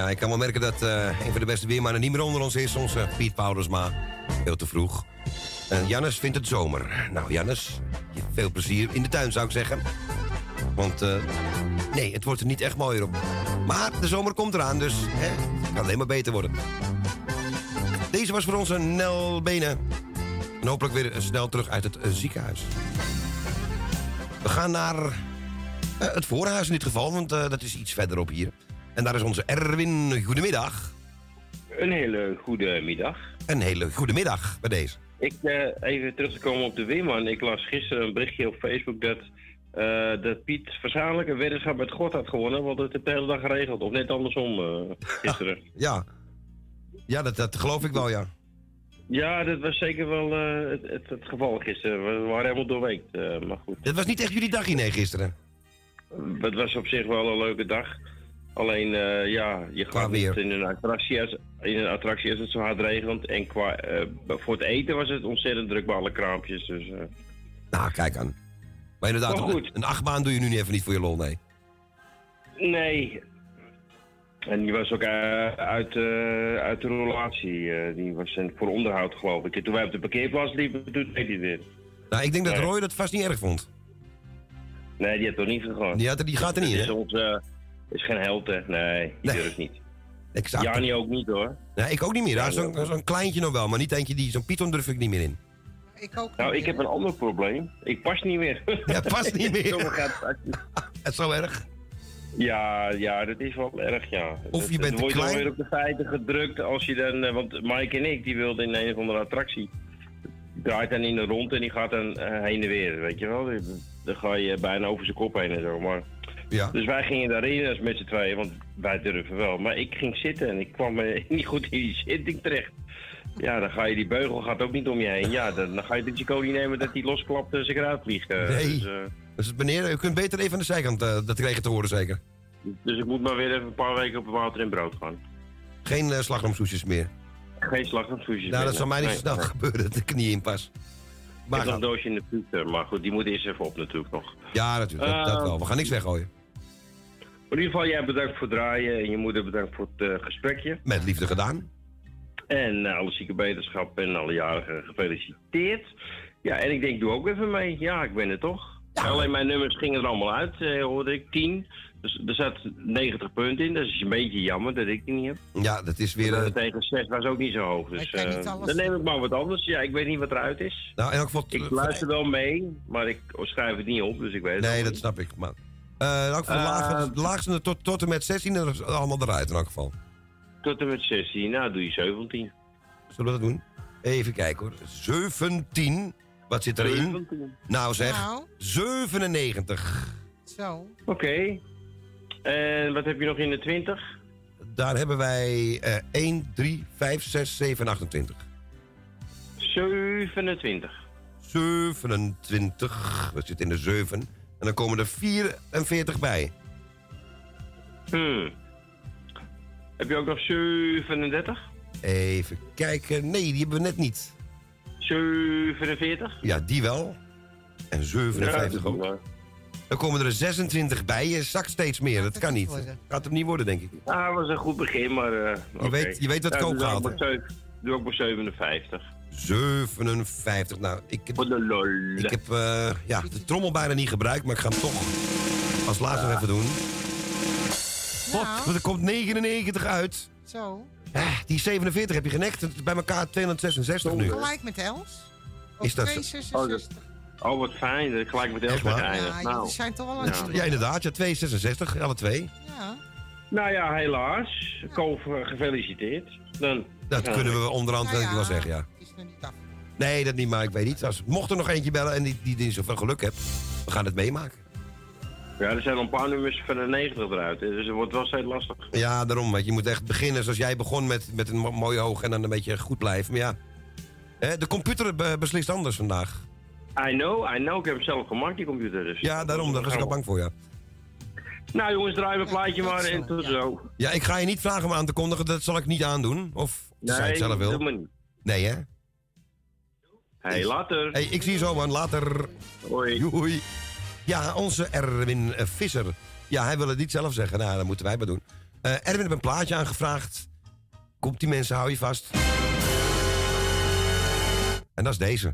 Ik kan wel merken dat eh, een van de beste weermannen niet meer onder ons is. Onze Piet Poudersma. Veel te vroeg. En Jannes vindt het zomer. Nou, Jannes, veel plezier in de tuin zou ik zeggen. Want eh, nee, het wordt er niet echt mooier op. Maar de zomer komt eraan, dus hè, het kan alleen maar beter worden. Deze was voor onze Nel Benen. En hopelijk weer snel terug uit het eh, ziekenhuis. We gaan naar eh, het voorhuis in dit geval, want eh, dat is iets verderop hier. En daar is onze Erwin. Goedemiddag. Een hele goede middag. Een hele goede middag bij deze. Ik, eh, even terug te komen op de Weerman. Ik las gisteren een berichtje op Facebook dat, eh, dat Piet Verzamelijk een weddenschap met God had gewonnen, want het de hele dag geregeld. Of net andersom eh, gisteren. <laughs> Ja, ja dat, dat geloof ik wel, ja. Ja, dat was zeker wel het, het, het geval gisteren. We waren helemaal doorweekt, maar goed. Het was niet echt jullie dagje, nee, gisteren. Het was op zich wel een leuke dag. Alleen, eh, ja, je gaat niet in een, attractie als, in een attractie als het zo hard regent. En qua, eh, voor het eten was het ontzettend druk bij alle kraampjes. Dus, eh, Nou, kijk aan. Maar inderdaad, Maar een, een achtbaan doe je nu even niet voor je lol, nee. nee. En die was ook uit, uit de relatie. die was voor onderhoud, geloof ik. En toen wij op de parkeerplaats liepen, toen deed hij weer. Nou, ik denk dat. Roy dat vast niet erg vond. Nee, die had toch niet gegaan? Die, had, die gaat er niet, is hè? Is geen held, hè? Nee, die durft niet. Exact. Jani ook niet, hoor. Nee, ik ook niet meer. Ja, Zo'n zo'n kleintje nog wel, maar niet eentje die... Zo'n Python durf ik niet meer in. Ik ook Nou, ik heb een ander probleem. Ik pas niet meer. <laughs> Ja, past niet meer. Zo gaat het. Is <laughs> zo erg. Ja, ja, dat is wel erg, ja. Of je bent dan te word je klein. dan weer op de feiten gedrukt als je dan... eh, Want Mike en ik, die wilden in een of andere attractie. Die draait dan in de rond en die gaat dan eh, heen en weer, weet je wel. Dan ga je bijna over zijn kop heen en zo, maar... Ja. Dus wij gingen daarin als met z'n tweeën, want wij durven wel. Maar ik ging zitten en ik kwam eh, <laughs> niet goed in die zitting terecht. Ja, dan ga je die beugel gaat ook niet om je heen. Ja, dan, dan ga je het risico niet nemen dat die losklapt en zich eruit vliegt. eh. Nee. Dus, eh, Dus meneer, u kunt beter even aan de zijkant eh, dat kregen te horen, zeker. dus ik moet maar weer even een paar weken op water en brood gaan. Geen uh, slagroomsoesjes meer. Geen slagroomsoesjes Nou, dat zal mij niet zo nee. snel Nee. gebeuren, de knie in pas. Ik heb nog een doosje in de pieter, maar goed, die moet eerst even op natuurlijk nog. ja, natuurlijk, dat, dat Eh, wel. We gaan niks weggooien. In ieder geval, jij bedankt voor het draaien en je moeder bedankt voor het eh, gesprekje. Met liefde gedaan. En eh, alle zieke beterschap en alle jarigen gefeliciteerd. Ja, en ik denk, doe ook even mee. Ja, ik ben er toch. Alleen mijn nummers gingen er allemaal uit, eh, hoorde ik. 10. Dus er zat 90 punten in. Dat is een beetje jammer dat ik die niet heb. Ja, dat is weer... Tegen 6 was ook niet zo hoog. Dus eh, dan neem ik maar wat anders. Ja, ik weet niet wat eruit is. nou, in elk geval... Ik luister wel mee, maar ik schrijf het niet op, dus ik weet het Nee, dat niet. snap ik. Maar, eh, in elk geval, de Eh, laagste, tot, tot en met 16, dat is allemaal eruit in elk geval. Tot en met 16, nou doe je 17. Zullen we dat doen? Even kijken hoor. 17. Wat zit erin? 17. Nou zeg, Nou. 97. Zo. Oké. En wat heb je nog in de 20? Daar hebben wij eh 1, 3, 5, 6, 7, 28. 27. 27. We zitten in de 7. En dan komen er 44 bij. Hmm. Heb je ook nog 37? Even kijken. Nee, die hebben we net niet. 47? Ja, die wel. En 57 Ja, ook. Dan komen er 26 bij. Je zakt steeds meer. Dat kan niet. Gaat hem niet worden, denk ik. Ah, dat was een goed begin, maar... eh, oké. weet- je weet wat kook doe ook gaat, Doe ook maar 57. 57. Nou, ik ik heb eh, ja, de trommel bijna niet gebruikt, maar ik ga hem toch als laatste even doen. God, want er komt 99 uit. Zo. Eh, die 47 heb je genekt. Het is bij elkaar 266 nu. Gelijk met Els? Of Is dat zo? 266? Oh, wat fijn. Gelijk met eindig. Ja, nou. jullie zijn toch wel aan Ja. Ja, inderdaad. Ja, 266, alle twee. Ja. Nou ja, helaas. Koof, eh, gefeliciteerd. Dan, Dat Ja. kunnen we onderhand Nou wel ja, zeggen, ja. Is nog niet af. Nee, dat niet, maar ik weet niet. Als, mocht er nog eentje bellen en die, die, die zoveel geluk hebt, we gaan het meemaken. Ja, er zijn al een paar nummers van de 90 eruit. Dus het wordt wel steeds lastig. Ja, daarom. Want je moet echt beginnen zoals jij begon met, met een mo- mooi oog en dan een beetje goed blijven. Maar ja, hè, de computer be- beslist anders vandaag. I know, I know. Ik heb hem zelf gemaakt, die computer. Dus. Ja, daarom. Daar was ik al bang voor, ja. Nou jongens, draai mijn plaatje maar en tot zo. Ja, ik ga je niet vragen om aan te kondigen. Dat zal ik niet aandoen. Of als jij het zelf wil. doe maar niet. Nee, hè? Hey, later. Hey, ik zie je zo, man. Later. Hoi. Joei. Ja, onze Erwin eh, Visser. Ja, hij wil het niet zelf zeggen. Nou, dat moeten wij maar doen. Eh, Erwin heeft een plaatje aangevraagd. Komt die mensen, hou je vast. En dat is deze.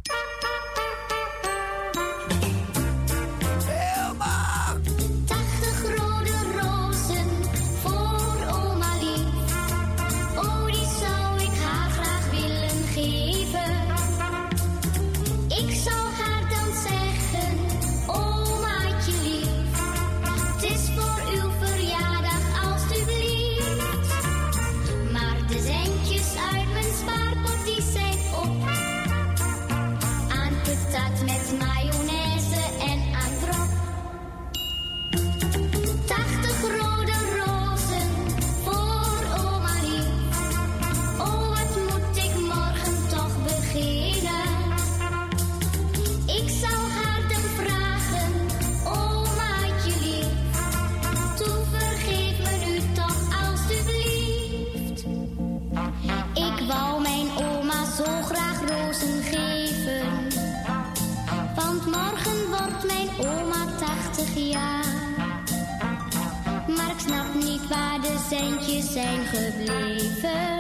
Centjes zijn gebleven.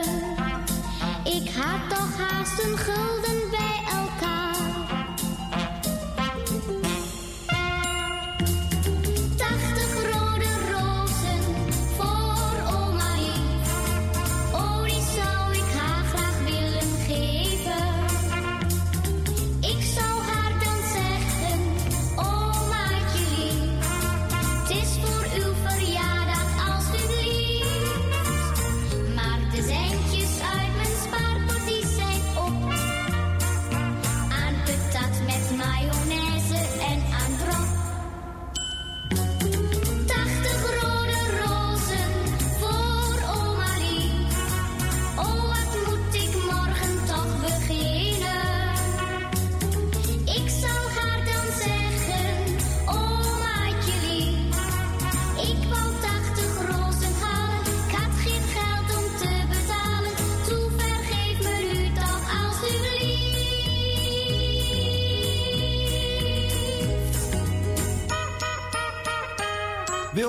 Ik had toch haast een gulden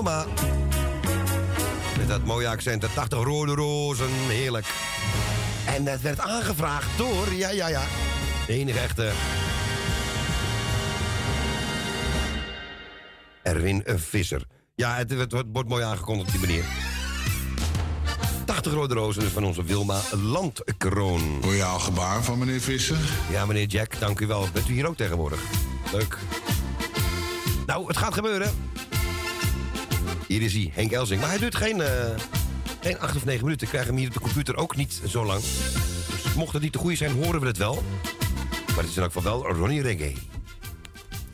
Wilma. Met dat mooie accent, de 80 rode rozen, heerlijk. En dat werd aangevraagd door, ja, ja, ja, de enige echte... Erwin Visser. Ja, het, het wordt- wordt mooi aangekondigd op die manier. 80 rode rozen is van onze Wilma Landkroon. Royaal gebaar van meneer Visser. Ja, meneer Jack, dank u wel. Bent u hier ook tegenwoordig? Leuk. Nou, het gaat gebeuren. Hier is hij, Henk Elsing. Maar hij duurt geen, eh, geen acht of negen minuten. Ik krijg hem hier op de computer ook niet zo lang. Dus mocht het niet te goede zijn, horen we het wel. Maar het is in elk geval wel Ronnie Reggae.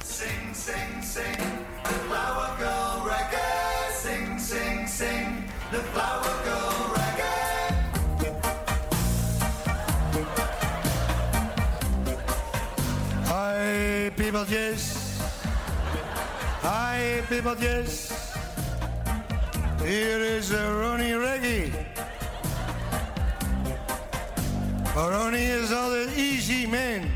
Sing, sing, sing, the flower girl reggae. Sing, sing, sing, the flower girl reggae. Hi, peopletjes. Hi, peopletjes. Hier is uh, Ronnie Reggie. Ronnie is altijd easy man.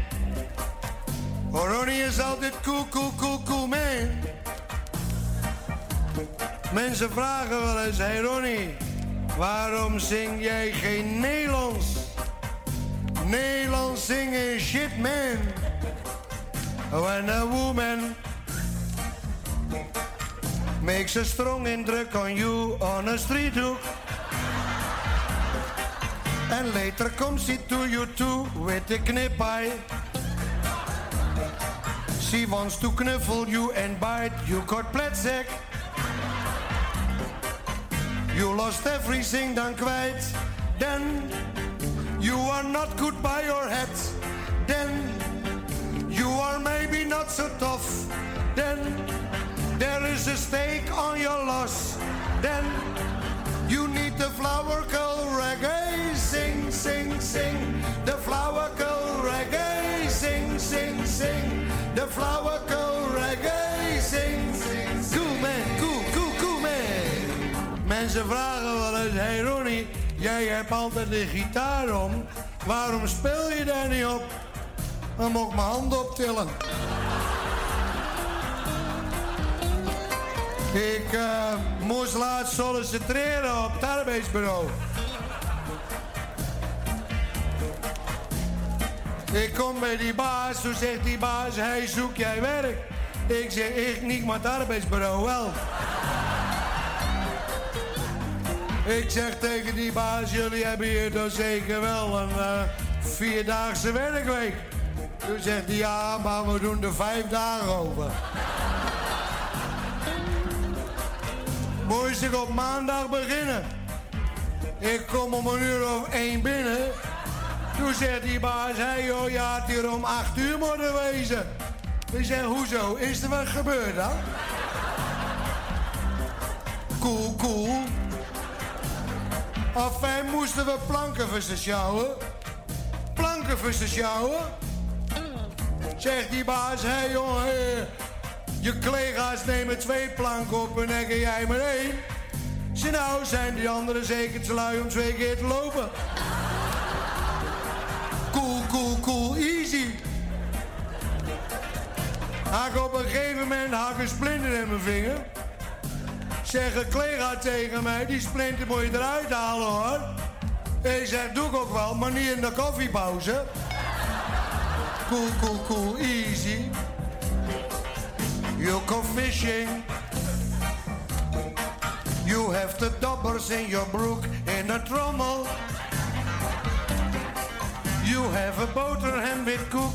Ronnie is altijd cool, cool, cool, cool man. Mensen vragen wel eens, hey Ronnie, waarom zing jij geen Nederlands? Nederlands zingen shit man. When a woman makes a strong indruk on you on a street hook. And later comes she to you too with a knip eye. She wants to knuffle you and bite you got pletzek. You lost everything dan kwijt. Then you are not good by your head. Then you are maybe not so tough. Then there is a stake on your loss. Then you need the flower girl reggae. Sing, sing, sing. The flower girl reggae. Sing, sing, sing. The flower girl reggae. Sing, sing, sing. Cool man, cool, cool, cool man. Mensen vragen wel eens, hey Ronnie, jij hebt altijd de gitaar om. Waarom speel je daar niet op? Dan moet ik mijn handen optillen. Ik eh, moest laatst solliciteren op het arbeidsbureau. Ik kom bij die baas, toen zegt die baas, hey, zoek jij werk? Ik zeg, ik niet, maar het arbeidsbureau wel. Ik zeg tegen die baas, jullie hebben hier dan zeker wel een eh, vierdaagse werkweek. Toen zegt hij, ja, maar we doen er vijf dagen over. Moest ik op maandag beginnen. Ik kom om een uur of één binnen. Toen zegt die baas, hey joh, je had hier om acht uur moeten wezen. Ik zeg, hoezo? Is er wat gebeurd dan? Cool, cool. Enfin moesten we plankenvissen sjouwen. Plankenvissen sjouwen. Zegt die baas, hé hey jongen, je collega's nemen twee planken op en dan ga jij maar één. Ze nou zijn die anderen zeker te lui om twee keer te lopen. Cool, cool, cool, easy. Hak op een gegeven moment hak een splinter in mijn vinger. Zeg een collega tegen mij, die splinter moet je eruit halen hoor. Ik zeg, doe ik ook wel, maar niet in de koffiepauze. Cool, cool, cool, easy. You go fishing. You have the dobbers in your brook in a trommel. You have a boterham with cook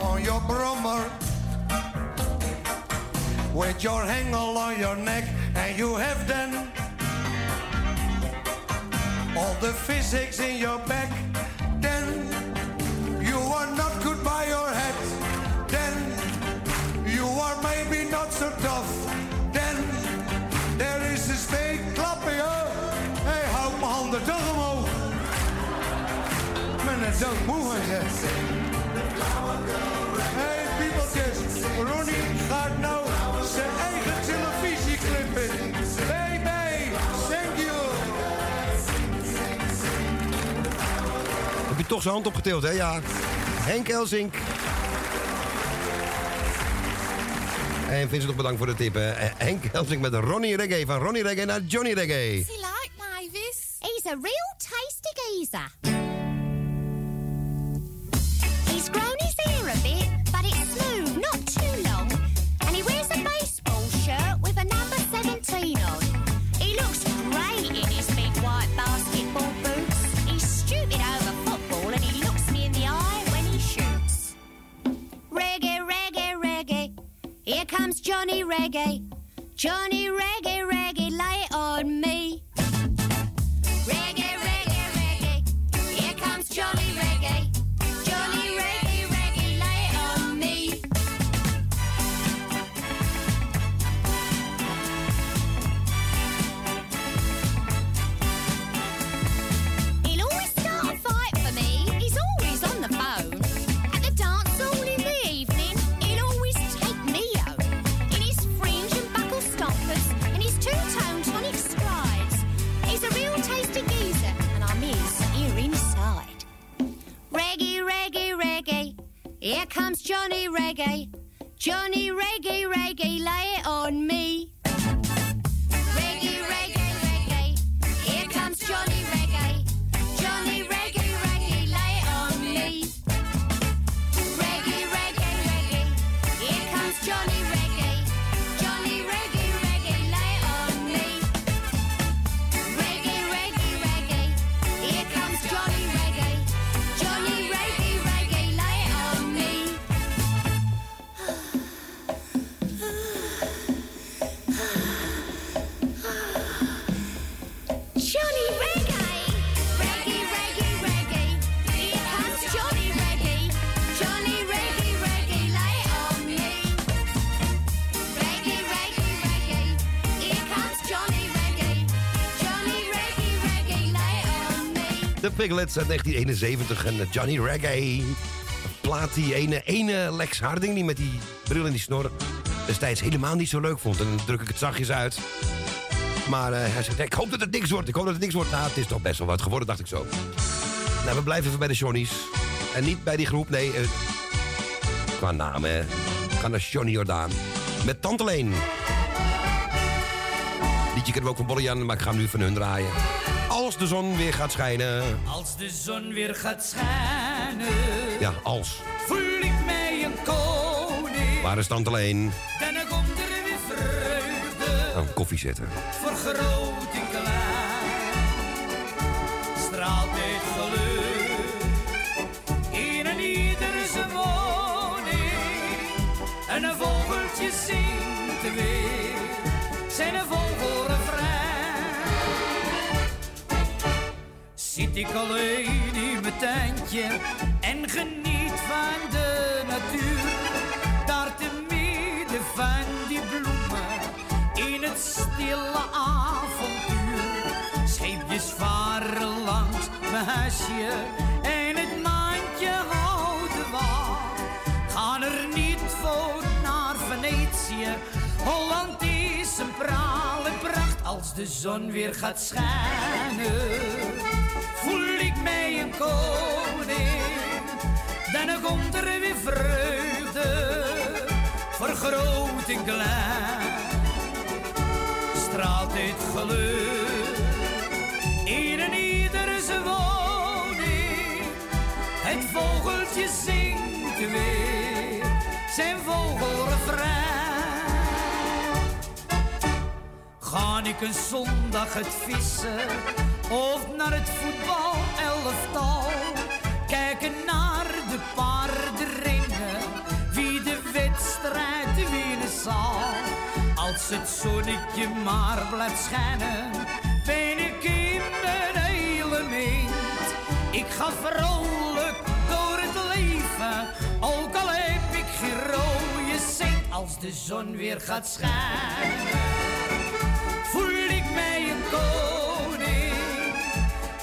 on your brommer. With your hangle on your neck, and you have then all the physics in your back. Then Van je. Hé, hey, piepeltjes. Ronnie gaat nou zijn eigen televisieclip in. Baby, thank you. Heb je toch zijn hand opgetild, hè? Ja. Henk Elsink. En Vincent nog bedankt voor de tip. hè. Eh, Henk Elsink met Ronnie Reggae. Van Ronnie Reggae naar Johnny Reggae. He like Mavis? He's a real tasty geezer. Here comes Johnny Reggae. Johnny Reggae, reggae, lay on me. Piglets uit 1971 en Johnny Reggae. Plaat die ene, ene Lex Harding, die met die bril en die snor... destijds helemaal niet zo leuk vond. En dan druk ik het zachtjes uit. Maar eh, hij zegt, ik hoop dat het niks wordt. Ik hoop dat het niks wordt. Nou, het is toch best wel wat geworden, dacht ik zo. Nou, we blijven even bij de Johnny's. En niet bij die groep, nee. eh, qua naam, hè. We naar Johnny Jordaan. Met Tante Leen. Liedje kennen we ook van Bollejan, maar ik ga hem nu van hun draaien. Als de zon weer gaat schijnen. Als de zon weer gaat schijnen, Ja, als. voel ik mij een koning. Waar is tante alleen? Dan komt er weer vreugde, Nou, koffie zetten. voor groot en klein. Straalt dit geluk in een ieder zijn woning. En een vogeltje zingt weer zijn vogelrefrein. Zit ik alleen in mijn tuintje en geniet van de natuur. Daar te midden van die bloemen in het stille avontuur. Scheepjes varen langs mijn huisje en het maandje houdt de wacht. Gaan er niet voor naar Venetië. Holland is een praal en pracht als de zon weer gaat schijnen. Voel ik mij een koning, dan komt er weer vreugde voor groot en klein. Straalt dit geluk in een ieder zijn woning. Het vogeltje zingt weer zijn vogelrefrein. Ga ik een zondag het vissen of naar het voetbal elftal? Kijken naar de paardenringen, wie de wedstrijd winnen zal. Als het zonnetje maar blijft schijnen, ben ik in mijn element. Ik ga vrolijk door het leven, ook al heb ik geen rode cent. Als de zon weer gaat schijnen,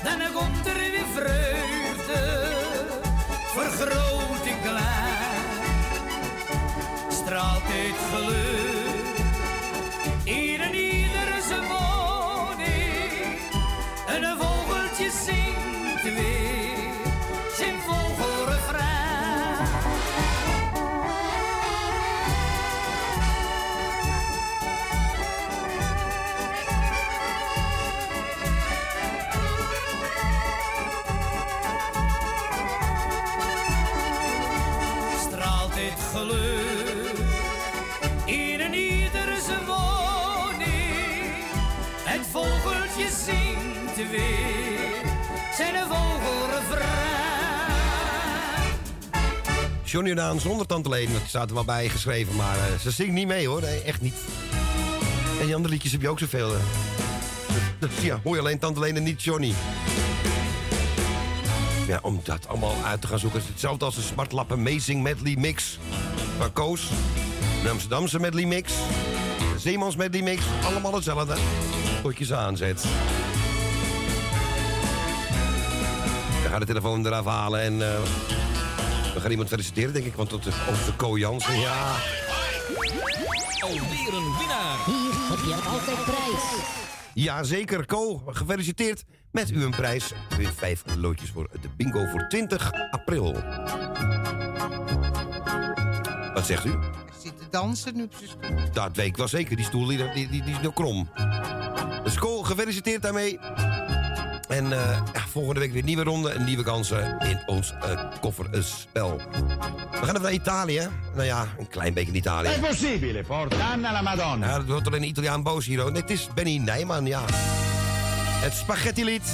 Dan komt er weer vreugde, voor groot en klein. Straalt dit geluk Johnny Daan zonder tante Leen, dat staat er wel bij geschreven, maar eh, ze zingt niet mee hoor, echt niet. En die andere liedjes heb je ook zoveel. eh. Ja, hoor je alleen tante Leen en niet Johnny. Ja, om dat allemaal uit te gaan zoeken. is hetzelfde als de Smartlap Amazing Medley Mix van Koos. Amsterdamse Medley Mix. De Zeemans Medley Mix. Allemaal hetzelfde. Tot aanzet. We gaan de telefoon eraf halen en... eh, we gaan iemand feliciteren, denk ik, want tot de, over de Ko Jansen, ja. Alweer een winnaar. Hier heb je altijd prijs. Jazeker, Ko, gefeliciteerd met uw prijs. Weer vijf loodjes voor de bingo voor 20 april. Wat zegt u? Zit te dansen nu op zijn stoel. Dat weet ik wel zeker, die stoel die, die, die, die is nog krom. Dus Ko, gefeliciteerd daarmee. En eh, ja, volgende week weer nieuwe ronde en nieuwe kansen in ons eh, kofferspel. We gaan even naar Italië. Nou ja, een klein beetje in Italië. È possibile, portanna la Madonna. Ja, dat wordt alleen een Italiaan boos hier. Nee, het is Benny Nijman, ja. Het spaghetti-lied.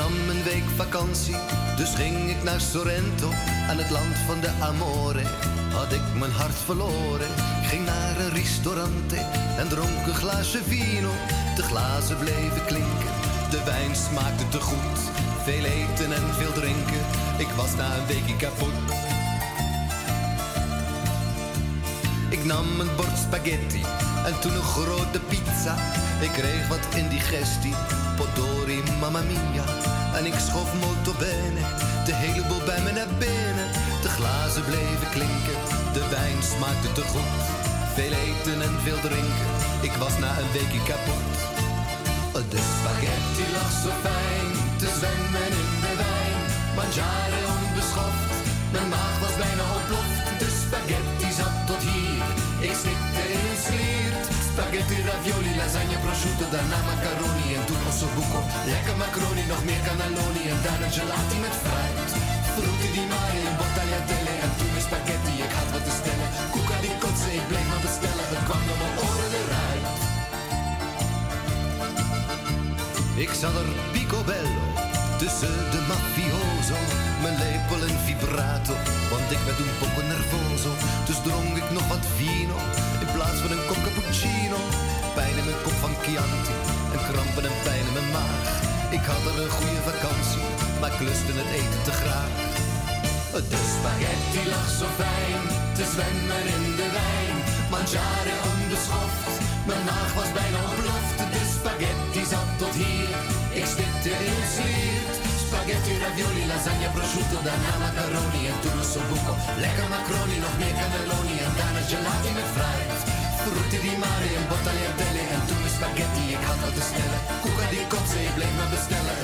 Nam een week vakantie, dus ging ik naar Sorrento, aan het land van de Amore. Had ik mijn hart verloren, ging naar een ristorante en dronk een glaasje vino. De glazen bleven klinken, de wijn smaakte te goed. Veel eten en veel drinken, ik was na een weekje kapot. Ik nam een bord spaghetti en toen een grote pizza. Ik kreeg wat indigestie, potdorie mamma mia. En ik molto bene, de hele boel bij me naar binnen. De glazen bleven klinken, de wijn smaakte te goed. Veel eten en veel drinken, ik was na een weekje kapot. De spaghetti lag zo fijn te zwemmen in de wijn. Mangiare onbeschoft, mijn maag was bijna ontploft. De spaghetti zat tot hier, ik stikte in een sliert. Spaghetti, ravioli, lasagne, prosciutto, daarna macaroni en toen ossobuco. Lekker macaroni, nog meer cannelloni en daarna gelati met fruit. Frutti di mare en tagliatelle en toen weer spaghetti, ik had wat te stellen. Koeka die kotsen, ik bleef maar bestellen, het kwam door mijn oren eruit. Ik zat er picobello tussen de mafioso, mijn lepel en vibrato, want ik ben toen poco nervoso. Dus dronk ik nog wat vino in plaats van een kop cappuccino. Pijn in mijn kop van Chianti en krampen en pijn in mijn maag. Ik had er een goede vakantie, maar ik lustte het eten te graag. De spaghetti lag zo fijn te zwemmen in de wijn. Mangiare onbeschoft, mijn maag was bijna ontploft. De spaghetti zat tot hier, ik stikte in sliert. Spaghetti, ravioli, lasagne, prosciutto, daarna macaroni en toen ossobuco. Lekker macaroni, nog meer cannelloni en daarna gelati met fruit. Frutti di mare en tagliatelle en toen spaghetti, ik had wat te stellen. Koeka die kotsen, ik bleef maar bestellen,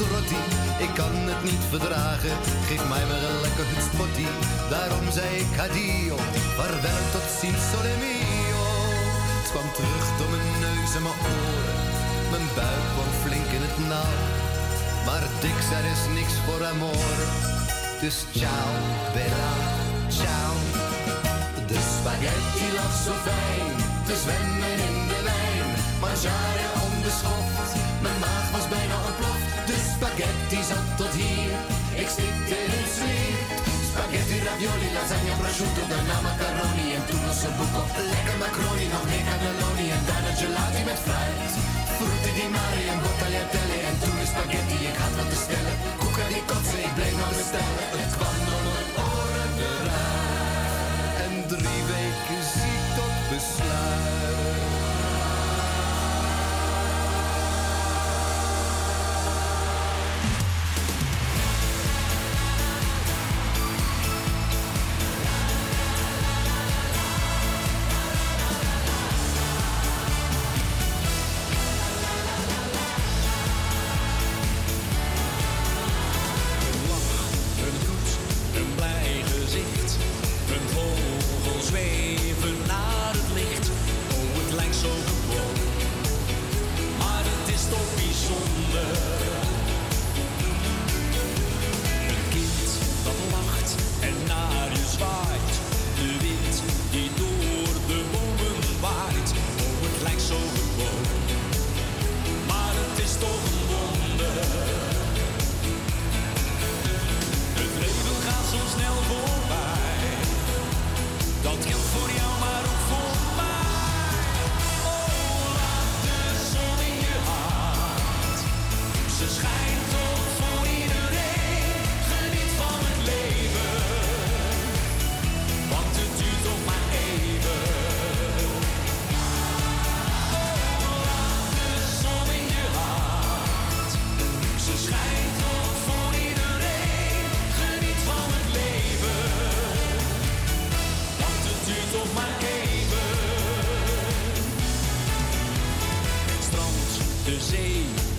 Ik kan het niet verdragen, geef mij maar een lekker hutspotty. Daarom zei ik addio, vaarwel tot ziens sole mio. Het kwam terug door mijn neus en mijn oren, mijn buik kwam flink in het nauw. Maar dik zijn is niks voor amore, dus ciao bella, ciao. De spaghetti lag zo fijn, te zwemmen in de wijn. Mangiare onbeschoft, mijn maag was bijna ontploft. De spaghetti zat tot hier, ik stikte in het sliert. Spaghetti, ravioli, lasagne, prosciutto, daarna macaroni en toen ossobuco. Lekker macaroni, nog meer cannelloni en daarna gelati met fruit. Frutti di mare en tagliatelle en toen weer spaghetti, ik had wat te stellen. Koeka die kotsen, ik bleef maar bestellen.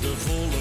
De volle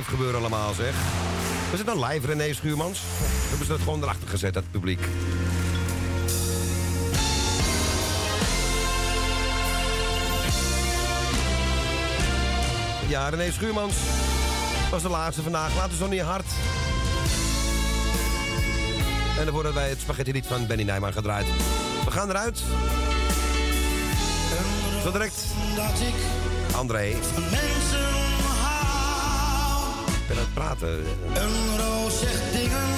live gebeuren allemaal, zeg. Was het dan live, René Schuurmans? Hebben ze dat gewoon erachter gezet, dat publiek? Ja, René Schuurmans was de laatste vandaag. Laten ze nog niet hard. En dan worden wij het spaghetti lied van Benny Nijman gedraaid. We gaan eruit. Zo direct. André. Mensen ben aan het praten. Een roos zegt dingen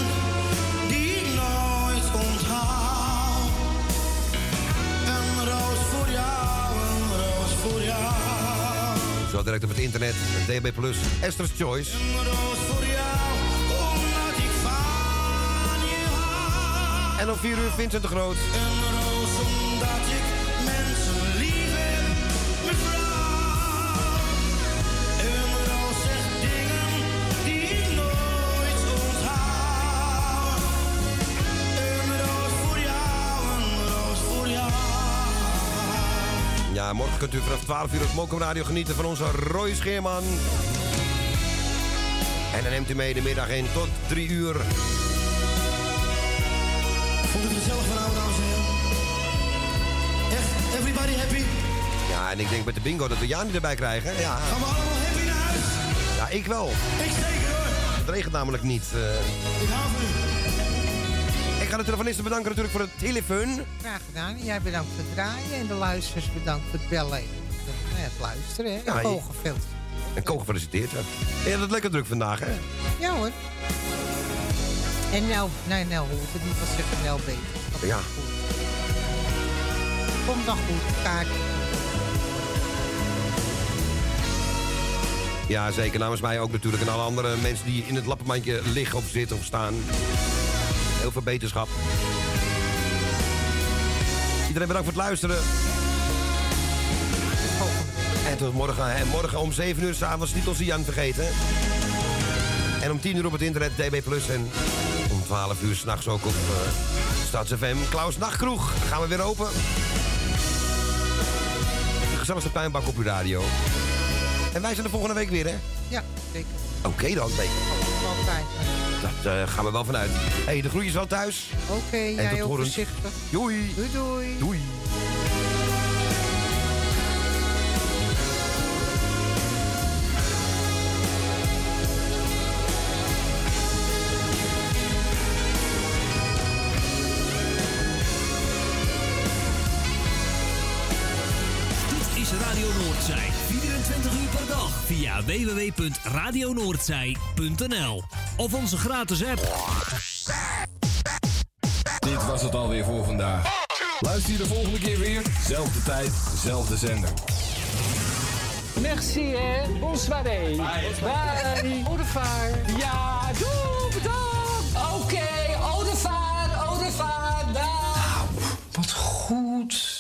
die ik nooit onthaal. Een roos voor jou, een roos voor jou. Zo direct op het internet. DB Plus. Esther's Choice. Een roos voor jou, omdat ik van je hou. En om 4 uur Vincent de Groot. Kunt u vanaf 12 uur op Mokum Radio genieten van onze Roy Scheerman. En dan neemt u mee de middag in tot 3 uur. Vond het gezellig vanavond, dames en heren? Echt, everybody happy? Ja, en ik denk met de bingo dat we Jani erbij krijgen. Ja, Gaan we allemaal happy naar huis? ja ik wel. Ik zeker hoor. Het regent namelijk niet. eh. Ik hou van u. Ga de telefonisten bedanken natuurlijk voor het telefoon. Graag gedaan. Jij bedankt voor het draaien. En de luisteraars bedankt voor het bellen. En het, eh, het luisteren. Hè? Ja, En. En Ko gefeliciteerd. Ja. Je had het lekker druk vandaag, hè? Ja hoor. En nou, nee, nou hoort het niet. Wat zeggen wel beter. Ja. Komt dan goed. Kaart. Ja, zeker. Namens mij ook natuurlijk. En alle andere mensen die in het lappenmandje liggen of zitten of staan. Heel veel beterschap. Iedereen bedankt voor het luisteren. En tot morgen. En morgen om 7 uur s'avonds niet onze Jan vergeten. En om 10 uur op het internet DB Plus. En om 12 uur s'nachts ook op uh, StadsFM. Klaus Nachtkroeg. Gaan we weer open. De gezelligste tuinbak op uw radio. En wij zijn de volgende week weer, hè? Ja, zeker. Oké dan, zeker. Altijd. Dat eh, gaan we wel vanuit. Hé, hey, de groetjes wel thuis. Oké, En jij ook voorzichtig. Doei. Doei doei. Doei. Via www.radionoordzij.nl of onze gratis app. Dit was het alweer voor vandaag. Luister je de volgende keer weer. Zelfde tijd, zelfde zender. Merci, hè. Bonsoir. Bye. Au revoir. Ja, doe, bedankt. Oké, au revoir, au revoir. Dag. Wat goed.